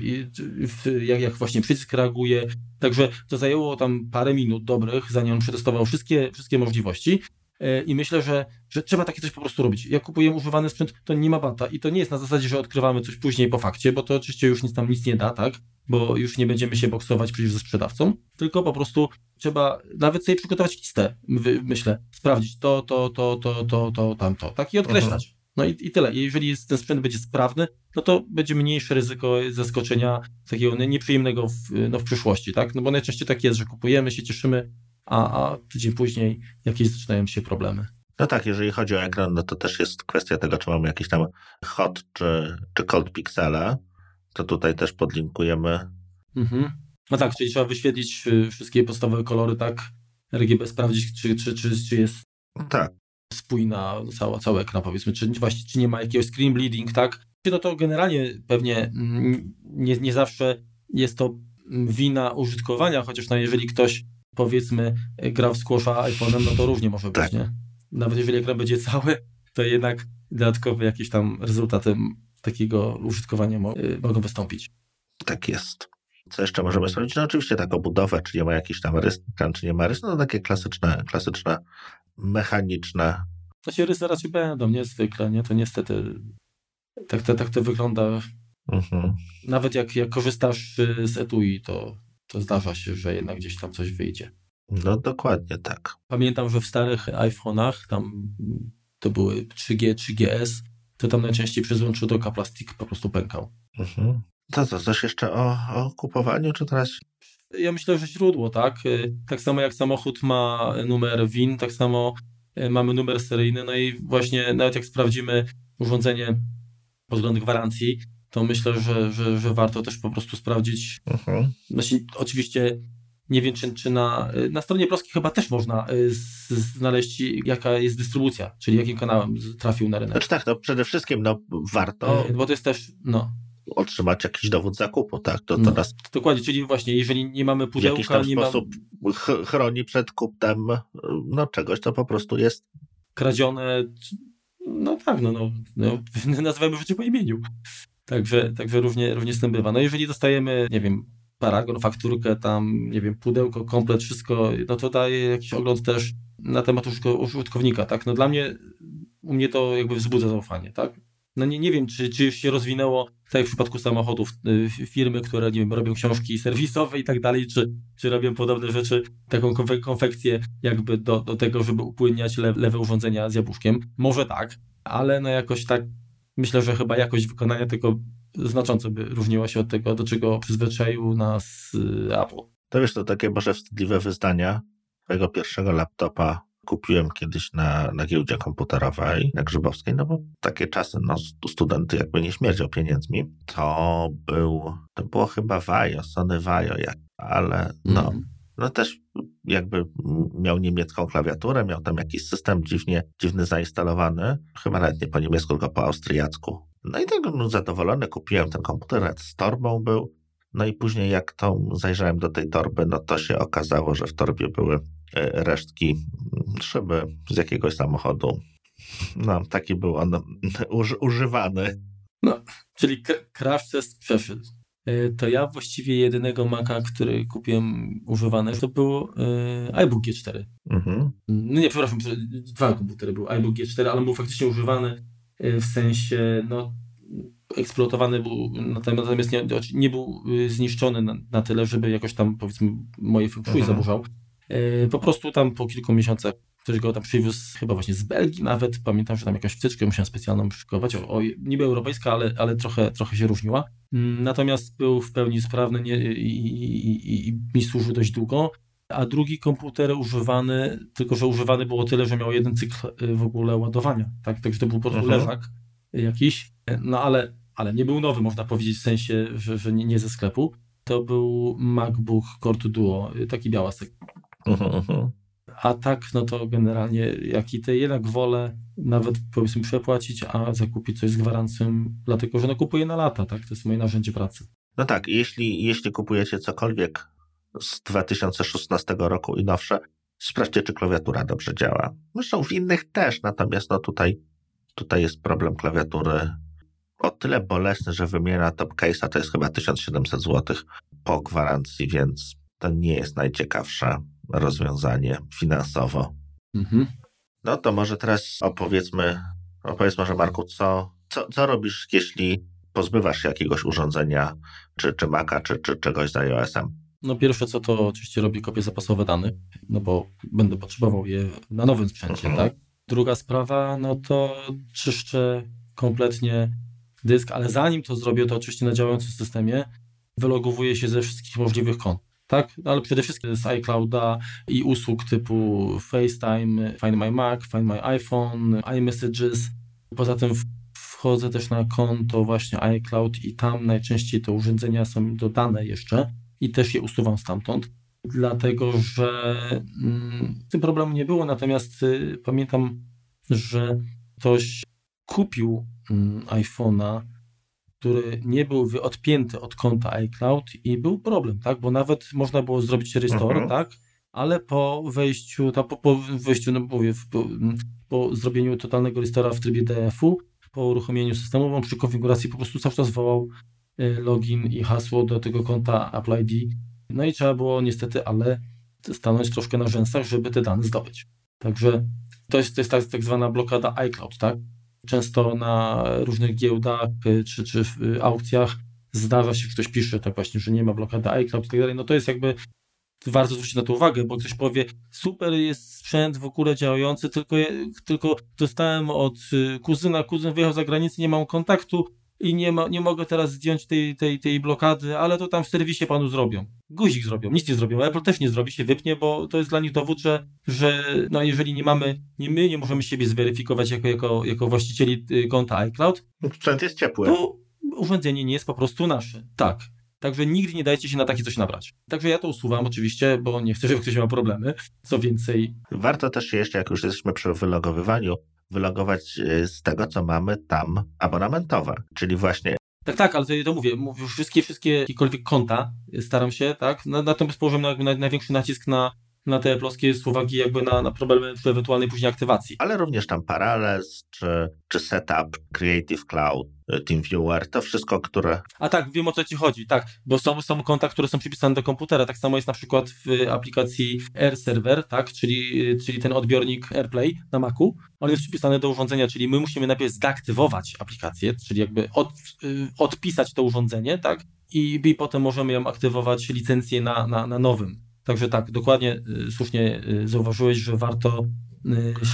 czy, jak, jak właśnie przycisk reaguje. Także to zajęło tam parę minut dobrych, zanim on przetestował wszystkie, wszystkie możliwości. Y, I myślę, że, że trzeba takie coś po prostu robić. Jak kupujemy używany sprzęt, to nie ma bata. I to nie jest na zasadzie, że odkrywamy coś później po fakcie, bo to oczywiście już nic tam nic nie da, tak? bo już nie będziemy się boksować przecież ze sprzedawcą, tylko po prostu trzeba nawet sobie przygotować listę, myślę, sprawdzić to, to, to, to, to, to, tamto, tak i odkreślać. Mhm. No i, i tyle. Jeżeli ten sprzęt będzie sprawny, no to będzie mniejsze ryzyko zaskoczenia takiego nieprzyjemnego w, no, w przyszłości, tak? No bo najczęściej tak jest, że kupujemy, się cieszymy, a, a tydzień później jakieś zaczynają się problemy. No tak, jeżeli chodzi o ekran, no to też jest kwestia tego, czy mamy jakiś tam hot czy, czy cold pixela, to tutaj też podlinkujemy. Mhm. No tak, czyli trzeba wyświetlić y, wszystkie podstawowe kolory, tak? RGB sprawdzić, czy, czy, czy, czy jest tak. spójna cała, cały ekran, powiedzmy, czy, właśnie, czy nie ma jakiegoś screen bleeding, tak? No to generalnie pewnie mm, nie, nie zawsze jest to wina użytkowania, chociaż no jeżeli ktoś powiedzmy gra w squasha iPhone'em, no to równie może być, tak. nie? Nawet jeżeli ekran będzie cały, to jednak dodatkowe jakieś tam rezultaty takiego użytkowania y, mogą wystąpić. Tak jest. Co jeszcze możemy sprawdzić? No oczywiście taką budowę, czy nie ma jakiś tam rys, czy nie ma rys, no takie klasyczne, klasyczne, mechaniczne. To się rysy raczej będą, niezwykle, nie? To niestety tak to, tak to wygląda. Mhm. Nawet jak, jak korzystasz y, z etui, to, to zdarza się, że jednak gdzieś tam coś wyjdzie. No dokładnie tak. Pamiętam, że w starych iPhone'ach, tam to były 3G, 3GS, to tam najczęściej przez łączodoka plastik po prostu pękał. Mhm. To co, coś jeszcze o, o kupowaniu, czy teraz? Ja myślę, że źródło, tak? Y, tak samo jak samochód ma numer WIN, tak samo y, mamy numer seryjny, no i właśnie nawet jak sprawdzimy urządzenie pod względem gwarancji, to myślę, że, że, że warto też po prostu sprawdzić. Mhm. Znaczy, oczywiście nie wiem, czy, czy na, na stronie Proski chyba też można y, znaleźć, jaka jest dystrybucja, czyli jakim kanałem trafił na rynek. Znaczy tak, no przede wszystkim no, warto. Y, bo to jest też, no. Otrzymać jakiś dowód zakupu, tak? To, to no, nas dokładnie, czyli właśnie, jeżeli nie mamy pudełka, w jakiś tam nie sposób chroni przed kupnem no, czegoś, to po prostu jest kradzione. No tak, no, no, no [LAUGHS] nazywamy życie po imieniu. Także, także równie, równie z tym bywa. No jeżeli dostajemy, nie wiem, paragon, fakturkę, tam, nie wiem, pudełko, komplet, wszystko, no to daje jakiś ogląd też na temat użytkownika, tak? No dla mnie, u mnie to jakby wzbudza zaufanie, tak? No nie, nie wiem, czy, czy się rozwinęło, tak jak w przypadku samochodów, y, firmy, które, nie wiem, robią książki serwisowe i tak dalej, czy, czy robią podobne rzeczy, taką konfekcję jakby do, do tego, żeby upłynniać le, lewe urządzenia z jabłuszkiem. Może tak, ale no jakoś tak, myślę, że chyba jakość wykonania tego znacząco by różniła się od tego, do czego przyzwyczaił nas y, Apple. To wiesz, to takie może wstydliwe wyznania twojego pierwszego laptopa kupiłem kiedyś na, na giełdzie komputerowej na Grzybowskiej, no bo takie czasy, no studenty jakby nie śmierdział pieniędzmi. To był, to było chyba Vajo, Sony Vajo, jak, ale no, mm. No też jakby miał niemiecką klawiaturę, miał tam jakiś system dziwnie, dziwny zainstalowany, chyba nawet nie po niemiecku, tylko po austriacku. No i tak no, zadowolony kupiłem ten komputer, z torbą był, no i później jak to zajrzałem do tej torby, no to się okazało, że w torbie były e, resztki mm, szyby z jakiegoś samochodu. No, taki był on uż, używany. No, czyli crash test przeszedł. E, to ja właściwie jedynego Maca, który kupiłem używany, to był e, iBook G4. Mhm. No nie, przepraszam, dwa komputery był iBook G4, ale był faktycznie używany w sensie, no eksploatowany był, natomiast nie, nie był zniszczony na, na, tyle, żeby jakoś tam powiedzmy moje shui mhm. zaburzał. E, po prostu tam po kilku miesiącach ktoś go tam przywiózł chyba właśnie z Belgii nawet, pamiętam, że tam jakąś wtyczkę musiałem specjalną szykować, o, o, niby europejska, ale, ale trochę, trochę się różniła. Mm, natomiast był w pełni sprawny nie, i, i, i, mi służył dość długo. A drugi komputer używany, tylko że używany było tyle, że miał jeden cykl y, w ogóle ładowania. Tak, także to był po prostu mhm. leżak jakiś, no ale, ale nie był nowy, można powiedzieć, w sensie, że, że nie, nie ze sklepu. To był MacBook Core Duo, taki białasek. A tak, no to generalnie, jak i te jednak wolę nawet powiedzmy przepłacić, a zakupić coś z gwarancją, dlatego że no kupuję na lata, tak? To jest moje narzędzie pracy. No tak, jeśli, jeśli kupujecie cokolwiek z 2016 roku i nowsze, sprawdźcie, czy klawiatura dobrze działa. Zresztą w innych też, natomiast no tutaj Tutaj jest problem klawiatury o tyle bolesny, że wymiana top case'a to jest chyba 1700 zł po gwarancji, więc to nie jest najciekawsze rozwiązanie finansowo. Mhm. No to może teraz opowiedzmy, opowiedz może Marku, co, co, co robisz, jeśli pozbywasz się jakiegoś urządzenia, czy, czy Maca, czy, czy czegoś z iOS-em? No pierwsze co to oczywiście robię kopie zapasowe danych, no bo będę potrzebował je na nowym sprzęcie, mhm. tak? Druga sprawa, no to czyszczę kompletnie dysk, ale zanim to zrobię, to oczywiście na działającym systemie wylogowuję się ze wszystkich możliwych kont. Tak, ale przede wszystkim z iClouda i usług typu FaceTime, Find My Mac, Find My iPhone, iMessages. Poza tym wchodzę też na konto właśnie iCloud i tam najczęściej te urządzenia są dodane jeszcze i też je usuwam stamtąd dlatego że mm, tym problemu nie było, natomiast y, pamiętam, że ktoś kupił mm, iPhone'a, który nie był odpięty od konta iCloud i był problem, tak, bo nawet można było zrobić restore, mhm. tak, ale po wejściu, ta, po, po wejściu, no mówię, po, po zrobieniu totalnego restora w trybie DF-u, po uruchomieniu systemu, on przy konfiguracji po prostu cały czas wołał y, login i hasło do tego konta Apple ID no i trzeba było niestety, ale stanąć troszkę na rzęsach, żeby te dane zdobyć. Także to jest, to jest tak, tak zwana blokada iCloud, tak? Często na różnych giełdach y, czy, czy y, aukcjach zdarza się, ktoś pisze tak właśnie, że nie ma blokady iCloud i tak dalej. No to jest jakby warto zwrócić na to uwagę, bo ktoś powie, super jest sprzęt w ogóle działający, tylko, tylko dostałem od y, kuzyna, kuzyn wyjechał za granicę, nie mam kontaktu, i nie, ma, nie mogę teraz zdjąć tej, tej, tej blokady, ale to tam w serwisie panu zrobią. Guzik zrobią, nic nie zrobią. Apple też nie zrobi, się wypnie, bo to jest dla nich dowód, że, że no jeżeli nie mamy, nie my nie możemy siebie zweryfikować jako, jako, jako właścicieli y, konta iCloud. Sprzęt jest ciepły. To urządzenie nie jest po prostu nasze. Tak. Także nigdy nie dajcie się na takie coś nabrać. Także ja to usuwam oczywiście, bo nie chcę, żeby ktoś miał problemy. Co więcej. Warto też jeszcze, jak już jesteśmy przy wylogowywaniu, wylogować e, z tego, co mamy tam abonamentowe, czyli właśnie tak, tak, ale to, to mówię, mówię, wszystkie, wszystkie jakiekolwiek konta staram się, tak, natomiast położyłem na, na, największy nacisk na, na te polskie z uwagi jakby na, na problemy ewentualnej później aktywacji. Ale również tam Parallels, czy, czy Setup, Creative Cloud, TeamViewer, to wszystko, które... A tak, wiem o co ci chodzi, tak, bo są, są konta, które są przypisane do komputera, tak samo jest na przykład w aplikacji Air Server, tak, czyli, czyli ten odbiornik AirPlay na Macu, on jest przypisany do urządzenia, czyli my musimy najpierw zdeaktywować aplikację, czyli jakby od, y, odpisać to urządzenie, tak, i, i potem możemy ją aktywować licencję na, na, na nowym. Także tak, dokładnie y, słusznie y, zauważyłeś, że warto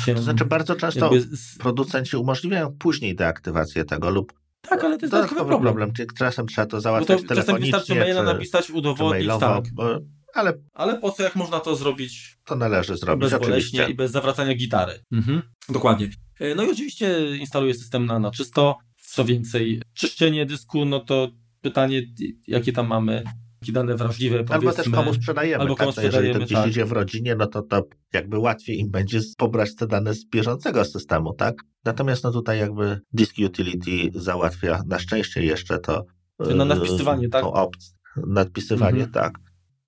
się. To znaczy, bardzo często producenci umożliwiają później deaktywację tego lub tak, ale to jest dodatkowy problem. problem. Czyli czasem trzeba to załatwiać to telefonicznie. Czasem wystarczy maila napisać, udowodnić, tak. Bo, ale, ale po co, jak można to zrobić? To należy zrobić, oczywiście. i bez zawracania gitary. Mhm. Dokładnie. No i oczywiście instaluję system na, na czysto. Co więcej, czyszczenie dysku, no to pytanie, jakie tam mamy dane wrażliwe. Albo też komu sprzedajemy. Albo komu tak, sprzedajemy jeżeli to gdzieś tak. idzie w rodzinie, no to, to jakby łatwiej im będzie pobrać te dane z bieżącego systemu, tak? Natomiast no tutaj jakby Disk Utility załatwia na szczęście jeszcze to. Na nadpisywanie, tak? Opcję, nadpisywanie, mhm. tak.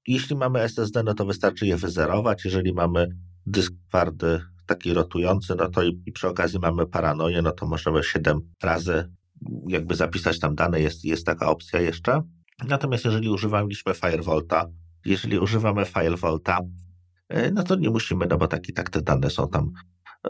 Jeśli mamy SSD, no to wystarczy je wyzerować. Jeżeli mamy dysk twardy, taki rotujący, no to i, i przy okazji mamy paranoję, no to możemy 7 razy jakby zapisać tam dane, jest, jest taka opcja jeszcze. Natomiast jeżeli używaliśmy Firevolta, jeżeli używamy Firevolta, e, no to nie musimy, no bo tak i tak te dane są tam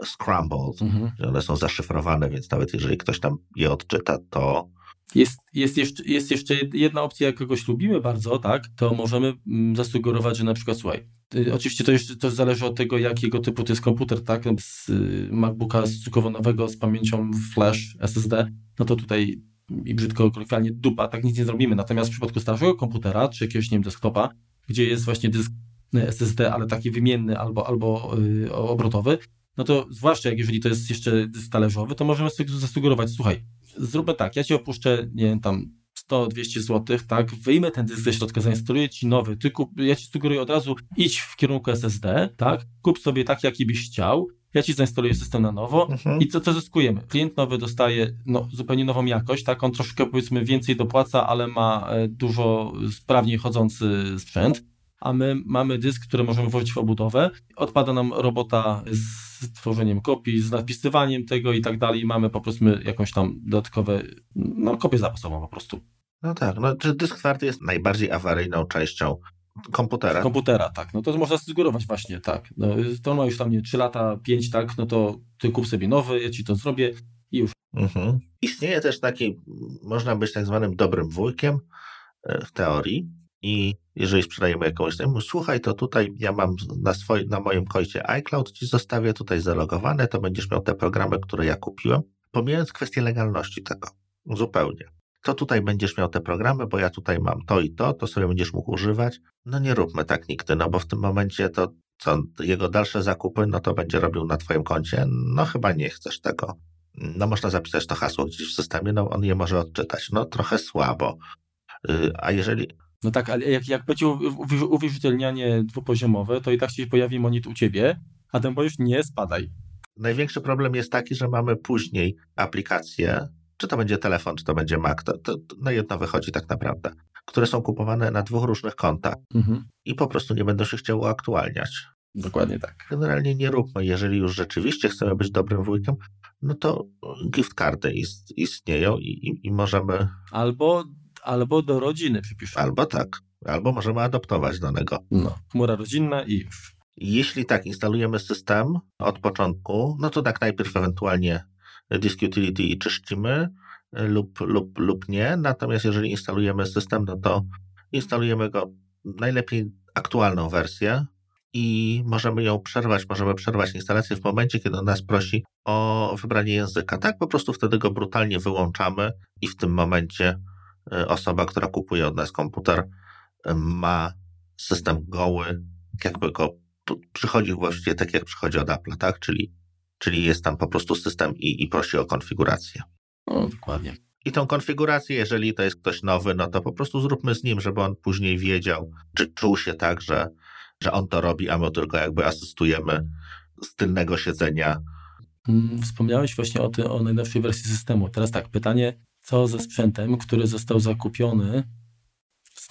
scrambled, mhm. one są zaszyfrowane, więc nawet jeżeli ktoś tam je odczyta, to jest, jest, jeszcze, jest jeszcze jedna opcja, jak kogoś lubimy bardzo, tak, to możemy mm, zasugerować, że na przykład, słuchaj, y, oczywiście to jeszcze to zależy od tego, jakiego typu to jest komputer, tak, z y, MacBooka stosunkowo nowego z pamięcią flash SSD, no to tutaj i brzydko kolokwialnie dupa, tak nic nie zrobimy. Natomiast w przypadku starszego komputera, czy jakiegoś, nie wiem, desktopa, gdzie jest właśnie dysk SSD, ale taki wymienny albo, albo yy, obrotowy, no to zwłaszcza jak jeżeli to jest jeszcze dysk talerzowy, to możemy sobie zasugerować, słuchaj, zróbmy tak, ja ci opuszczę, nie wiem, tam 100-200 zł, tak, wyjmę ten dysk ze środka, zainstaluję ci nowy, ty kup, ja ci sugeruję od razu idź w kierunku SSD, tak, kup sobie tak, jaki byś chciał, ja ci zainstaluję system na nowo mhm. i co, co zyskujemy? Klient nowy dostaje no, zupełnie nową jakość, tak? On troszkę powiedzmy więcej dopłaca, ale ma e, dużo sprawniej chodzący sprzęt, a my mamy dysk, który możemy włożyć w obudowę. Odpada nam robota z tworzeniem kopii, z napisywaniem tego i tak dalej. Mamy po prostu jakąś tam dodatkowe, no kopię zapasową po prostu. No tak, no, dysk twardy jest najbardziej awaryjną częścią Komputera. Komputera, tak. No to można zgórować właśnie, tak. No, to ma już tam nie 3 lata, 5, tak, no to ty kup sobie nowy, ja ci to zrobię i już. Mhm. Istnieje też taki, można być tak zwanym dobrym wujkiem e, w teorii i jeżeli sprzedajemy jakąś, słuchaj, to tutaj ja mam na, swoim, na moim koncie iCloud, ci zostawię tutaj zalogowane, to będziesz miał te programy, które ja kupiłem, pomijając kwestię legalności tego, zupełnie to tutaj będziesz miał te programy, bo ja tutaj mam to i to, to sobie będziesz mógł używać. No nie róbmy tak nigdy, no bo w tym momencie to co, jego dalsze zakupy, no to będzie robił na twoim koncie, no chyba nie chcesz tego. No można zapisać to hasło gdzieś w systemie, no on je może odczytać, no trochę słabo. Yy, a jeżeli... No tak, ale jak, jak będzie uwierzytelnianie dwupoziomowe, to i tak się pojawi monit u ciebie, a ten powiesz nie, spadaj. Największy problem jest taki, że mamy później aplikacje, czy to będzie telefon, czy to będzie Mac, to, to, to na jedno wychodzi tak naprawdę, które są kupowane na dwóch różnych kontach mhm. i po prostu nie będą się chciały uaktualniać. Dokładnie tak. Generalnie nie róbmy, jeżeli już rzeczywiście chcemy być dobrym wujkiem, no to gift cardy ist, istnieją i, i, i, możemy... Albo, albo do rodziny przypiszemy. Albo tak, albo możemy adoptować danego. No, chmura rodzinna i. Jeśli tak, instalujemy system od początku, no to tak najpierw ewentualnie disk utility i czyszczymy lub, lub, lub nie. Natomiast jeżeli instalujemy system, no to instalujemy go najlepiej aktualną wersję i możemy ją przerwać, możemy przerwać instalację w momencie, kiedy on nas prosi o wybranie języka. Tak, po prostu wtedy go brutalnie wyłączamy i w tym momencie e, osoba, która kupuje od nas komputer, e, ma system goły, jakby go przychodzi właściwie tak, jak przychodzi od Apple, tak? Czyli czyli jest tam po prostu system i, i prosi o konfigurację. No, dokładnie. I tą konfigurację, jeżeli to jest ktoś nowy, no to po prostu zróbmy z nim, żeby on później wiedział, czy czuł się tak, że, że on to robi, a my tylko jakby asystujemy z tylnego siedzenia. Mm, wspomniałeś właśnie o, ty, o najnowszej wersji systemu. Teraz tak, pytanie, co ze sprzętem, który został zakupiony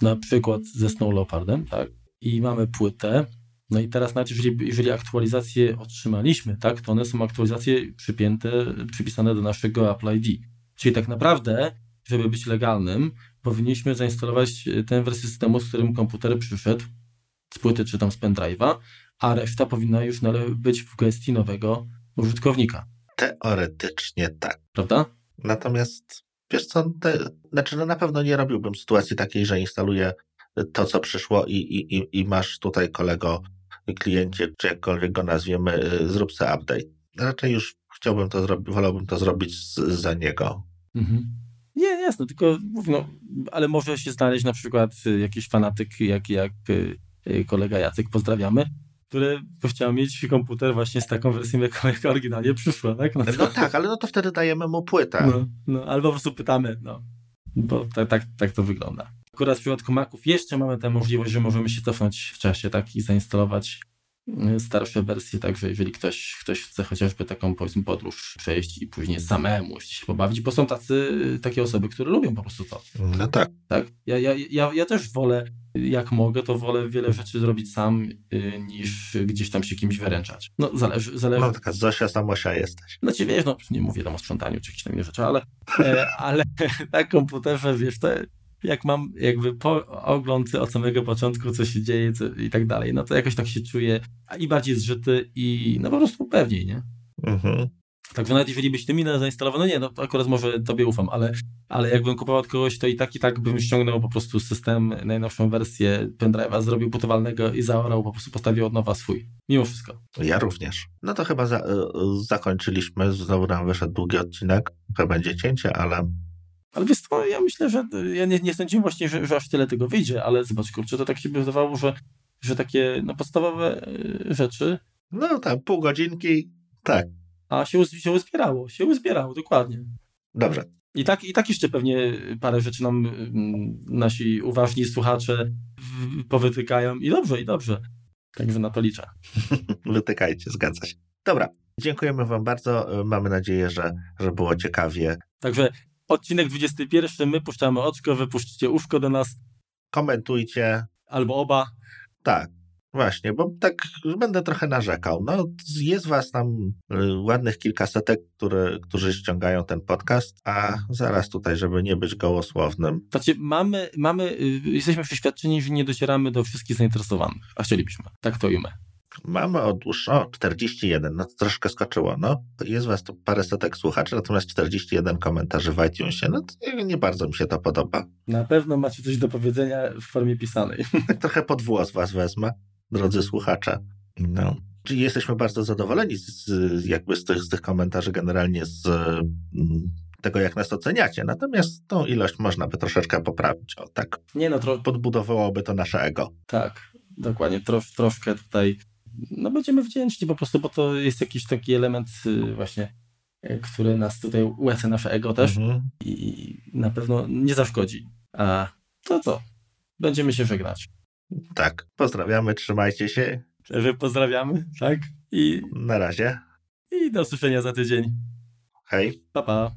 na przykład ze Snow Leopardem, tak? I mamy płytę, No i teraz nawet jeżeli, jeżeli aktualizacje otrzymaliśmy, tak, to one są aktualizacje przypięte, przypisane do naszego Apple ID. Czyli tak naprawdę, żeby być legalnym, powinniśmy zainstalować tę wersję systemu, z którym komputer przyszedł, z płyty czy tam z pendrive'a, a reszta powinna już być w gestii nowego użytkownika. Teoretycznie tak. Prawda? Natomiast wiesz co, te, znaczy no na pewno nie robiłbym sytuacji takiej, że instaluję to, co przyszło i, i, i masz tutaj kolego, kliencie, czy jakkolwiek go nazwiemy, y, zrób update. Raczej już chciałbym to zrobić, wolałbym to zrobić za niego. Mhm. Nie, jasne, tylko no, ale może się znaleźć na przykład jakiś fanatyk, jak, jak y, y, kolega Jacek, pozdrawiamy, który chciał mieć komputer właśnie z taką wersją, jaką, jaka oryginalnie przyszła, tak? No, no, tak, ale no to wtedy dajemy mu płytę. No, no albo po prostu pytamy, no. Bo tak, tak, tak to wygląda. Akurat w przypadku Maców jeszcze mamy tę możliwość, że możemy się cofnąć w czasie tak i zainstalować y, starsze wersje, także jeżeli ktoś, ktoś chce chociażby taką powiedzmy podróż przejść i później samemu się pobawić, bo są tacy, takie osoby, które lubią po prostu to. No tak. tak? Ja, ja, ja, ja też wolę, jak mogę, to wolę wiele rzeczy zrobić sam, y, niż gdzieś tam się kimś wyręczać. No zależy. zależy. No taka Zosia Samosia jesteś. No ci wiesz, no nie mówię tam o sprzątaniu czy jakieś tam inne rzeczy, ale, e, ale [LAUGHS] na komputerze, wiesz, to jak mam jakby po ogląd od samego początku, co się dzieje co, i tak dalej, no to jakoś tak się czuję i bardziej zżyty i no po prostu pewniej, nie? Mhm. Także nawet jeżeli byś ty mi zainstalował, no nie, no akurat może tobie ufam, ale, ale jakbym kupował od kogoś, to i tak i tak bym ściągnął po prostu system, najnowszą wersję pendrive'a, zrobił putowalnego i zaorał, po prostu postawił od nowa swój. Mimo wszystko. Ja również. No to chyba za, y, zakończyliśmy, znowu nam wyszedł długi odcinek, chyba będzie cięcie, ale ale wiesz co, ja myślę, że ja nie, nie sądziłem właśnie, że, że aż tyle tego wyjdzie, ale zobacz, kurczę, to tak się by wydawało, że, że takie no, podstawowe e, rzeczy. No tam pół godzinki, tak. A się, się uzbierało, się uzbierało, dokładnie. Dobrze. I tak, I tak jeszcze pewnie parę rzeczy nam mm, nasi uważni słuchacze powytykają i dobrze, i dobrze. Także na to liczę. [LAUGHS] Wytykajcie, zgadza się. Dobra, dziękujemy Wam bardzo. Mamy nadzieję, że, że było ciekawie. Także Odcinek 21, my puszczamy oczko, wy puszczycie uszko do nas. Komentujcie. Albo oba. Tak, właśnie, bo tak będę trochę narzekał. No, jest was tam y, ładnych kilkasetek, które, którzy ściągają ten podcast, a zaraz tutaj, żeby nie być gołosłownym. Znaczy, mamy, mamy, y, jesteśmy przeświadczeni, że nie docieramy do wszystkich zainteresowanych, a chcielibyśmy. Tak to ujmę. Mamy odłóż, o 41, no to troszkę skoczyło, no. Jest was tu parę setek słuchaczy, natomiast 41 komentarzy w iTunesie, no to nie bardzo mi się to podoba. Na pewno macie coś do powiedzenia w formie pisanej. [LAUGHS] Tak trochę pod włos was wezmę, drodzy słuchacze. No. Czyli jesteśmy bardzo zadowoleni z, jakby z tych, z tych komentarzy generalnie z mm, tego, jak nas oceniacie. Natomiast tą ilość można by troszeczkę poprawić. O, tak. Nie no, tro... podbudowałoby to nasze ego. Tak, dokładnie. Trosz, troszkę tutaj no będziemy wdzięczni po prostu, bo to jest jakiś taki element y, właśnie, y, który nas tutaj ułeca nasze ego też mhm. i na pewno nie zaszkodzi. A to co? Będziemy się żegnać. Tak, pozdrawiamy, trzymajcie się. Wy pozdrawiamy, tak? I na razie. I do usłyszenia za tydzień. Hej. Pa, pa.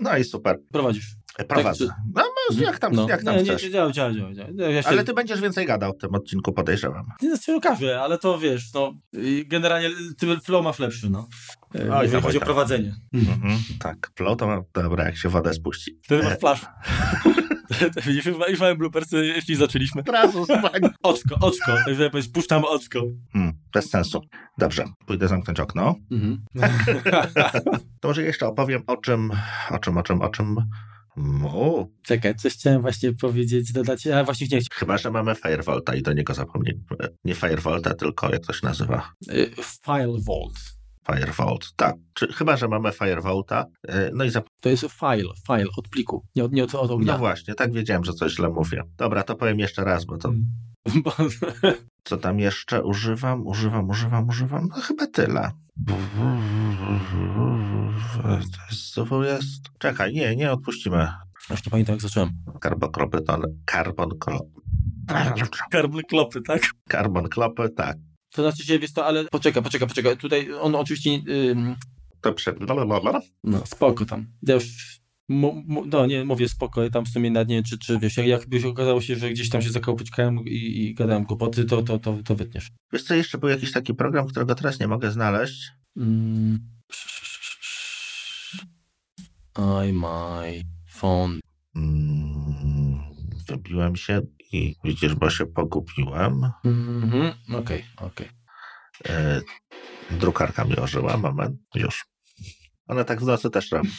No i super. Prowadzisz. Prowadzę. Tak, czy... No, no, jak tam, no. jak tam nie, chcesz. Nie, działa, działa, działa. Ja się... Ale ty będziesz więcej gadał w tym odcinku, podejrzewam. Nie się okaże, ale to wiesz, no, generalnie flow masz lepszy, no. E, Oj, jeżeli chodzi o prowadzenie. Mhm, tak, flow to ma, dobra, jak się wodę spuści. Wtedy masz flash. Widzisz, [LAUGHS] już mamy bloopersy, jeśli zaczęliśmy. Razu, Oczko, oczko, także puszczamy oczko. Hmm, bez sensu. Dobrze, pójdę zamknąć okno. Mhm. [LAUGHS] to może jeszcze opowiem o czym, o czym, o czym, o czym o. Czekaj, coś chciałem właśnie powiedzieć, dodać, a właśnie nie Chyba, że mamy Firevolta i do niego zapomnieliśmy. Nie Firevolta, tylko jak to się nazywa? Y, Firevolt. Tak. Czy, chyba, że mamy Firevolta. Y, no i zap... To jest file, file od pliku, nie od, nie od, od ognia. No właśnie, tak wiedziałem, że coś źle mówię. Dobra, to powiem jeszcze raz, bo to... [LAUGHS] Co tam jeszcze używam? Używam, używam, używam? No chyba tyle. To jest... Czekaj, nie, nie odpuścimy. Już nie pamiętam, jak zacząłem. Karbonkropy to... Karbon... Karbon klopy, tak? Karbon klopy, tak. To znaczy się, wiesz to, ale poczekaj, poczekaj, poczekaj. Tutaj on oczywiście... Ym... To przed... No, spoko tam. Ja już no nie, mówię spokojnie, tam w sumie nad nie czy, czy wiesz, jak, jakbyś okazało się, że gdzieś tam się zakałpyczkałem i, i gadałem głupoty, to, to, to, to wytniesz. Wiesz co, jeszcze był jakiś taki program, którego teraz nie mogę znaleźć. Mm. I my phone. Mm, wybiłem się i widzisz, bo się pogubiłem. Mhm, okej, okej. E, drukarka mi ożyła, moment, już. Ona tak w nocy też robi.